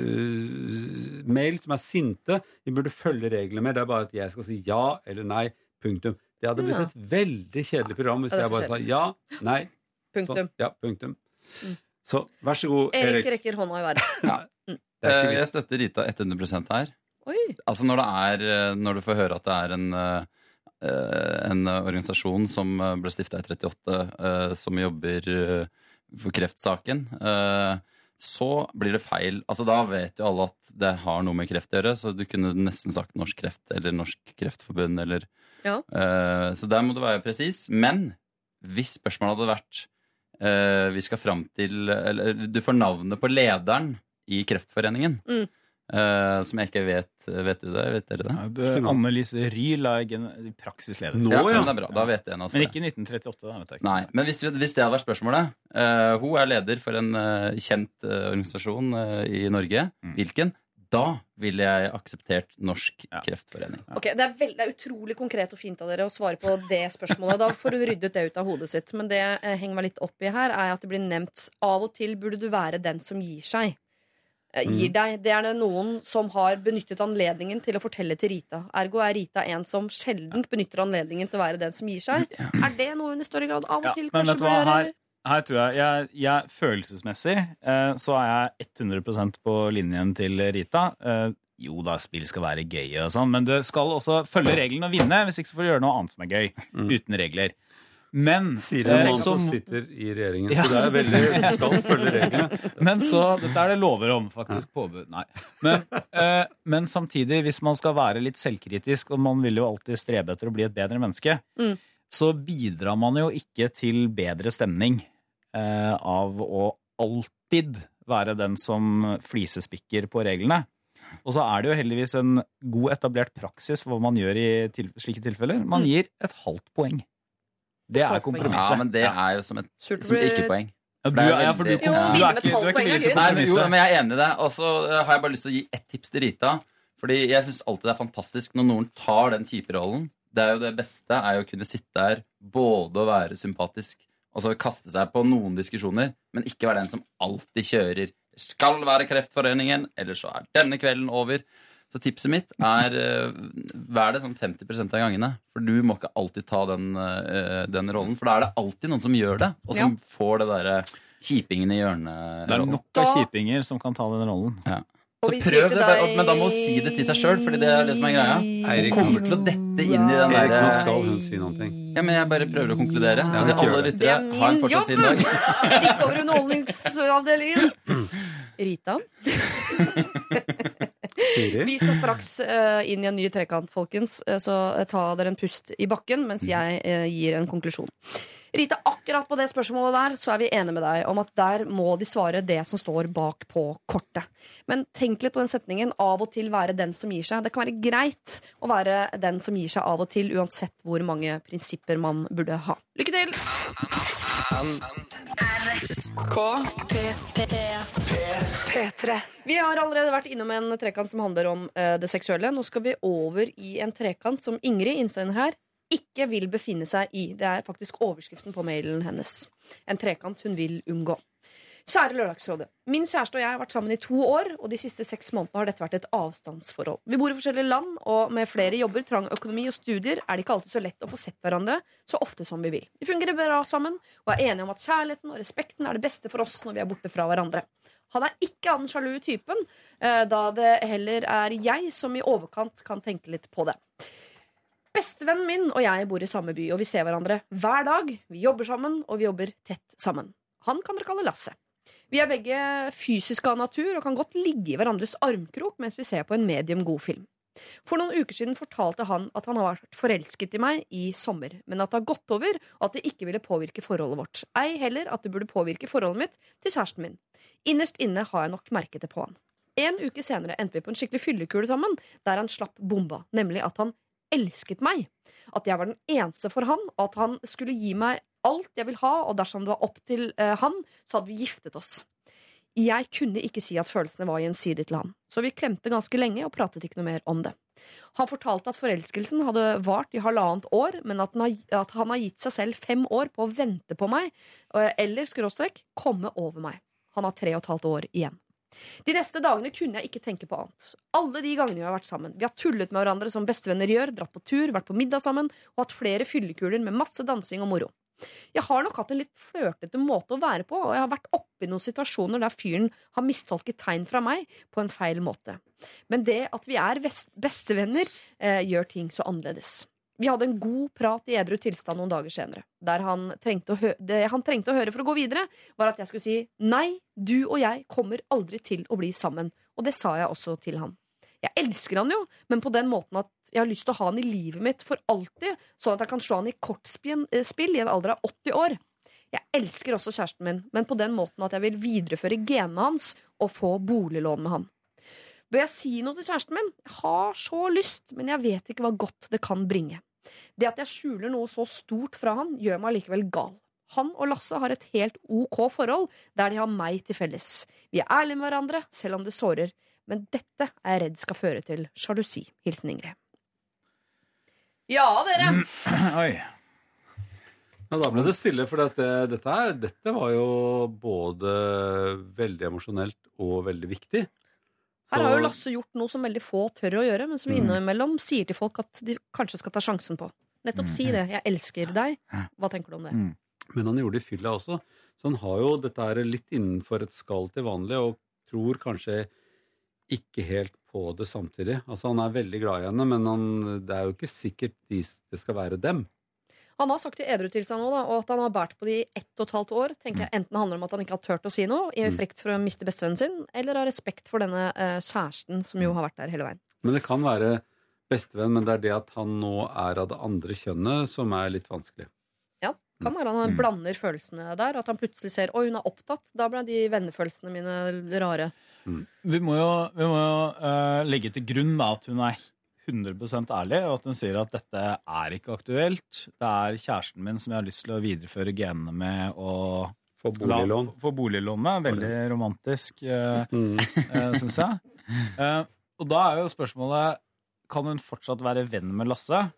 Speaker 10: eh, mail som er sinte. Vi burde følge reglene mer. Det er bare at jeg skal si ja eller nei. Punktum. Det hadde blitt
Speaker 1: Ja.
Speaker 10: et veldig kjedelig program hvis
Speaker 1: Ja, det er
Speaker 10: jeg bare
Speaker 1: for
Speaker 10: sa ja, nei.
Speaker 1: Punktum.
Speaker 10: Sånn. Ja, punktum.
Speaker 1: Mm.
Speaker 10: Så vær så god,
Speaker 1: Erik
Speaker 10: Erik.
Speaker 1: rekker hånda i været.
Speaker 10: ikke
Speaker 9: Eh. Jeg støtter Rita 100 her.
Speaker 1: Oi.
Speaker 9: Altså når, det er, eh, når du får høre at det er en, eh, en organisasjon som ble stifta i 38, eh, som jobber for kreftsaken, eh, så blir det feil. Altså Da vet jo alle at det har noe med kreft å gjøre, så du kunne nesten sagt Norsk Kreft eller Norsk Kreftforbund eller
Speaker 1: Ja.
Speaker 9: eh, Så der må du være presis. Men hvis spørsmålet hadde vært eh, Vi skal fram til Eller du får navnet på lederen i Kreftforeningen.
Speaker 1: Mm.
Speaker 9: Uh, som jeg ikke vet Vet du det? Vet dere det?
Speaker 5: Ja, det Anne Lise Ryel er gen- praksisleder.
Speaker 10: Nå,
Speaker 9: ja,
Speaker 10: ja.
Speaker 9: men det er bra. Da vet en av oss
Speaker 5: Men ikke i 1938. Da, vet jeg ikke.
Speaker 9: Nei, men hvis, hvis det hadde vært spørsmålet uh, Hun er leder for en uh, kjent organisasjon i Norge.
Speaker 5: Mm.
Speaker 9: Hvilken? Da ville jeg akseptert Norsk
Speaker 5: Ja.
Speaker 9: Kreftforening.
Speaker 1: Ok, det er, veld, det er utrolig konkret og fint av dere å svare på det spørsmålet. Da får hun ryddet det ut av hodet sitt. Men det jeg henger meg litt opp i her, er at det blir nevnt av og til burde du være den som gir seg. Eh, Gir deg. Det er det noen som har benyttet anledningen til å fortelle til Rita. Ergo er Rita en som sjelden benytter anledningen til å være den som gir seg. Er det noe hun i større grad av og
Speaker 5: Ja,
Speaker 1: til
Speaker 5: men
Speaker 1: kanskje bør gjøre?
Speaker 5: her, her tror jeg, jeg, jeg Følelsesmessig eh, så er jeg 100% på linjen til Rita. Eh, jo da, spill skal være gøy og sånn, men du skal også følge reglene og vinne. Hvis ikke så får du gjøre noe annet som er gøy. Uten regler. Men
Speaker 10: Sier
Speaker 5: eh,
Speaker 10: en mann som sitter i regjeringen.
Speaker 5: Ja.
Speaker 10: Så det er veldig Du skal følge reglene.
Speaker 5: men så Dette er det lover om, faktisk. Påbud. Nei. Men, eh, men samtidig, hvis man skal være litt selvkritisk, og man vil jo alltid strebe etter å bli et bedre menneske,
Speaker 1: Mm.
Speaker 5: så bidrar man jo ikke til bedre stemning eh, av å alltid være den som flisespikker på reglene. Og så er det jo heldigvis en god etablert praksis for hva man gjør i til, slike tilfeller. Man
Speaker 1: Mm.
Speaker 5: gir et halvt poeng. Det er kompromisset.
Speaker 9: Ja, men det er jo som et som ikke-poeng.
Speaker 5: Ja, du, ja, for du,
Speaker 9: veldig-
Speaker 5: du, er ikke, du er ikke villig til
Speaker 9: men, jo, men jeg er enig i det. Og så eh, har jeg bare lyst til å gi ett tips til Rita. Fordi jeg syns alltid det er fantastisk når noen tar den kjipe rollen. Det er jo det beste er jo å kunne sitte der både å være sympatisk og så kaste seg på noen diskusjoner, men ikke være den som alltid kjører. Skal være Kreftforeningen, eller så er denne kvelden over. Så tipset mitt er eh, vær det sånn 50% av gangene. For du må ikke alltid ta den, eh, den rollen. For da er det alltid noen som gjør det, og som får det derre kjipingen i hjørnet.
Speaker 5: Det er nok av kjipinger som kan ta den rollen.
Speaker 1: Ja.
Speaker 9: Så prøv det,
Speaker 1: deg-
Speaker 9: men da må hun si det til seg sjøl, Fordi det er det som er greia.
Speaker 10: Eirik,
Speaker 9: Hun kommer til å dette inn i den
Speaker 10: Erik, nå skal hun si noe. ting.
Speaker 9: Ja, men jeg bare prøver å konkludere.
Speaker 1: Ja,
Speaker 9: Så til alle
Speaker 10: ryttere,
Speaker 9: lyttere,
Speaker 1: er
Speaker 9: ha en fortsatt fin dag.
Speaker 1: Stikk over underholdningsavdelingen. Rita,
Speaker 10: Siri?
Speaker 1: vi skal straks uh, inn i en ny trekant, folkens. Eh, så eh, ta dere en pust i bakken mens jeg uh, gir en konklusjon. Rita, akkurat på det spørsmålet der så er vi enige med deg om at der må de svare det som står bak på kortet. Men tenk litt på den setningen 'av og til være den som gir seg'. Det kan være greit å være den som gir seg av og til, uansett hvor mange prinsipper man burde ha. Lykke til!
Speaker 4: P3.
Speaker 1: Vi har allerede vært innom en trekant som handler om eh, det seksuelle. Nå skal vi over i en trekant som Ingrid, innsender her, ikke vil befinne seg i. Det er faktisk overskriften på mailen hennes. En trekant hun vil unngå. Kjære Lørdagsrådet. Min kjæreste og jeg har vært sammen i to år, og de siste seks månedene har dette vært et avstandsforhold. Vi bor i forskjellige land, og med flere jobber, trang økonomi og studier er det ikke alltid så lett å få sett hverandre så ofte som vi vil. Vi fungerer bra sammen og er enige om at kjærligheten og respekten er det beste for oss når vi er borte fra hverandre. Han er ikke av den sjalu typen, eh, da det heller er jeg som i overkant kan tenke litt på det. Bestevennen min og jeg bor i samme by, og vi ser hverandre hver dag. Vi jobber sammen, og vi jobber tett sammen. Han kan dere kalle Lasse. Vi er begge fysiske av natur og kan godt ligge i hverandres armkrok mens vi ser på en medium god film. For noen uker siden fortalte han at han har vært forelsket i meg i sommer, men at det har gått over, og at det ikke ville påvirke forholdet vårt. Ei heller at det burde påvirke forholdet mitt til kjæresten min. Innerst inne har jeg nok merket det på han. En uke senere endte vi på en skikkelig fyllekule sammen, der han slapp bomba, nemlig at han elsket meg. At jeg var den eneste for han, og at han skulle gi meg alt jeg vil ha, og dersom det var opp til eh, han, så hadde vi giftet oss. Jeg kunne ikke si at følelsene var gjensidige til han, så vi klemte ganske lenge og pratet ikke noe mer om det. Han fortalte at forelskelsen hadde vart i halvannet år, men at har, at han har gitt seg selv fem år på å vente på meg, eller skråstrek komme over meg. Han har tre og et halvt år igjen. De neste dagene kunne jeg ikke tenke på annet. Alle de gangene vi har vært sammen. Vi har tullet med hverandre som bestevenner gjør, dratt på tur, vært på middag sammen og hatt flere fyllekuler med masse dansing og moro. Jeg har nok hatt en litt flørtete måte å være på, og jeg har vært oppe i noen situasjoner der fyren har mistolket tegn fra meg på en feil måte. Men det at vi er bestevenner, eh, gjør ting så annerledes. Vi hadde en god prat i edru tilstand noen dager senere. Der han trengte, det han trengte å høre for å gå videre, var at jeg skulle si nei, du og jeg kommer aldri til å bli sammen. Og det sa jeg også til han. Jeg elsker han jo, men på den måten at jeg har lyst til å ha han i livet mitt for alltid, sånn at jeg kan slå han i kortspill eh, i en alder av 80 år. Jeg elsker også kjæresten min, men på den måten at jeg vil videreføre genene hans og få boliglån med han. Bør jeg si noe til kjæresten min? Jeg har så lyst, men jeg vet ikke hva godt det kan bringe. Det at jeg skjuler noe så stort fra han, gjør meg likevel gal. Han og Lasse har et helt ok forhold, der de har meg til felles. Vi er ærlige med hverandre, selv om det sårer, men dette er jeg redd skal føre til sjalusi. Hilsen Ingrid. Ja, dere!
Speaker 5: Oi.
Speaker 10: Ja, da ble det stille, for dette, dette, her, dette var jo både veldig emosjonelt og veldig viktig.
Speaker 1: Her har jo Lasse gjort noe som veldig få tør å gjøre, men som
Speaker 10: Mm.
Speaker 1: innimellom sier til folk at de kanskje skal ta sjansen på. Nettopp si det. 'Jeg elsker deg'. Hva tenker du om det?
Speaker 10: Men han gjorde det i fylla også. Så han har jo dette her litt innenfor et skall til vanlig, og tror kanskje ikke helt på det samtidig. Altså Han er veldig glad i henne, men han, det er jo ikke sikkert de, det skal være dem.
Speaker 1: Han har sagt i edru til seg nå, da, og at han har båret på det i ett og et halvt år. tenker jeg Enten handler det om at han ikke har turt å si noe, i
Speaker 10: Mm.
Speaker 1: frykt for å miste bestevennen sin, eller av respekt for denne eh, kjæresten som jo har vært der hele veien.
Speaker 10: Men det kan være bestevenn, men det er det at han nå er av det andre kjønnet, som er litt vanskelig.
Speaker 1: Kan være han
Speaker 10: Mm.
Speaker 1: blander følelsene der, at han plutselig ser 'oi, hun er opptatt'. Da ble de vennefølelsene mine rare.
Speaker 5: Vi må jo, vi må jo uh, legge til grunn da, at hun er 100% ærlig, og at hun sier at dette er ikke aktuelt. Det er kjæresten min som jeg har lyst til å videreføre genene med og
Speaker 10: Få boliglån.
Speaker 5: La- Få boliglån med. Veldig romantisk, uh, syns jeg. Uh, og da er jo spørsmålet kan hun fortsatt være venn med Lasse.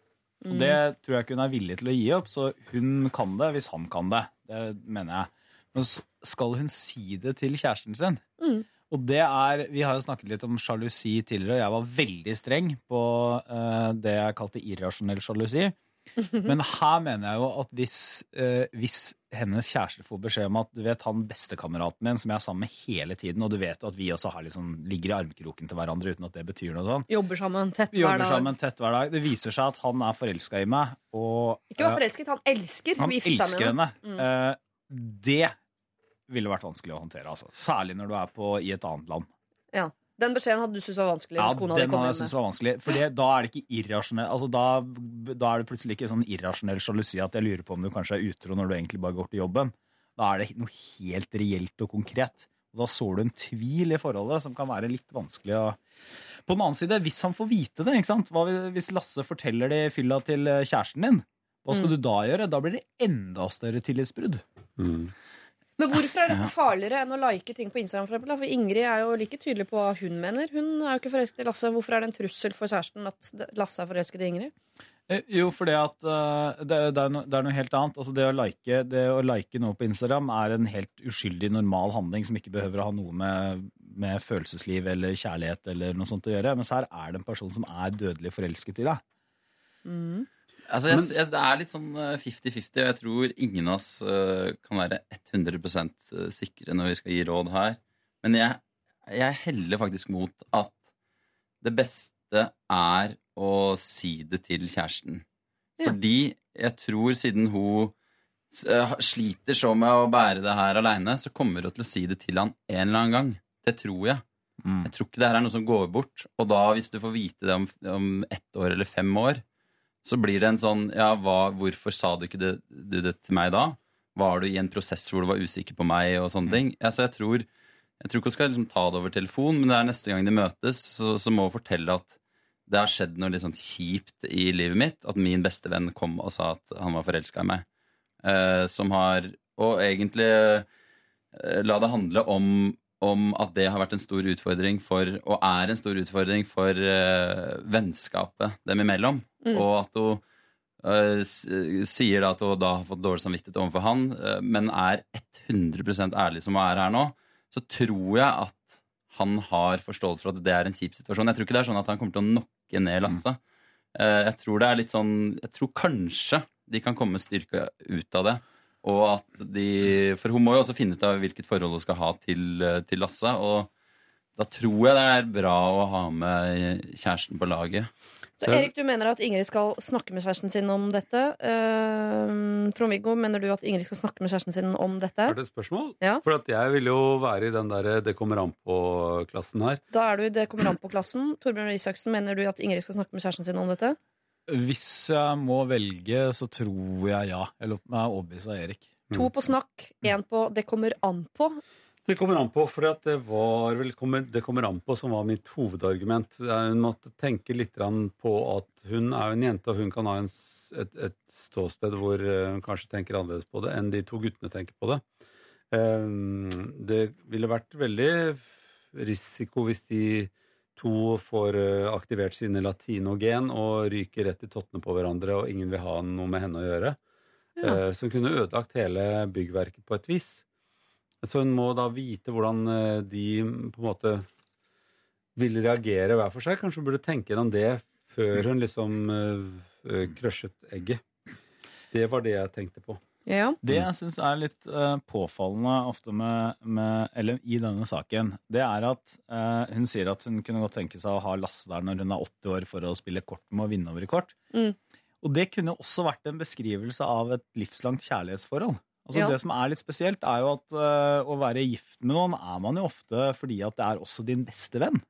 Speaker 5: Og det tror jeg ikke hun er villig til å gi opp, så hun kan det hvis han kan det. Det mener jeg. Men skal hun si det til kjæresten sin?
Speaker 1: Mm.
Speaker 5: Og det er, Vi har jo snakket litt om sjalusi tidligere, og jeg var veldig streng på eh, det jeg kalte irrasjonell sjalusi. Men her mener jeg jo at hvis, eh, hvis hennes kjæreste får beskjed om at du vet han bestekameraten min som jeg er sammen med hele tiden, og du vet jo at vi også har liksom, ligger i armkroken til hverandre uten at det betyr noe sånn.
Speaker 1: Jobber sammen tett
Speaker 5: Vi
Speaker 1: hver
Speaker 5: jobber
Speaker 1: dag.
Speaker 5: sammen tett hver dag. Det viser seg at han er forelska i meg. Og,
Speaker 1: Ikke var
Speaker 5: eh,
Speaker 1: forelsket, han elsker.
Speaker 5: han
Speaker 1: Vi giftet
Speaker 5: elsker
Speaker 1: med
Speaker 5: henne.
Speaker 1: Mm.
Speaker 5: Eh, det ville vært vanskelig å håndtere. Altså. Særlig når du er på, i et annet land.
Speaker 1: Ja. Den beskjeden hadde du syntes var vanskelig
Speaker 5: Ja,
Speaker 1: hvis kona hadde
Speaker 5: den hadde jeg syntes var vanskelig. For da er det ikke irrasjonell altså da, da er det plutselig ikke sånn irrasjonell sjalusi at jeg lurer på om du kanskje er utro når du egentlig bare går til jobben. Da er det noe helt reelt og konkret. Og da sår du en tvil i forholdet som kan være litt vanskelig å På den annen side, hvis han får vite det, ikke sant? Hva hvis Lasse forteller det i fylla til eh, kjæresten din? Hva skal
Speaker 1: Mm.
Speaker 5: du da gjøre? Da blir det enda større tillitsbrudd.
Speaker 1: Men hvorfor er dette farligere enn å like ting på Instagram? For, eksempel, for Ingrid er jo like tydelig på hva hun mener. Hun er jo ikke forelsket i Lasse. Hvorfor er det en trussel for kjæresten at Lasse er forelsket i Ingrid?
Speaker 5: Eh, Jo, for at eh, det, det, er det er noe helt annet. Altså det, å like, det å like noe på Instagram er en helt uskyldig, normal handling som ikke behøver å ha noe med, med følelsesliv eller kjærlighet eller noe sånt å gjøre. Mens her er det en person som er dødelig forelsket i deg.
Speaker 1: Mm.
Speaker 9: Altså, jeg, jeg, det er litt sånn eh, 50-50, og jeg tror ingen av oss uh, kan være 100% sikre når vi skal gi råd her. Men jeg, jeg heller faktisk mot at det beste er å si det til kjæresten. Fordi jeg tror siden hun eh, sliter så med å bære det her aleine, så kommer hun til å si det til han en eller annen gang. Det tror jeg. Jeg tror ikke det her er noe som går bort. Og da, hvis du får vite det om, om ett år eller fem år, så blir det en sånn Ja, hva, hvorfor sa du ikke det, du det til meg da? Var du i en prosess hvor du var usikker på meg, og sånne ting? Altså, jeg tror jeg tror ikke hun skal liksom ta det over telefon, men det er neste gang de møtes, så, så må hun fortelle at det har skjedd noe litt sånn kjipt i livet mitt. At min beste venn kom og sa at han var forelska i meg. Eh, som har Og egentlig eh, la det handle om, om at det har vært en stor utfordring for, og er en stor utfordring for uh, vennskapet dem imellom.
Speaker 11: Mm.
Speaker 9: Og at hun uh, sier da at hun da har fått dårlig samvittighet overfor han, uh, men er 100% ærlig som hun er her nå, så tror jeg at han har forståelse for at det er en kjip situasjon. Jeg tror ikke det er sånn at han kommer til å nokke ned Lasse. Eh, Jeg tror det er litt sånn Jeg tror kanskje de kan komme styrka ut av det. Og at de For hun må jo også finne ut av hvilket forhold hun skal ha til, eh, til Lasse. Og da tror jeg det er bra å ha med kjæresten på laget.
Speaker 1: Så Erik, du mener at Ingrid skal snakke med kjæresten sin om dette. Uh, Trond-Viggo, mener du at Ingrid skal snakke med kjæresten sin om dette?
Speaker 10: Er det et spørsmål?
Speaker 1: Ja.
Speaker 10: For at jeg vil jo være i den der det kommer an på-klassen her.
Speaker 1: Da er du i Det kommer an på klassen. Torbjørn Røe Isaksen, mener du at Ingrid skal snakke med kjæresten sin om dette?
Speaker 5: Hvis jeg må velge, så tror jeg ja. Jeg lot meg overbevise av Erik.
Speaker 1: To på snakk, én på Det kommer an på.
Speaker 10: Det kommer an på, for det var vel kommer, Det kommer an på som var mitt hovedargument. Hun måtte tenke litt på at hun er jo en jente, og hun kan ha en, et, et ståsted hvor eh, hun kanskje tenker annerledes på det enn de to guttene tenker på det. Eh, Det ville vært veldig risiko hvis de to får eh, aktivert sine latinogen og ryker rett i tottene på hverandre, og ingen vil ha noe med henne å gjøre.
Speaker 1: Ja.
Speaker 10: Som Så hun kunne ødelagt hele byggverket på et vis. Så hun må da vite hvordan eh, de på en måte vil reagere hver for seg. Kanskje hun burde tenke gjennom det før hun liksom krøsjet egget. Det var det jeg tenkte på.
Speaker 5: Det jeg syns er litt uh, påfallende ofte med, med Eller i denne saken, det er at uh, hun sier at hun kunne godt tenke seg å ha Lasse der når hun er 80 år for å spille kort med å vinne over i kort.
Speaker 1: Mm.
Speaker 5: Og det kunne også vært en beskrivelse av et livslangt kjærlighetsforhold. Altså
Speaker 1: Ja.
Speaker 5: Det som er litt spesielt, er jo at uh, å være gift med noen er man jo ofte fordi at det er også din beste venn.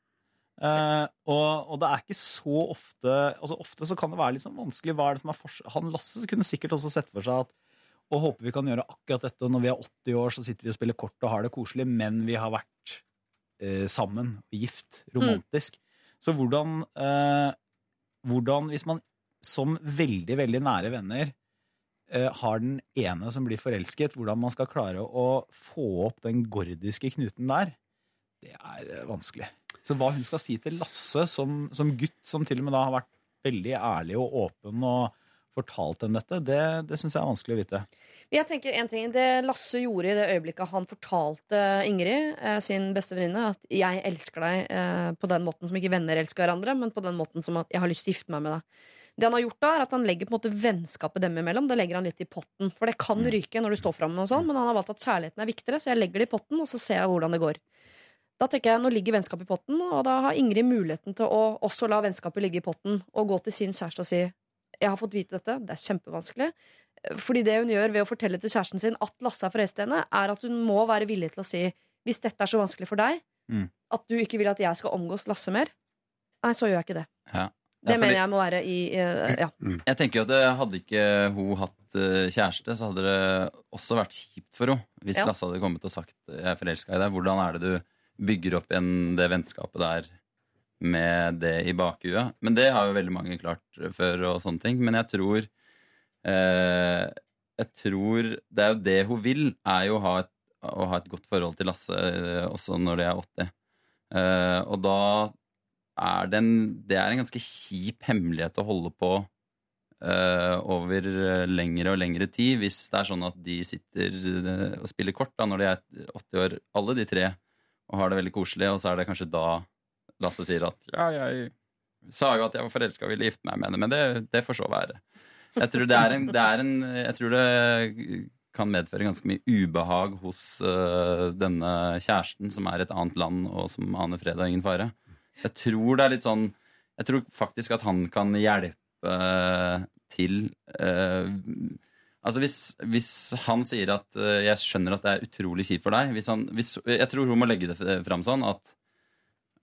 Speaker 5: Uh, og, og det er ikke så ofte altså Ofte så kan det være litt sånn vanskelig. Hva er det som er fors- Han Lasse kunne sikkert også sett for seg at og håper vi kan gjøre akkurat dette. Når vi er 80 år, så sitter vi og spiller kort og har det koselig, men vi har vært eh, sammen, gift, romantisk. Så hvordan, eh, hvordan, hvis man som veldig, veldig nære venner eh, har den ene som blir forelsket, hvordan man skal klare å få opp den gordiske knuten der, det er eh, vanskelig. Så hva hun skal si til Lasse som, som gutt, som til og med da har vært veldig ærlig og åpen og fortalt dem dette, det, det syns jeg er vanskelig å vite.
Speaker 1: Jeg tenker en ting, Det Lasse gjorde i det øyeblikket han fortalte Ingrid, eh, sin beste venninne, at 'jeg elsker deg' eh, på den måten som ikke venner elsker hverandre, men på den måten som at 'jeg har lyst til å gifte meg med deg'. Det han har gjort da, er at han legger på en måte vennskapet dem imellom Det legger han litt i potten. For det kan ryke når du står fram med noe sånt, men han har valgt at kjærligheten er viktigere, så jeg legger det i potten, og så ser jeg hvordan det går. Da tenker jeg, Nå ligger vennskapet i potten, og da har Ingrid muligheten til å også la vennskapet ligge i potten og gå til sin kjæreste og si jeg har fått vite dette, det er kjempevanskelig. Fordi det hun gjør ved å fortelle til kjæresten sin at Lasse er forelsket henne, er at hun må være villig til å si hvis dette er så vanskelig for deg,
Speaker 5: Mm.
Speaker 1: at du ikke vil at jeg skal omgås Lasse mer, nei, så gjør jeg ikke det.
Speaker 9: Ja.
Speaker 1: Det
Speaker 9: Ja, fordi-
Speaker 1: mener jeg må være i eh, Ja.
Speaker 9: Jeg tenker at det Hadde ikke hun hatt eh, kjæreste, så hadde det også vært kjipt for henne. Hvis. Lasse hadde kommet og sagt 'jeg er forelska i deg'. Hvordan er det du bygger opp igjen det vennskapet der med det i bakhuet? Men det har jo veldig mange klart før, og sånne ting. Men jeg tror eh, Jeg tror Det er jo det hun vil, er jo å ha et, å ha et godt forhold til Lasse eh, også når de er 80. Eh, og da er det en Det er en ganske kjip hemmelighet å holde på eh, over lengre og lengre tid, hvis det er sånn at de sitter eh, og spiller kort da, når de er 80 år, alle de tre, og har det veldig koselig, og så er det kanskje da Lasse sier at ja, jeg sa jo at jeg var forelska og ville gifte meg med henne, men det, det får så være. Jeg tror det en, det en Jeg tror det kan medføre ganske mye ubehag hos uh, denne kjæresten, som er et annet land, og som aner fred og ingen fare. Jeg tror det er litt sånn Jeg tror faktisk at han kan hjelpe til uh, Altså hvis, hvis han sier at eh, 'jeg skjønner at det er utrolig kjipt for deg' hvis han, hvis, Jeg tror hun må legge det fram sånn at,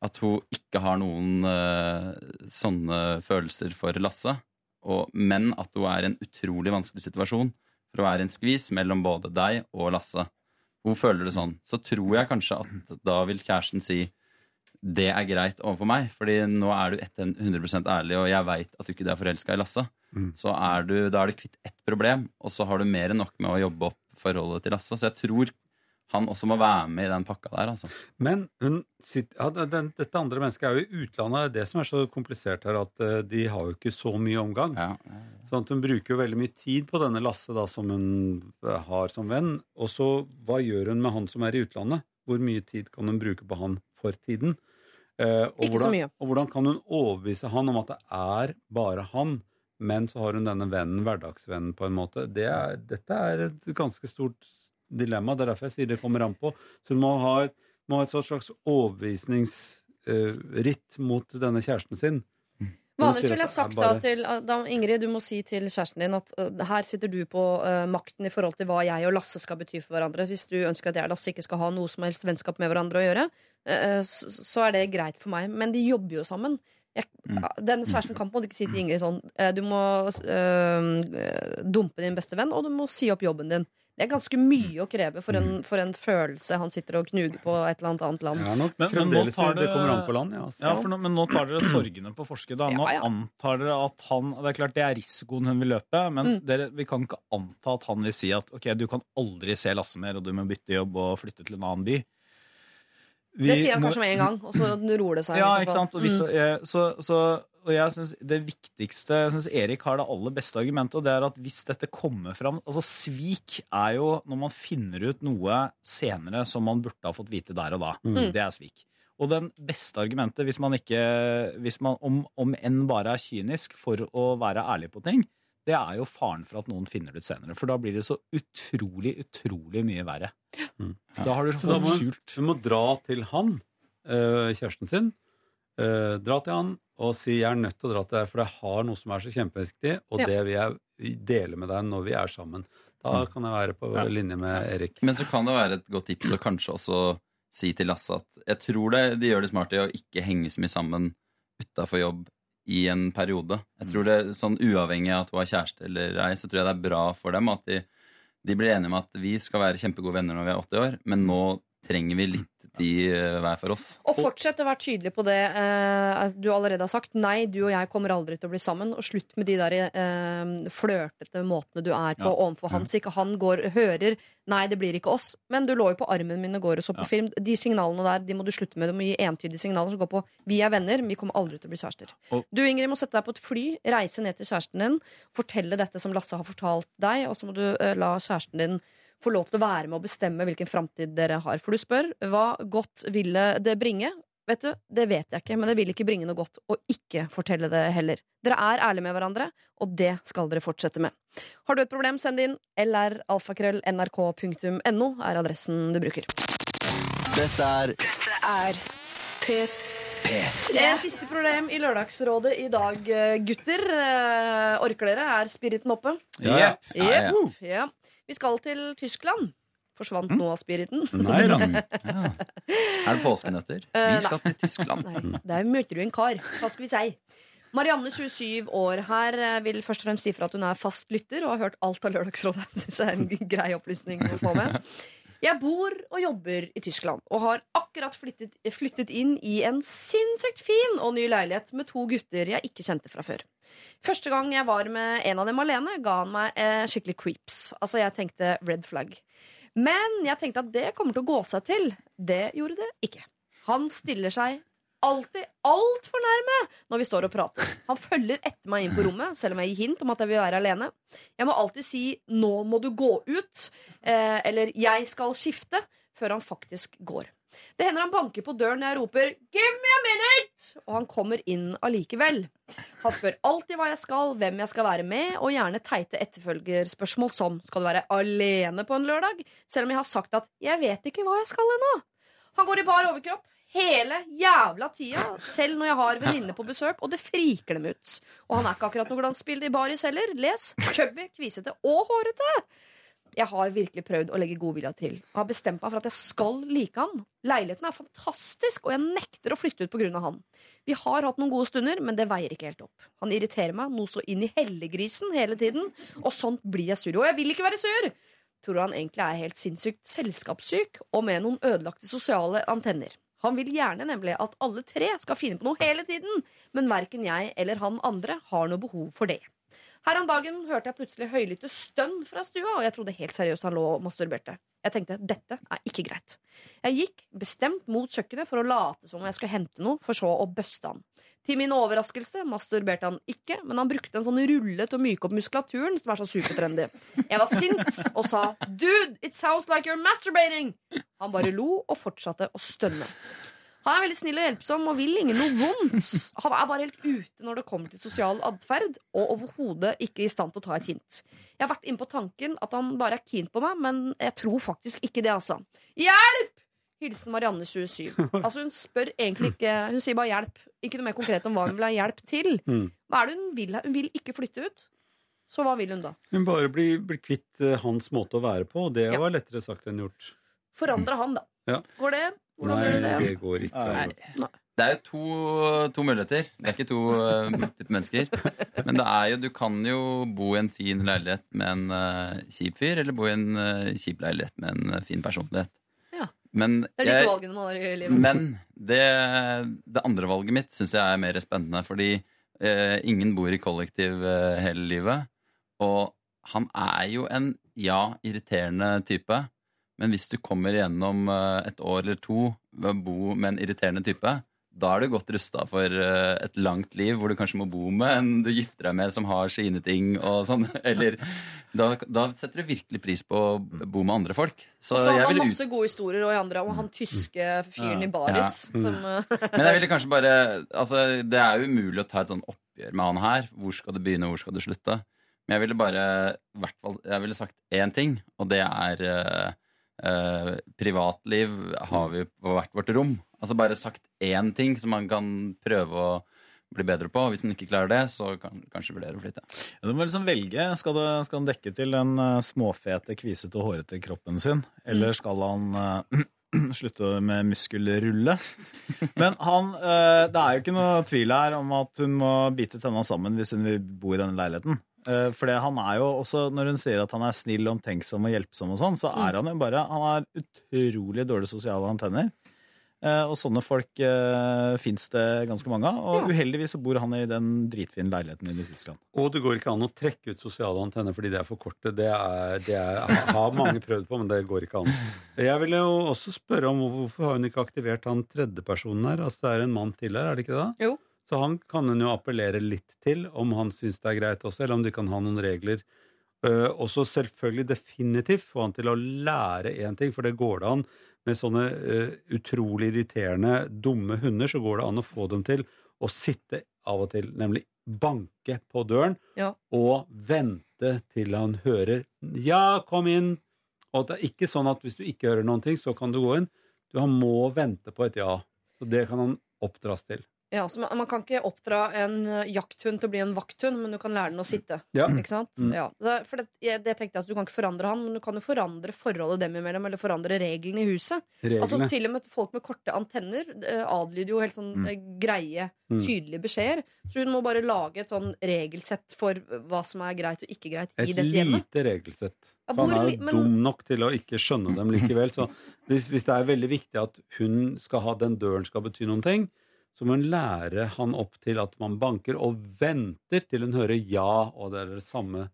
Speaker 9: at hun ikke har noen uh, sånne følelser for Lasse, og, men at hun er i en utrolig vanskelig situasjon for være i en skvis mellom både deg og Lasse. Hun føler det sånn. Så tror jeg kanskje at da vil kjæresten si det er greit overfor meg, fordi nå er du etter 100% ærlig, og jeg veit at du ikke er forelska i Lasse.
Speaker 10: Mm.
Speaker 9: Så er du, da er du kvitt ett problem, og så har du mer enn nok med å jobbe opp forholdet til Lasse. Så jeg tror han også må være med i den pakka der, altså.
Speaker 10: Men hun sitter, ja, den, dette andre mennesket er jo i utlandet. Det er det som er så komplisert her, at uh, de har jo ikke så mye omgang. Sånn at hun bruker jo veldig mye tid på denne Lasse da, som hun eh, har som venn. Og så hva gjør hun med han som er i utlandet? Hvor mye tid kan hun bruke på han for tiden? Uh, og
Speaker 1: Ikke så mye.
Speaker 10: Og hvordan kan hun overbevise han om at det er bare han, men så har hun denne vennen, hverdagsvennen, på en måte? Det er, dette er et ganske stort dilemma. Det er derfor jeg sier det kommer an på. Så du må ha et, må ha et slags overbevisningsritt mot denne kjæresten sin.
Speaker 1: Vanligvis ville jeg sagt da til da, Ingrid, du må si til kjæresten din at uh, her sitter du på uh, makten i forhold til hva jeg og Lasse skal bety for hverandre. Hvis du ønsker at jeg og Lasse ikke skal ha noe som helst vennskap med hverandre å gjøre, uh, så, så er det greit for meg. Men de jobber jo sammen. Jeg, Den kjæresten kan på en måte ikke si til Ingrid sånn uh, Du må uh, dumpe din beste venn, og du må si opp jobben din. Det er ganske mye å kreve for en, for en følelse han sitter og knuger på et eller annet land.
Speaker 10: Nok
Speaker 11: Men- men nå tar
Speaker 10: det,
Speaker 11: det-
Speaker 10: kommer an på land, ja.
Speaker 11: Ja, nå, men nå tar dere sorgene på forskudd. da. Nå
Speaker 1: Ja, ja.
Speaker 11: antar dere at han Det er klart det er risikoen hun vil løpe, men
Speaker 1: Mm.
Speaker 11: dere, vi kan ikke anta at han vil si at ok, du kan aldri se Lasse mer, og du må bytte jobb og flytte til en annen by. Vi
Speaker 1: Det sier han kanskje med en gang, og så roer det seg.
Speaker 11: Ja,
Speaker 1: så
Speaker 11: ikke sant? Og, hvis,
Speaker 1: Mm.
Speaker 11: eh, så, så, og jeg synes det viktigste Jeg synes Erik har det aller beste argumentet, og det er at hvis dette kommer fram Altså, svik er jo når man finner ut noe senere som man burde ha fått vite der og da.
Speaker 10: Mm.
Speaker 11: Det er svik. Og den beste argumentet, hvis man ikke hvis man, om, om enn bare er kynisk for å være ærlig på ting, det er jo faren for at noen finner det ut senere. For da blir det så utrolig, utrolig mye verre. Da har du
Speaker 10: Så da må
Speaker 11: skjult
Speaker 10: Du må dra til han, eh, kjæresten sin. eh, dra til han og si 'jeg er nødt til å dra til deg, for jeg har noe som er så kjempeviktig', og
Speaker 1: Ja.
Speaker 10: det vil jeg dele med deg når vi er sammen. Da kan jeg være på
Speaker 11: Ja.
Speaker 10: linje med Erik.
Speaker 9: Men så kan det være et godt tips å kanskje også si til Lasse at jeg tror det, de gjør det smart i å ikke henge så mye sammen utafor jobb i en periode. Jeg tror det sånn Uavhengig av at hun har kjæreste eller ei, så tror jeg det er bra for dem at de, de blir enige om at vi skal være kjempegode venner når vi er 80 år, men nå trenger vi litt eh, hver for oss.
Speaker 1: Og fortsett å være tydelig på det eh, du allerede har sagt. Nei, du og jeg kommer aldri til å bli sammen. Og slutt med de der eh, flørtete måtene du er på
Speaker 11: Ja.
Speaker 1: overfor han. Så ikke han går hører Nei, det blir ikke oss. Men du lå jo på armen min og går og så på
Speaker 11: Ja.
Speaker 1: film. De signalene der de må du slutte med. Du må gi entydige signaler som går på vi er venner, men vi kommer aldri til å bli kjærester.
Speaker 11: Og-
Speaker 1: Du Ingrid, må sette deg på et fly, reise ned til kjæresten din, fortelle dette som Lasse har fortalt deg, og så må du eh, la kjæresten din få lov til å være med og bestemme hvilken framtid dere har. For du spør hva godt ville det bringe? Vet du, Det vet jeg ikke, men det vil ikke bringe noe godt å ikke fortelle det heller. Dere er ærlige med hverandre, og det skal dere fortsette med. Har du et problem, send det inn. lralfakrøll.nrk.no er adressen du bruker.
Speaker 3: Dette er
Speaker 4: Er P3.
Speaker 1: Det er siste problem i Lørdagsrådet i dag, eh, gutter. Eh, Orker dere? Er spiriten oppe?
Speaker 10: Ja, ja.
Speaker 9: Ja, ja.
Speaker 1: Vi skal til Tyskland. Forsvant nå av spiriten?
Speaker 10: Nei da.
Speaker 9: Mm, ja. Er det påskenøtter?
Speaker 1: Eh,
Speaker 9: Vi skal til Tyskland.
Speaker 1: Nei, der møter du en kar. Hva skal vi si? Marianne, 27 år her, eh, vil først og fremst si for at hun er fast lytter og har hørt alt av Lørdagsrådet. Det er en grei opplysning å få med. Jeg bor og jobber i Tyskland og har akkurat flyttet, flyttet inn i en sinnssykt fin og ny leilighet med to gutter jeg ikke kjente fra før. Første gang jeg var med en av dem alene, ga han meg eh, skikkelig creeps. Altså, jeg tenkte red flag. Men jeg tenkte at det kommer til å gå seg til. Det gjorde det ikke. Han stiller seg alltid altfor nærme når vi står og prater. Han følger etter meg inn på rommet, selv om jeg gir hint om at jeg vil være alene. Jeg må alltid si 'nå må du gå ut', eh, eller 'jeg skal skifte', før han faktisk går. Det hender han banker på døren når jeg roper 'give me a minute', og han kommer inn allikevel. Han spør alltid hva jeg skal, hvem jeg skal være med, og gjerne teite etterfølgerspørsmål som 'skal du være alene på en lørdag', selv om jeg har sagt at 'jeg vet ikke hva jeg skal ennå'. Han går i bar overkropp hele jævla tida, selv når jeg har venninner på besøk, og det friker dem ut. Og han er ikke akkurat noe glansbilde i baris heller. Les chubby, kvisete og hårete. Jeg har virkelig prøvd å legge godvilja til og har bestemt meg for at jeg skal like han. Leiligheten er fantastisk, og jeg nekter å flytte ut pga. han. Vi har hatt noen gode stunder, men det veier ikke helt opp. Han irriterer meg noe så inn i hellegrisen hele tiden, og sånt blir jeg sur. Og jeg vil ikke være sur! Tror han egentlig er helt sinnssykt selskapssyk og med noen ødelagte sosiale antenner. Han vil gjerne nemlig at alle tre skal finne på noe hele tiden, men verken jeg eller han andre har noe behov for det. Her om dagen hørte jeg plutselig høylytte stønn fra stua, og jeg trodde helt seriøst han lå og masturberte. Jeg tenkte dette er ikke greit. Jeg gikk bestemt mot kjøkkenet for å late som om jeg skulle hente noe, for så å bøste han. Til min overraskelse masturberte han ikke, men han brukte en sånn rulle til å myke opp muskulaturen, som er så supertrendy. Jeg var sint og sa 'Dude, it sounds like you're masturbating'. Han bare lo og fortsatte å stønne. Han er veldig snill og hjelpsom og vil ingen noe vondt. Han er bare helt ute når det kommer til sosial atferd, og overhodet ikke i stand til å ta et hint. Jeg har vært inne på tanken at han bare er keen på meg, men jeg tror faktisk ikke det, altså. Hjelp! Hilsen Marianne 27. Altså Hun spør egentlig ikke Hun sier bare hjelp. Ikke noe mer konkret om hva hun vil ha hjelp til.
Speaker 10: Mm.
Speaker 1: Hva er det hun vil? Hun vil ikke flytte ut. Så hva vil hun da?
Speaker 10: Hun bare blir, blir kvitt eh, hans måte å være på, og det
Speaker 1: Ja.
Speaker 10: var lettere sagt enn gjort.
Speaker 1: Forandre han, da.
Speaker 10: Ja.
Speaker 1: Går det? Hvordan
Speaker 10: Nei,
Speaker 1: gjør du det?
Speaker 10: det går ikke.
Speaker 9: Nei. Det er jo to, to muligheter. Det er ikke to uh, mennesker. Men det er jo, du kan jo bo i en fin leilighet med en uh, kjip fyr, eller bo i en uh, kjip leilighet med en uh, fin personlighet.
Speaker 1: Ja.
Speaker 9: Men,
Speaker 1: Det er de to valgene man har i livet.
Speaker 9: men det, det andre valget mitt syns jeg er mer spennende, fordi ingen bor i kollektiv hele livet. Og han er jo en, ja, irriterende type. Men hvis du kommer gjennom eh, et år eller to ved å bo med en irriterende type, da er du godt rusta for eh, et langt liv hvor du kanskje må bo med en du gifter deg med som har sine ting og sånn. Eller da, da setter du virkelig pris på å bo med andre folk. Så
Speaker 1: Så han
Speaker 9: jeg
Speaker 1: har
Speaker 9: ville ut-
Speaker 1: masse gode historier og i andre om han tyske fyren
Speaker 9: Ja.
Speaker 1: i baris.
Speaker 9: Ja.
Speaker 1: Som, eh,
Speaker 9: Men jeg ville kanskje bare Altså, det er jo umulig å ta et sånn oppgjør med han her. Hvor skal du begynne, hvor skal du slutte? Men jeg ville bare hvert fall, Jeg ville sagt én ting, og det er eh, Privatliv har vi på hvert vårt rom. Altså bare sagt én ting som man kan prøve å bli bedre på. Hvis en ikke klarer det, så kan kanskje vurdere å flytte.
Speaker 11: Ja, Du må liksom velge. Skal, du, skal han dekke til den eh, småfete, kvisete og hårete kroppen sin? Eller skal han uh, slutte med muskelrulle? Men han uh, Det er jo ikke noe tvil her om at hun må bite tenna sammen hvis hun vil bo i denne leiligheten. Eh, For han er jo også, Når hun sier at han er snill, omtenksom og hjelpsom, og sånn, så er han jo bare Han har utrolig dårlige sosiale antenner. Eh, Og sånne folk uh, fins det ganske mange av. Og uheldigvis så bor han i den dritfine leiligheten i Tyskland.
Speaker 10: Og det går ikke an å trekke ut sosiale antenner fordi det er for korte. Det, er, det er, har mange prøvd på, men det går ikke an. Jeg ville jo også spørre om hvorfor har hun ikke aktivert han tredjepersonen her? Altså Det er en mann til her, er det ikke det?
Speaker 1: Jo.
Speaker 10: Så han kan en jo appellere litt til, om han syns det er greit også, eller om de kan ha noen regler. Uh, og så selvfølgelig definitivt få han til å lære én ting, for det går det an. Med sånne uh, utrolig irriterende, dumme hunder, så går det an å få dem til å sitte av og til, nemlig banke på døren,
Speaker 1: Ja.
Speaker 10: og vente til han hører 'ja, kom inn'. Og det er ikke sånn at hvis du ikke hører noen ting, så kan du gå inn. Du han må vente på et ja. Så det kan han oppdras til.
Speaker 1: Ja, så man, man kan ikke oppdra en eh, jakthund til å bli en vakthund, men du kan lære den å sitte.
Speaker 10: Ja.
Speaker 1: Ikke sant?
Speaker 10: Mm.
Speaker 1: Ja. For det, det tenkte jeg altså, Du kan ikke forandre han, men du kan jo forandre forholdet dem imellom, eller forandre reglene i huset.
Speaker 10: Reglene.
Speaker 1: Altså Til og med folk med korte antenner eh, adlyder jo helt sånn
Speaker 10: Mm.
Speaker 1: eh, greie,
Speaker 10: Mm.
Speaker 1: tydelige beskjeder. Så hun må bare lage et sånn regelsett for hva som er greit og ikke greit i dette hjemmet.
Speaker 10: Et lite regelsett.
Speaker 1: Ja, hvor
Speaker 10: han er jo
Speaker 1: men-
Speaker 10: dum nok til å ikke skjønne dem likevel. Så hvis, hvis det er veldig viktig at hun skal ha den døren skal bety noen ting, så må hun lære han opp til at man banker og venter til hun hører ja, og det er det samme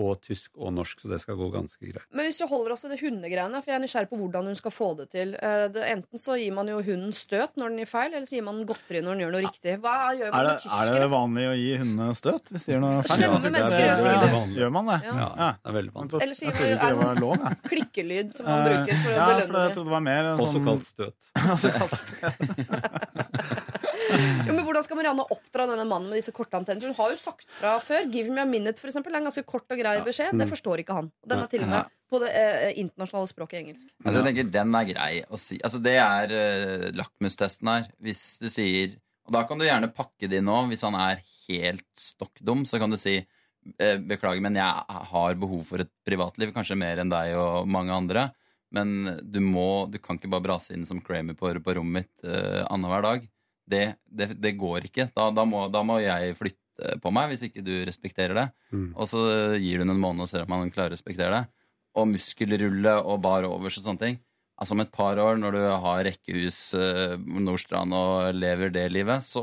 Speaker 10: på tysk og norsk, så det skal gå ganske greit.
Speaker 1: Men hvis vi holder oss til det hundegreiene, for jeg er nysgjerrig på hvordan hun skal få det til. Eh, Det, enten så gir man jo hunden støt når den gir feil, eller så gir man den godteri når den gjør noe riktig. Hva gjør
Speaker 5: Er
Speaker 1: man
Speaker 5: det,
Speaker 1: med
Speaker 5: er det vanlig å gi hundene støt hvis de gjør noe feil?
Speaker 1: Slemme
Speaker 5: Ja,
Speaker 1: mennesker gjør sikkert det.
Speaker 5: vanlig. Gjør man det?
Speaker 1: Ja.
Speaker 10: Ja, det er veldig vanlig.
Speaker 1: Eller så gir
Speaker 5: man jo det var lov,
Speaker 1: klikkelyd som man bruker for å
Speaker 5: ja, for
Speaker 1: belønne dem.
Speaker 5: trodde det var mer
Speaker 10: Også
Speaker 5: sånn
Speaker 10: kalt støt.
Speaker 5: Også kalt støt.
Speaker 1: Jo, men Hvordan skal Marianne oppdra denne mannen med disse korte antennene? Hun har jo sagt fra før. 'Give me a minute' for eksempel, er en ganske kort og grei beskjed. Det forstår ikke han. Og Den er til og med på det eh, internasjonale språket engelsk.
Speaker 9: Altså, jeg tenker Den er grei å si. Altså, Det er uh, lakmustesten her. Hvis du sier Og da kan du gjerne pakke det inn òg. Hvis han er helt stokk dum, så kan du si eh, beklager, men jeg har behov for et privatliv. Kanskje mer enn deg og mange andre. Men du må, du kan ikke bare brase inn som Kramer på, på rommet mitt uh, annenhver dag. Det, det, det går ikke. Da, da, må, da må jeg flytte på meg hvis ikke du respekterer det.
Speaker 10: Mm.
Speaker 9: Og så gir du den en måned og ser om han klarer å respektere det. Og muskelrulle og bar overs og sånne ting. Altså Om et par år, når du har rekkehus eh, Nordstrand og lever det livet, så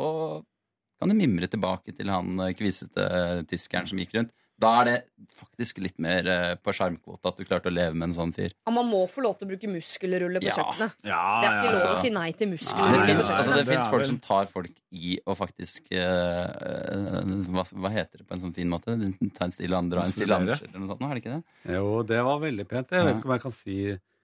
Speaker 9: kan du mimre tilbake til han eh, kvisete tyskeren som gikk rundt. Da er det faktisk litt mer eh, på sjarmkvote at du klarte å leve med en sånn fyr.
Speaker 1: Ja, man må få lov til å bruke muskelrulle på
Speaker 9: Ja.
Speaker 1: kjøkkenet.
Speaker 5: Ja,
Speaker 1: Det er ikke lov å
Speaker 9: altså.
Speaker 1: si nei til
Speaker 9: Det
Speaker 1: Nei, på
Speaker 9: fins altså, det finnes
Speaker 5: er
Speaker 9: folk
Speaker 5: vel-
Speaker 9: som tar folk i og faktisk eh, hva, hva heter det på en sånn fin måte? Ta en stille andre og en stille andre, eller noe sånt. nå, Er det ikke det?
Speaker 10: Jo, det var veldig pent. Jeg vet ikke om jeg kan si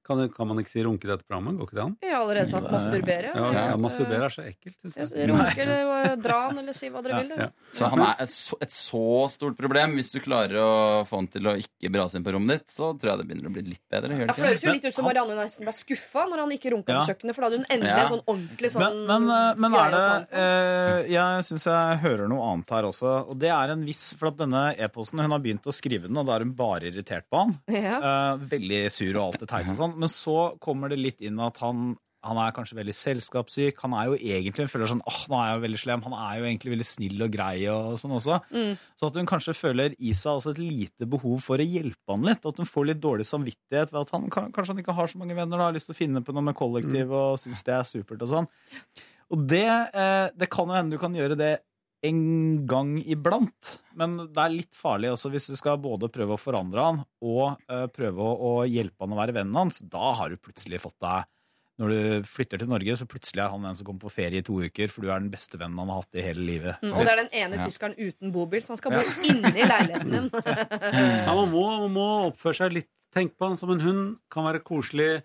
Speaker 10: Kan, kan man ikke si runke i dette programmet? Går ikke det an?
Speaker 1: Jeg har allerede sagt masturbere.
Speaker 10: Ja,
Speaker 9: Ja.
Speaker 10: ja, Masturbere er så ekkelt. synes jeg.
Speaker 1: Runke eller dra han, eller si hva dere vil.
Speaker 10: Ja.
Speaker 9: Så han er et så, et så stort problem. Hvis du klarer å få han til å ikke brase inn på rommet ditt, så tror jeg det begynner å bli litt bedre. Hører
Speaker 1: Ja,
Speaker 9: det
Speaker 1: for det høres jo litt ut som Marianne nesten ble skuffa når han ikke runka
Speaker 5: Ja.
Speaker 1: på kjøkkenet, for da hadde hun endelig
Speaker 9: Ja.
Speaker 1: en sånn ordentlig sånn
Speaker 5: Men, men, eh, men er det eh, Jeg syns jeg hører noe annet her også. Og det er en viss For at denne e-posten Hun har begynt å skrive den, og da er hun bare irritert på han.
Speaker 1: ja.
Speaker 5: Eh, veldig sur og alt det teite og sånn. Men så kommer det litt inn at han han er kanskje veldig selskapssyk. Han er jo egentlig hun føler sånn åh, nå er jeg jo veldig slem. Han er jo egentlig veldig snill og grei og sånn også.
Speaker 1: Mm.
Speaker 5: Så at hun kanskje føler i seg også et lite behov for å hjelpe han litt. At hun får litt dårlig samvittighet ved at han kanskje han ikke har så mange venner. Da, har lyst til å finne på noe med kollektiv og syns det er supert og sånn. Og det, eh, det kan jo hende du kan gjøre det en gang iblant. Men det er litt farlig også hvis du skal både prøve å forandre han og eh, prøve å, å hjelpe han å være vennen hans. Da har du plutselig fått deg Når du flytter til Norge, så plutselig er han en som kommer på ferie i to uker, for du er den beste vennen han har hatt i hele livet.
Speaker 1: Mm, og det er den ene
Speaker 5: Ja.
Speaker 1: tyskeren uten bobil, så han skal bo inni leiligheten din.
Speaker 10: Ja, man, må, man må oppføre seg litt Tenk på han som en hund. Kan være koselig.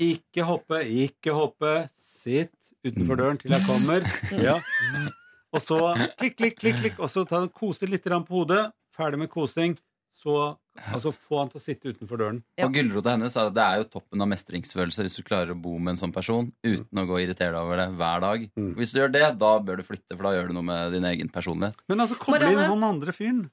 Speaker 10: Ikke hoppe, ikke hoppe. Sitt utenfor døren til jeg kommer. Ja. Og så klikk, klikk, klikk, klikk. Og så ta, kose litt på hodet. Ferdig med kosing. Så altså, få han til å sitte utenfor døren.
Speaker 1: Ja.
Speaker 9: Og gulrota hennes er at det er jo toppen av mestringsfølelse hvis du klarer å bo med en sånn person uten å gå og irritere deg over det hver dag.
Speaker 10: Mm.
Speaker 9: Hvis du gjør det, da bør du flytte, for da gjør du noe med din egen personlighet.
Speaker 10: Men altså, koble inn han andre fyren.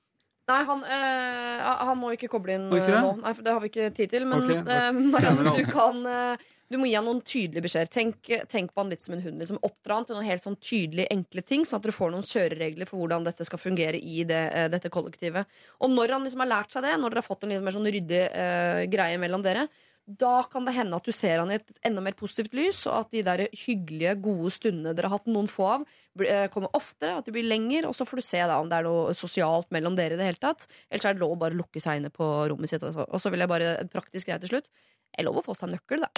Speaker 1: Nei, han, øh, han må ikke koble inn
Speaker 10: ikke
Speaker 1: eh,
Speaker 10: det?
Speaker 1: nå. Nei, for det har vi ikke tid til. Men
Speaker 10: okay.
Speaker 1: eh, Marianne, du kan eh, Du må gi han noen tydelige beskjeder. Tenk, tenk på han litt som en hund. Liksom Oppdra han til noen helt sånn tydelige, enkle ting, sånn at dere får noen kjøreregler for hvordan dette skal fungere i det, eh, dette kollektivet. Og når han liksom har lært seg det, når dere har fått en litt mer sånn ryddig uh, greie mellom dere, da kan det hende at du ser han i et enda mer positivt lys, og at de der hyggelige, gode stundene dere har hatt noen få av, eh, kommer oftere, at de blir lenger, og så får du se da om det er noe sosialt mellom dere i det hele tatt. Ellers er det lov å bare lukke seg inne på rommet sitt. Altså. Og så vil jeg bare praktisk greie til slutt. Det er lov å få seg nøkkel, da.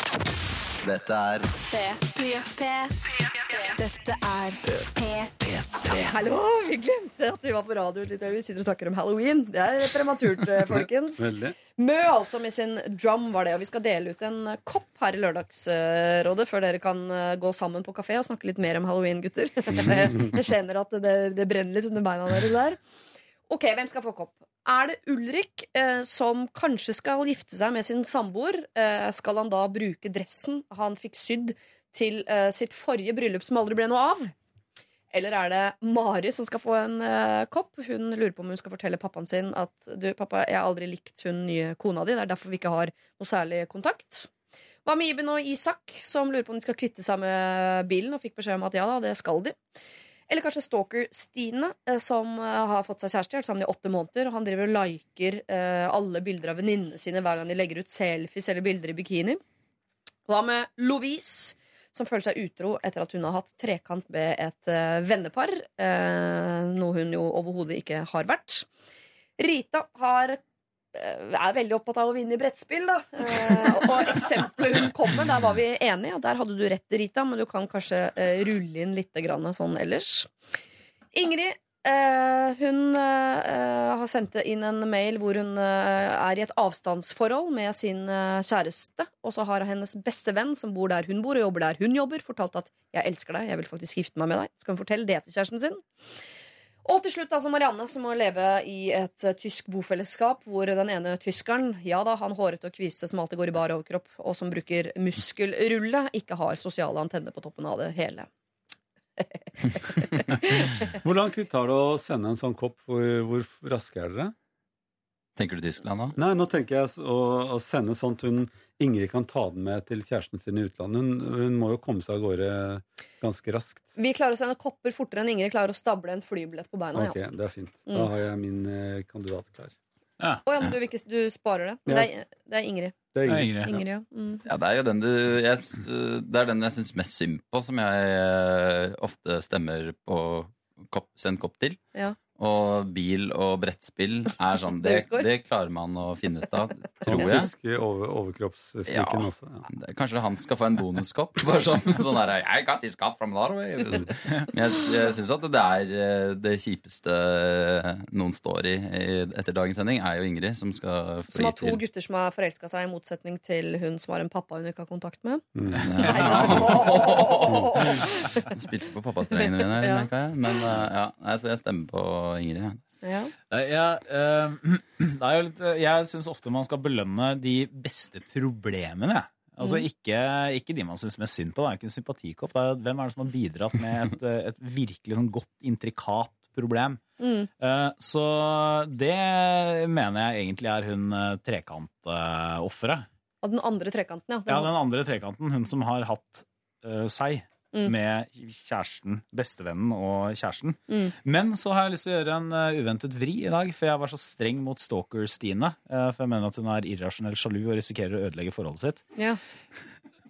Speaker 12: Dette er
Speaker 3: Dette er P3.
Speaker 1: Hallo! Vi glemte at vi var på radio litt. Vi sitter og snakker om halloween. Det er prematurt, eh, folkens. Mø altså med sin drum var det, og vi skal dele ut en eh, kopp her i Lørdagsrådet før dere kan eh, gå sammen på kafé og snakke litt mer om halloween, gutter. Jeg kjenner at det, det brenner litt under beina deres der. Ok, hvem skal få kopp? Er det Ulrik eh, som kanskje skal gifte seg med sin samboer? Eh, skal han da bruke dressen han fikk sydd til eh, sitt forrige bryllup som aldri ble noe av? Eller er det Mari som skal få en eh, kopp? Hun lurer på om hun skal fortelle pappaen sin at du, pappa, jeg har aldri likt hun nye kona di. Det er derfor vi ikke har noe særlig kontakt. Hva med Iben og Isak, som lurer på om de skal kvitte seg med bilen, og fikk beskjed om at ja da, det skal de. Eller kanskje stalker Stine, eh, som eh, har fått seg kjæreste, vært sammen i åtte måneder. Og han driver og liker eh, alle bilder av venninnene sine hver gang de legger ut selfies eller bilder i bikini. Hva med Lovise, som føler seg utro etter at hun har hatt trekant med et vennepar? Noe hun jo overhodet ikke har vært. Rita har er veldig opptatt av å vinne i brettspill. Da. Eh, og eksempelet hun kom med, der var vi enige. Der hadde du rett, Rita, men du kan kanskje eh, rulle inn litt grann sånn ellers. Ingrid eh, hun eh, har sendt inn en mail hvor hun eh, er i et avstandsforhold med sin eh, kjæreste. Og så har hennes beste venn, som bor der hun bor og jobber der hun jobber, fortalt at 'jeg elsker deg, jeg vil faktisk gifte meg med deg'. Skal hun fortelle det til kjæresten sin? Og til slutt altså Marianne, som må leve i et eh, tysk bofellesskap hvor den ene tyskeren, ja da, han hårete og kviste som alltid går i bar overkropp, og som bruker muskelrulle, ikke har sosiale antenner på toppen av det hele.
Speaker 10: Hvor lang tid tar det å sende en sånn kopp? Hvor, hvor raske er dere?
Speaker 9: Tenker du Tyskland da?
Speaker 10: Nei, nå tenker jeg å, å sende sånn at hun, Ingrid kan ta den med til kjæresten sin i utlandet. Hun, hun må jo komme seg av gårde ganske raskt.
Speaker 1: Vi klarer å sende kopper fortere enn Ingrid klarer å stable en flybillett på beina.
Speaker 10: Ok,
Speaker 1: Ja.
Speaker 10: det er fint.
Speaker 1: Mm.
Speaker 10: Da har jeg min eh, kandidat klar.
Speaker 1: Å ja, men du, ikke, du sparer det? Men det, er, det er Ingrid.
Speaker 10: Det er. Ingrid.
Speaker 9: Ingrid
Speaker 1: ja. Mm.
Speaker 9: Ja, det er jo den du jeg, Det er den jeg syns mest synd på, som jeg eh, ofte stemmer på kopp, send kopp til.
Speaker 1: Ja.
Speaker 9: Og bil og brettspill er sånn Det,
Speaker 1: Det
Speaker 9: klarer man å finne ut av, tror jeg.
Speaker 10: tyske over, overkroppsfliken
Speaker 9: Ja.
Speaker 10: også. Ja.
Speaker 9: Kanskje han skal få en bonuskopp? Bare sånn, sånn der, I got this cup from Norway. Men jeg, jeg syns at det er eh, det kjipeste noen står i, etter dagens sending, er jo Ingrid, som skal
Speaker 1: Som har to
Speaker 9: til
Speaker 1: gutter som har forelska seg, i motsetning til hun som har en pappa hun ikke har kontakt med.
Speaker 10: Mm.
Speaker 9: Hun Spilte på pappastrengene mine,
Speaker 1: Ja.
Speaker 9: Men eh, ja, nei, jeg stemmer på Ingrid. ja.
Speaker 1: Ja.
Speaker 5: Eh, Jeg, eh, det er jo litt, jeg syns ofte man skal belønne de beste problemene. Altså
Speaker 1: Mm.
Speaker 5: ikke, ikke de man syns mest synd på. Det er ikke en sympatikopp. Det er, hvem er det som har bidratt med et, eh, et virkelig sånn godt, intrikat problem?
Speaker 1: Mm.
Speaker 5: Eh, Så det mener jeg egentlig er hun eh, trekantofferet.
Speaker 1: Og den andre trekanten, ja. Den
Speaker 5: Ja, den andre trekanten. Hun som har hatt eh, seg
Speaker 1: Mm.
Speaker 5: med kjæresten, bestevennen og kjæresten.
Speaker 1: Mm.
Speaker 5: Men så har jeg lyst til å gjøre en eh, uventet vri i dag, for jeg var så streng mot stalker-Stine. eh, for jeg mener at hun er irrasjonell sjalu og risikerer å ødelegge forholdet sitt.
Speaker 1: Ja.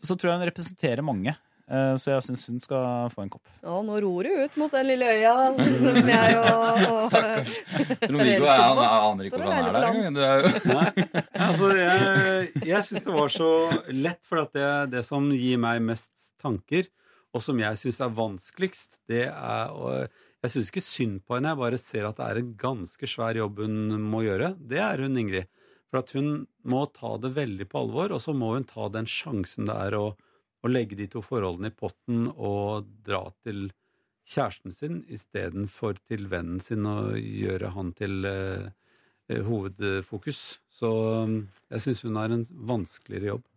Speaker 5: Så tror jeg hun representerer mange, eh, så jeg syns hun skal få en kopp.
Speaker 1: Ja, nå ror du ut mot den lille øya som jeg og
Speaker 9: Trond-Viggo er- aner ikke
Speaker 1: Så
Speaker 9: han er der
Speaker 1: er
Speaker 9: engang.
Speaker 10: Altså jeg, jeg syns det var så lett, for at det, det som gir meg mest tanker, og som jeg syns er vanskeligst, det er å Jeg syns ikke synd på henne, jeg bare ser at det er en ganske svær jobb hun må gjøre. Det er hun, Ingrid. For at hun må ta det veldig på alvor, og så må hun ta den sjansen det er å, å legge de to forholdene i potten og dra til kjæresten sin istedenfor til vennen sin og gjøre han til eh, eh, hovedfokus. Så um, jeg syns hun har en vanskeligere jobb.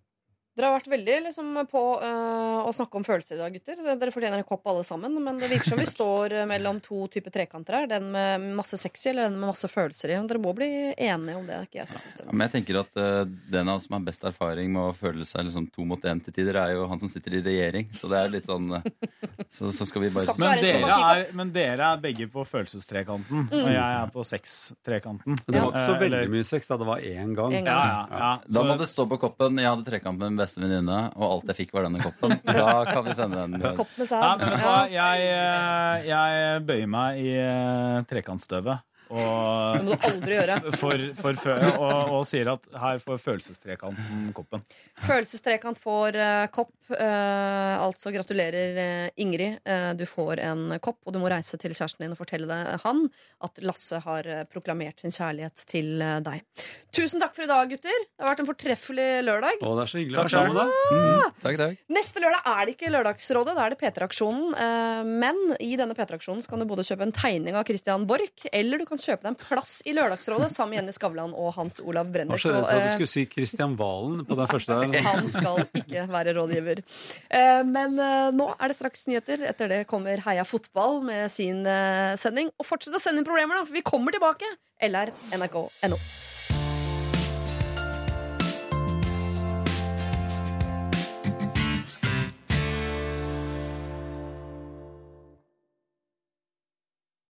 Speaker 1: Dere har vært veldig liksom, på uh, å snakke om følelser i dag, gutter. Dere fortjener en kopp alle sammen. Men det virker som vi står øh, mellom to typer trekanter her. Den med masse sexy eller den med masse følelser i. Dere må bli enige om det. det er ikke jeg som skal
Speaker 9: Ja, men jeg tenker at uh, den av oss som har best erfaring med å føle seg liksom to mot én til tider, er jo han som sitter i regjering. Så det er litt sånn uh, Så, så skal vi bare
Speaker 1: Skal
Speaker 5: Men dere, er, men dere er begge på følelsestrekanten,
Speaker 1: Mm.
Speaker 5: og jeg er på sextrekanten.
Speaker 10: Det var ikke så
Speaker 5: Eh,
Speaker 10: veldig
Speaker 5: eller-
Speaker 10: mye sex da det var én gang.
Speaker 1: En
Speaker 5: Ja,
Speaker 1: gang.
Speaker 5: ja, ja.
Speaker 9: Da må det stå på koppen 'Jeg hadde trekampen beste venninne', og alt jeg fikk, var denne koppen. Da kan vi sende den.
Speaker 1: Kopp med
Speaker 5: Ja, du hva? Jeg, eh, jeg bøyer meg i eh, trekantstøvet
Speaker 1: Det
Speaker 5: og,
Speaker 1: må du aldri gjøre.
Speaker 5: for, for, fø- og, og sier at her får følelsestrekanten koppen.
Speaker 1: Følelsestrekant får uh, kopp. Uh, altså gratulerer, eh, Ingrid. Du får en kopp, og du må reise til kjæresten din og fortelle det, han at Lasse har proklamert sin kjærlighet til deg. Tusen takk for i dag, gutter. Det har vært en fortreffelig lørdag.
Speaker 10: Å, det er så hyggelig
Speaker 5: Takk
Speaker 10: å være sammen med deg.
Speaker 9: Mm, takk, takk.
Speaker 1: Neste lørdag er det ikke Lørdagsrådet, da er det P3-aksjonen. Eh, Men i denne P3-aksjonen kan du både kjøpe en tegning av Christian Borch, eller du kan kjøpe deg en plass i Lørdagsrådet sammen med Jenny Skavlan og Hans Olav
Speaker 10: Jeg
Speaker 1: Brenner.
Speaker 10: var så redd for at du skulle si Kristian Valen på den første der.
Speaker 1: han skal ikke være rådgiver. Eh, Men eh, nå er det straks nyheter. Etter det kommer Heia fotball med sin eh, sending. Og fortsett å sende inn problemer, da, for vi kommer tilbake. LR NRK, NRK.no.